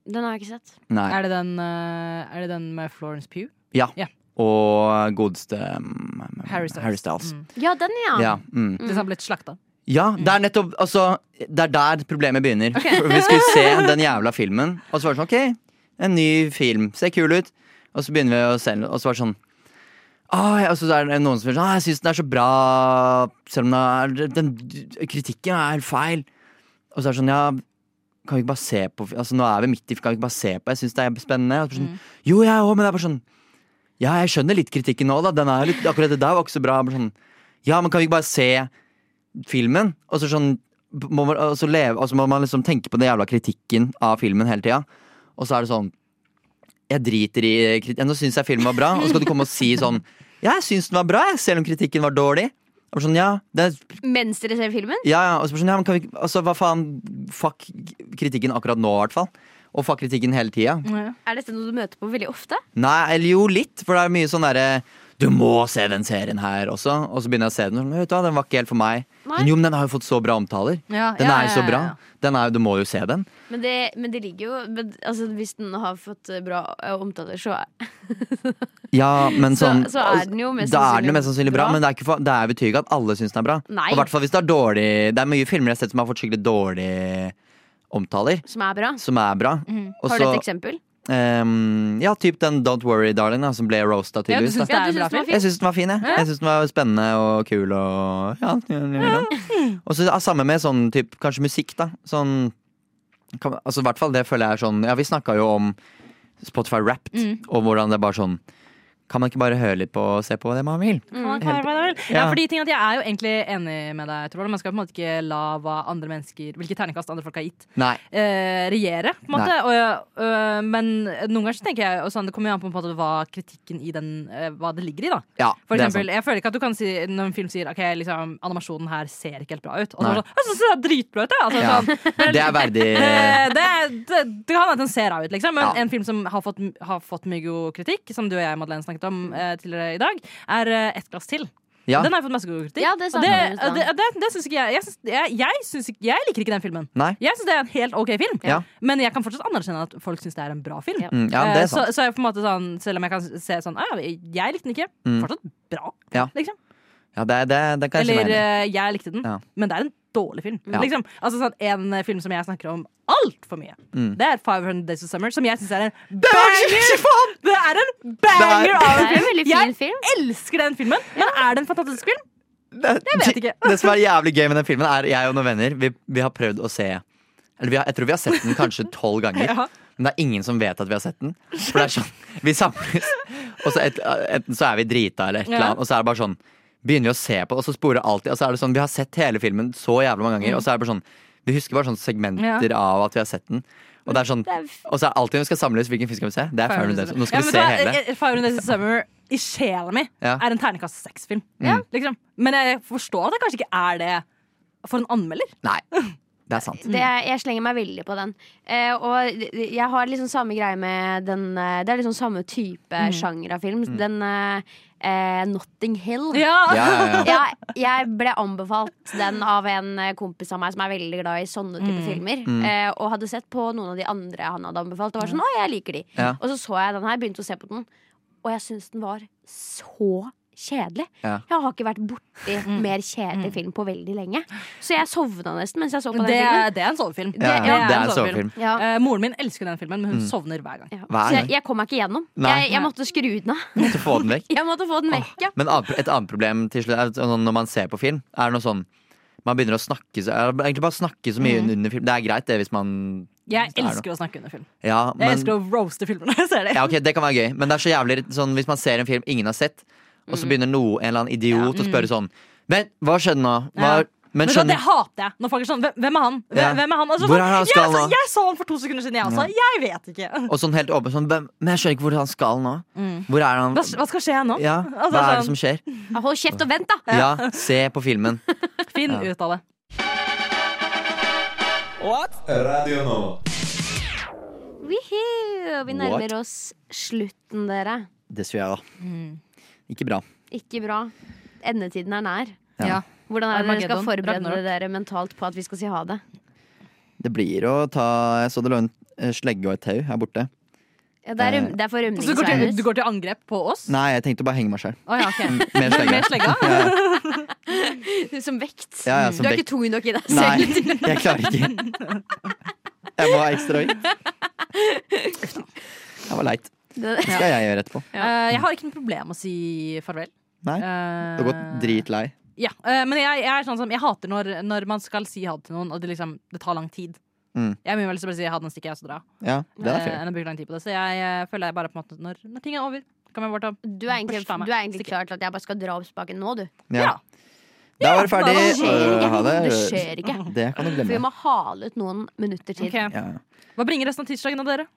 [SPEAKER 1] Den har jeg ikke sett.
[SPEAKER 3] Nei.
[SPEAKER 2] Er det den, uh, er det den med Florence Pugh?
[SPEAKER 3] Ja.
[SPEAKER 2] Ja.
[SPEAKER 3] Og godeste um,
[SPEAKER 2] Harry Styles.
[SPEAKER 3] Harry Styles.
[SPEAKER 2] Mm.
[SPEAKER 1] Ja, den, ja.
[SPEAKER 3] Ja, mm.
[SPEAKER 2] Det som har blitt slakta.
[SPEAKER 3] ja, det er nettopp altså, Det er der problemet begynner. Okay. Vi skulle se den jævla filmen, og så var det sånn OK, en ny film. Ser kul ut. Og så begynner vi å se den, og så var det sånn Ah, ja, og så er det noen som sier sånn ah, 'Jeg syns den er så bra, selv om den, er, den kritikken er feil'. Og så er det sånn Ja, kan vi ikke bare se på Altså Nå er vi midt i Kan vi ikke bare se på? Jeg syns det er spennende. Sånn, Jo, jeg òg, men det er bare sånn Ja, jeg skjønner litt kritikken nå, da. Den er litt, akkurat det der var ikke så bra. Sånn, ja, men kan vi ikke bare se filmen? Og så sånn må man, og så leve, og så må man liksom tenke på den jævla kritikken av filmen hele tida. Og så er det sånn Jeg driter i kritikken. Nå syns jeg filmen var bra, og så skal du komme og si sånn Ja, jeg syns den var bra, selv om kritikken var dårlig. Og sånn, ja, det er
[SPEAKER 1] Mens dere ser filmen?
[SPEAKER 3] ja, ja, og så sånn, ja, men kan vi Altså, hva faen? Fuck kritikken akkurat nå, i hvert fall. Og fuck kritikken hele tida.
[SPEAKER 1] Er dette noe du møter på veldig ofte?
[SPEAKER 3] Nei, eller jo, litt. For det er mye sånn derre Du må se den serien her også. Og så begynner jeg å se den, og sånn, den var ikke helt for meg.
[SPEAKER 1] Nei.
[SPEAKER 3] Men jo, men den har jo fått så bra omtaler.
[SPEAKER 2] Ja,
[SPEAKER 3] Den
[SPEAKER 2] ja,
[SPEAKER 3] er jo så bra. er du må jo se den.
[SPEAKER 1] Men det, men det ligger jo men, altså, Hvis den har fått eh, bra eh, omtaler, så
[SPEAKER 3] Ja, men sånn
[SPEAKER 1] så er den jo mest
[SPEAKER 3] Da er den jo mest sannsynlig bra,
[SPEAKER 1] bra.
[SPEAKER 3] men det er, ikke for, det er betyr ikke at alle syns den er bra.
[SPEAKER 1] Nei.
[SPEAKER 3] Og hvert fall hvis det er dårlig Det er mye filmer jeg har sett som har fått skikkelig dårlige omtaler,
[SPEAKER 1] som er bra.
[SPEAKER 3] som er bra. Mm.
[SPEAKER 1] Har du et eksempel?
[SPEAKER 3] Ehm, ja, typ den Don't Worry Darling, da, som ble roasta tydeligvis.
[SPEAKER 2] Ja?
[SPEAKER 3] Jeg syns den var fin, jeg.
[SPEAKER 2] Ja.
[SPEAKER 3] Jeg synes den var spennende og kul og ja. ja. Og så samme med sånn typ, kanskje musikk, da. Sånn kan, Altså i hvert fall det føler jeg er sånn Ja, vi snakka jo om Spotify Wrapped,
[SPEAKER 2] Mm.
[SPEAKER 3] og hvordan det er bare sånn Kan man ikke bare høre litt på og se på det man vil?
[SPEAKER 2] Kan man
[SPEAKER 3] Helt-
[SPEAKER 2] høre på det vil? Ja, fordi ting at Jeg er jo egentlig enig med deg, Trond. Man skal på en måte ikke la hva andre mennesker hvilke terningkast andre folk har gitt,
[SPEAKER 3] Nei.
[SPEAKER 2] Uh, regjere. på en måte og, uh, Men noen ganger så tenker jeg og sånn, Det kommer jo an på, på måte, hva kritikken i den uh, Hva det ligger i. da
[SPEAKER 3] Ja,
[SPEAKER 2] For eksempel, jeg føler ikke at du kan si Når en film sier Ok, liksom, animasjonen her ser ikke helt bra ut. Og så sånn, jeg synes det er dritbra ut! Altså,
[SPEAKER 3] Ja.
[SPEAKER 2] sånn,
[SPEAKER 3] Det er verdig
[SPEAKER 2] det, det, det, det kan hende den ser rar ut, liksom. Men en film som har fått, har fått mye god kritikk, som du og jeg Madeleine, snakket om eh, tidligere i dag, er eh, Ett glass til.
[SPEAKER 3] Ja.
[SPEAKER 2] Den har jeg fått masse god kritikk.
[SPEAKER 1] Ja, det
[SPEAKER 2] og det,
[SPEAKER 1] vi om i
[SPEAKER 2] det, det, det syns ikke jeg jeg, syns, jeg, jeg, syns ikke, jeg liker ikke den filmen.
[SPEAKER 3] Nei.
[SPEAKER 2] Jeg syns det er en helt OK film,
[SPEAKER 3] Ja.
[SPEAKER 2] men jeg kan fortsatt anerkjenne at folk syns det er en bra film.
[SPEAKER 3] Mm, ja, det er
[SPEAKER 2] Eh, så,
[SPEAKER 3] sant.
[SPEAKER 2] så jeg på en måte sånn, selv om jeg kan se sånn ah, ja, Jeg likte den ikke.
[SPEAKER 3] Mm.
[SPEAKER 2] Fortsatt bra,
[SPEAKER 3] Ja.
[SPEAKER 2] liksom.
[SPEAKER 3] Ja, det, det, det kan jeg
[SPEAKER 2] Eller
[SPEAKER 3] si meg enig i.
[SPEAKER 2] eh, jeg likte den,
[SPEAKER 3] Ja.
[SPEAKER 2] men det er en dårlig film.
[SPEAKER 3] Ja.
[SPEAKER 2] Liksom. Altså sånn, En eh, film som jeg snakker om altfor mye,
[SPEAKER 3] Mm.
[SPEAKER 2] det er 500 Days of Summer, som jeg syns er en banger! Det er en banger
[SPEAKER 3] er-
[SPEAKER 2] av en
[SPEAKER 1] en
[SPEAKER 2] film! Jeg
[SPEAKER 1] film.
[SPEAKER 2] elsker den filmen, men er det en fantastisk film?
[SPEAKER 3] Det,
[SPEAKER 2] Jeg vet ikke.
[SPEAKER 3] det som er jævlig gøy med den filmen, er jeg og noen venner Vi, vi har prøvd å se Eller vi har, jeg tror vi har sett den kanskje tolv ganger.
[SPEAKER 2] Ja.
[SPEAKER 3] Men det er ingen som vet at vi har sett den. For det er sånn, Vi samles, og så et, enten så er vi drita eller et eller annet, og så er det bare sånn Begynner vi å se på, og så sporer alltid Og så er det sånn, Vi har sett hele filmen så jævlig mange ganger, og så er det bare sånn Vi husker bare sånne segmenter
[SPEAKER 2] Ja.
[SPEAKER 3] av at vi har sett den. Og det er sånn Og så er det alltid når vi skal samles, hvilken film skal vi se? Det er 500 Days. Nå skal
[SPEAKER 2] Ja,
[SPEAKER 3] vi se hele.
[SPEAKER 2] Fire 500 Days of Summer i sjela mi
[SPEAKER 3] Ja.
[SPEAKER 2] er en terningkast seks-film.
[SPEAKER 3] Ja.
[SPEAKER 2] Liksom. Men jeg forstår at det kanskje ikke er det for en anmelder.
[SPEAKER 3] Nei. Det er sant.
[SPEAKER 1] Det, jeg slenger meg veldig på den. Eh, og jeg har liksom samme greie med den eh, Det er liksom samme type
[SPEAKER 2] Mm.
[SPEAKER 1] sjanger av film. Den eh, eh, Notting Hill.
[SPEAKER 2] Ja.
[SPEAKER 3] Ja, ja, ja.
[SPEAKER 1] Ja, jeg ble anbefalt den av en eh, kompis av meg som er veldig glad i sånne type
[SPEAKER 2] Mm.
[SPEAKER 1] filmer.
[SPEAKER 3] Mm.
[SPEAKER 1] Eh, og hadde sett på noen av de andre han hadde anbefalt. Og var sånn, å, jeg liker de
[SPEAKER 3] Ja.
[SPEAKER 1] Og så så jeg den her, begynte å se på den, og jeg syns den var så kjedelig.
[SPEAKER 3] Ja.
[SPEAKER 1] Jeg har ikke vært borti mer kjedelig film på veldig lenge. Så jeg sovna nesten mens jeg så på den
[SPEAKER 2] Det,
[SPEAKER 1] filmen.
[SPEAKER 2] det er en sovefilm.
[SPEAKER 3] Ja,
[SPEAKER 1] ja,
[SPEAKER 3] det er en
[SPEAKER 2] sovefilm.
[SPEAKER 1] Ja.
[SPEAKER 2] Uh, moren min elsker den filmen, men hun
[SPEAKER 3] Mm.
[SPEAKER 2] sovner hver gang.
[SPEAKER 1] Ja.
[SPEAKER 3] Hver
[SPEAKER 1] Så jeg,
[SPEAKER 3] gang.
[SPEAKER 1] jeg kom meg ikke gjennom.
[SPEAKER 3] Nei.
[SPEAKER 1] Jeg, jeg måtte skru den av.
[SPEAKER 3] Måtte få den vekk.
[SPEAKER 1] Jeg måtte få den vekk, ja.
[SPEAKER 3] Men et annet problem til slutt sånn når man ser på film, er noe sånn Man begynner å snakke så, Egentlig bare snakke så mye
[SPEAKER 2] Mm.
[SPEAKER 3] under film. Det er greit, det, hvis man
[SPEAKER 2] Jeg
[SPEAKER 3] er
[SPEAKER 2] elsker å snakke under film.
[SPEAKER 3] Ja,
[SPEAKER 2] Jeg elsker å roaste filmer når jeg ser det.
[SPEAKER 3] ja, okay, det kan være gøy, men det er så jævlig sånn hvis man ser en film ingen har sett, og så begynner noe, en eller annen idiot å spørre sånn Vent, hva skjedde nå? Hva,
[SPEAKER 2] Ja.
[SPEAKER 3] Men
[SPEAKER 2] Vet du hva, det hater jeg. Når folk er sånn Hvem, er han? Hvem,
[SPEAKER 3] Ja.
[SPEAKER 2] hvem er han? Altså,
[SPEAKER 3] Hvor
[SPEAKER 2] sånn,
[SPEAKER 3] er han
[SPEAKER 2] jeg,
[SPEAKER 3] skal nå?
[SPEAKER 2] jeg så han for to sekunder siden, jeg også. Jeg vet ikke.
[SPEAKER 3] Og sånn helt åpen sånn Men jeg skjønner ikke hvor han skal nå.
[SPEAKER 2] Mm.
[SPEAKER 3] Hvor er han?
[SPEAKER 2] Hva, hva skal skje nå?
[SPEAKER 3] Ja,
[SPEAKER 2] Altså,
[SPEAKER 3] hva er det
[SPEAKER 2] sånn-
[SPEAKER 3] som skjer?
[SPEAKER 1] Hold kjeft og vent, da!
[SPEAKER 3] Ja, se på filmen.
[SPEAKER 2] Finn
[SPEAKER 3] Ja.
[SPEAKER 2] ut av det.
[SPEAKER 6] Radio nå.
[SPEAKER 1] Wihi, vi nærmer
[SPEAKER 3] What?
[SPEAKER 1] oss slutten, dere.
[SPEAKER 3] Dessverre.
[SPEAKER 2] Mm.
[SPEAKER 3] Ikke bra.
[SPEAKER 1] Ikke bra. Endetiden er nær.
[SPEAKER 3] Ja.
[SPEAKER 1] Hvordan er det dere skal forberede
[SPEAKER 2] Ragnarok.
[SPEAKER 1] dere mentalt på at vi skal si ha det?
[SPEAKER 3] Det blir å ta Jeg så det lå en eh, slegge og et tau her borte.
[SPEAKER 1] Ja, det, er, røm- det er for
[SPEAKER 2] Så du går, til, du går til angrep på oss?
[SPEAKER 3] Nei, jeg tenkte å bare henge meg sjøl.
[SPEAKER 2] Oh, ja, okay.
[SPEAKER 3] Med slegge.
[SPEAKER 2] Med slegga?
[SPEAKER 3] Ja,
[SPEAKER 1] Som vekt.
[SPEAKER 3] ja, ja, som
[SPEAKER 1] du er
[SPEAKER 3] vekt.
[SPEAKER 1] ikke tung nok i deg selv.
[SPEAKER 3] Nei, jeg klarer ikke. Jeg må ha ekstra vekt. Det var leit.
[SPEAKER 1] Det,
[SPEAKER 3] skal jeg gjøre etterpå.
[SPEAKER 2] Eh, jeg har ikke noe problem med å si farvel.
[SPEAKER 3] Nei,
[SPEAKER 2] Uh,
[SPEAKER 3] Du har gått dritlei.
[SPEAKER 2] Ja, eh, men jeg, jeg er sånn som Jeg hater når, når man skal si ha det til noen, og det, liksom, det tar lang tid.
[SPEAKER 3] Mm.
[SPEAKER 2] Jeg mye vel lyst til å bare si ha det, stikker jeg, og så dra.
[SPEAKER 3] Ja, det er
[SPEAKER 2] Eh,
[SPEAKER 3] fair.
[SPEAKER 2] enn å bruke lang tid på det. Så jeg eh, føler jeg bare på en måte når, når ting er over, kan vi bare ta
[SPEAKER 1] du er egentlig, du er egentlig klar til at jeg bare skal dra opp spaken nå, du.
[SPEAKER 3] Ja. Da var det ferdig.
[SPEAKER 1] Det skjer ikke.
[SPEAKER 3] Ha det.
[SPEAKER 1] Det skjer ikke.
[SPEAKER 3] Det kan du
[SPEAKER 1] For vi må hale ut noen minutter til.
[SPEAKER 2] Okay.
[SPEAKER 3] Ja.
[SPEAKER 2] Hva bringer resten av tirsdagen av dere?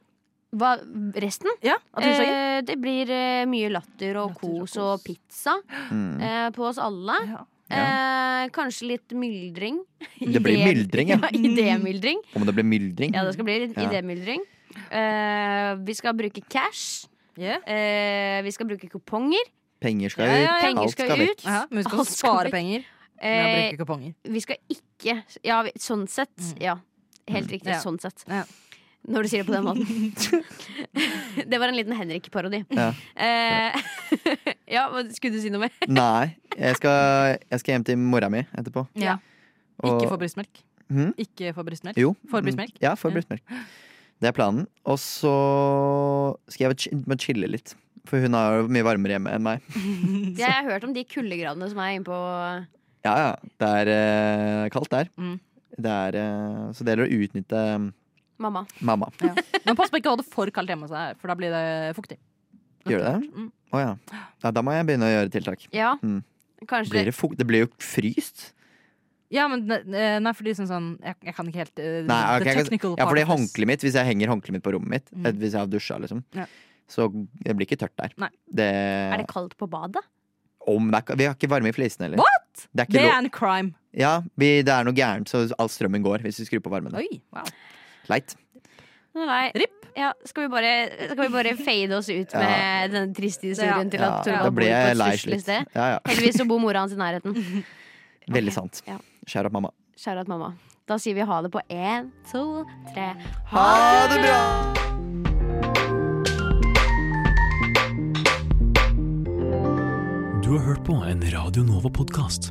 [SPEAKER 1] Hva, resten?
[SPEAKER 2] Ja.
[SPEAKER 1] Eh, det blir eh, mye latter og
[SPEAKER 2] Latter og
[SPEAKER 1] kos og pizza
[SPEAKER 3] Mm.
[SPEAKER 1] eh, på oss alle.
[SPEAKER 2] Ja.
[SPEAKER 1] Eh, kanskje litt myldring.
[SPEAKER 3] Det blir myldring, ja.
[SPEAKER 1] ja. Idémyldring.
[SPEAKER 3] Om det blir myldring?
[SPEAKER 1] Ja, det skal bli litt
[SPEAKER 3] Ja.
[SPEAKER 1] idémyldring. Eh, vi skal bruke cash.
[SPEAKER 2] Yeah.
[SPEAKER 1] Eh, vi skal bruke kuponger.
[SPEAKER 3] Penger skal
[SPEAKER 2] Ja,
[SPEAKER 3] ut.
[SPEAKER 2] ja, ja.
[SPEAKER 1] Penger
[SPEAKER 3] Alt
[SPEAKER 1] skal ut.
[SPEAKER 2] Ja, men vi skal
[SPEAKER 1] Alt
[SPEAKER 2] spare
[SPEAKER 1] skal
[SPEAKER 2] penger med å
[SPEAKER 1] Eh,
[SPEAKER 2] bruke kuponger.
[SPEAKER 1] vi skal ikke Ja, vi- sånn sett. Ja. Helt riktig.
[SPEAKER 2] Ja.
[SPEAKER 1] Sånn sett.
[SPEAKER 2] Ja.
[SPEAKER 1] Når du sier det på den måten. det var en liten Henrik-parodi.
[SPEAKER 3] Ja.
[SPEAKER 1] Eh, ja, hva- skulle du si noe mer?
[SPEAKER 3] Nei, jeg skal, jeg skal hjem til mora mi etterpå.
[SPEAKER 2] Ja.
[SPEAKER 3] Og-
[SPEAKER 2] Ikke få brystmelk.
[SPEAKER 3] Hmm?
[SPEAKER 2] Ikke få brystmelk.
[SPEAKER 3] Jo.
[SPEAKER 2] For brystmelk?
[SPEAKER 3] Ja,
[SPEAKER 2] for
[SPEAKER 3] brystmelk. Det er planen. Og så skal jeg må chille litt. For hun har jo mye varmere hjemme enn meg.
[SPEAKER 1] Jeg har hørt om de kuldegradene som er inne på
[SPEAKER 3] Ja, ja. Det er eh, kaldt der.
[SPEAKER 2] Mm.
[SPEAKER 3] Det er, eh, så det gjelder å utnytte eh,
[SPEAKER 1] mamma.
[SPEAKER 3] Ja.
[SPEAKER 2] Men pass på ikke å ha det for kaldt hjemme hos deg, for da blir det fuktig.
[SPEAKER 3] Gjør det det?
[SPEAKER 2] Mm.
[SPEAKER 3] Å ja. ja. Da må jeg begynne å gjøre tiltak.
[SPEAKER 1] Ja,
[SPEAKER 3] Mm.
[SPEAKER 1] kanskje
[SPEAKER 3] Blir det, fukt? det blir jo fryst.
[SPEAKER 2] Ja, men Nei, nei, fordi sånn sånn Jeg, jeg kan ikke helt uh,
[SPEAKER 3] Nei,
[SPEAKER 2] okay,
[SPEAKER 3] jeg kan- ja, fordi håndkleet mitt, hvis jeg henger håndkleet mitt på rommet mitt,
[SPEAKER 2] Mm.
[SPEAKER 3] hvis jeg har dusja, liksom,
[SPEAKER 2] Ja.
[SPEAKER 3] så det blir ikke tørt der.
[SPEAKER 2] Nei.
[SPEAKER 3] Det,
[SPEAKER 1] Er det kaldt på badet?
[SPEAKER 3] om det er, vi har ikke varme i flisene heller.
[SPEAKER 2] What?!
[SPEAKER 3] Det er, ikke
[SPEAKER 2] Det er en crime.
[SPEAKER 3] Ja, vi, det er noe gærent, så all strømmen går hvis vi skrur på varmen.
[SPEAKER 2] Oi, wow.
[SPEAKER 3] Leit.
[SPEAKER 1] Nei. Ja, skal, vi bare, skal vi bare fade oss ut
[SPEAKER 3] Ja.
[SPEAKER 1] med den triste historien til at Torvald bor på et stusslig sted?
[SPEAKER 3] Ja, ja.
[SPEAKER 1] Heldigvis så bor mora hans i nærheten.
[SPEAKER 3] Veldig sant.
[SPEAKER 1] Ja.
[SPEAKER 3] Kjære mamma.
[SPEAKER 1] Kjære at mamma. Da sier vi ha det på én, to, tre.
[SPEAKER 3] Ha det bra!
[SPEAKER 12] Du har hørt på en Radio Nova-podkast.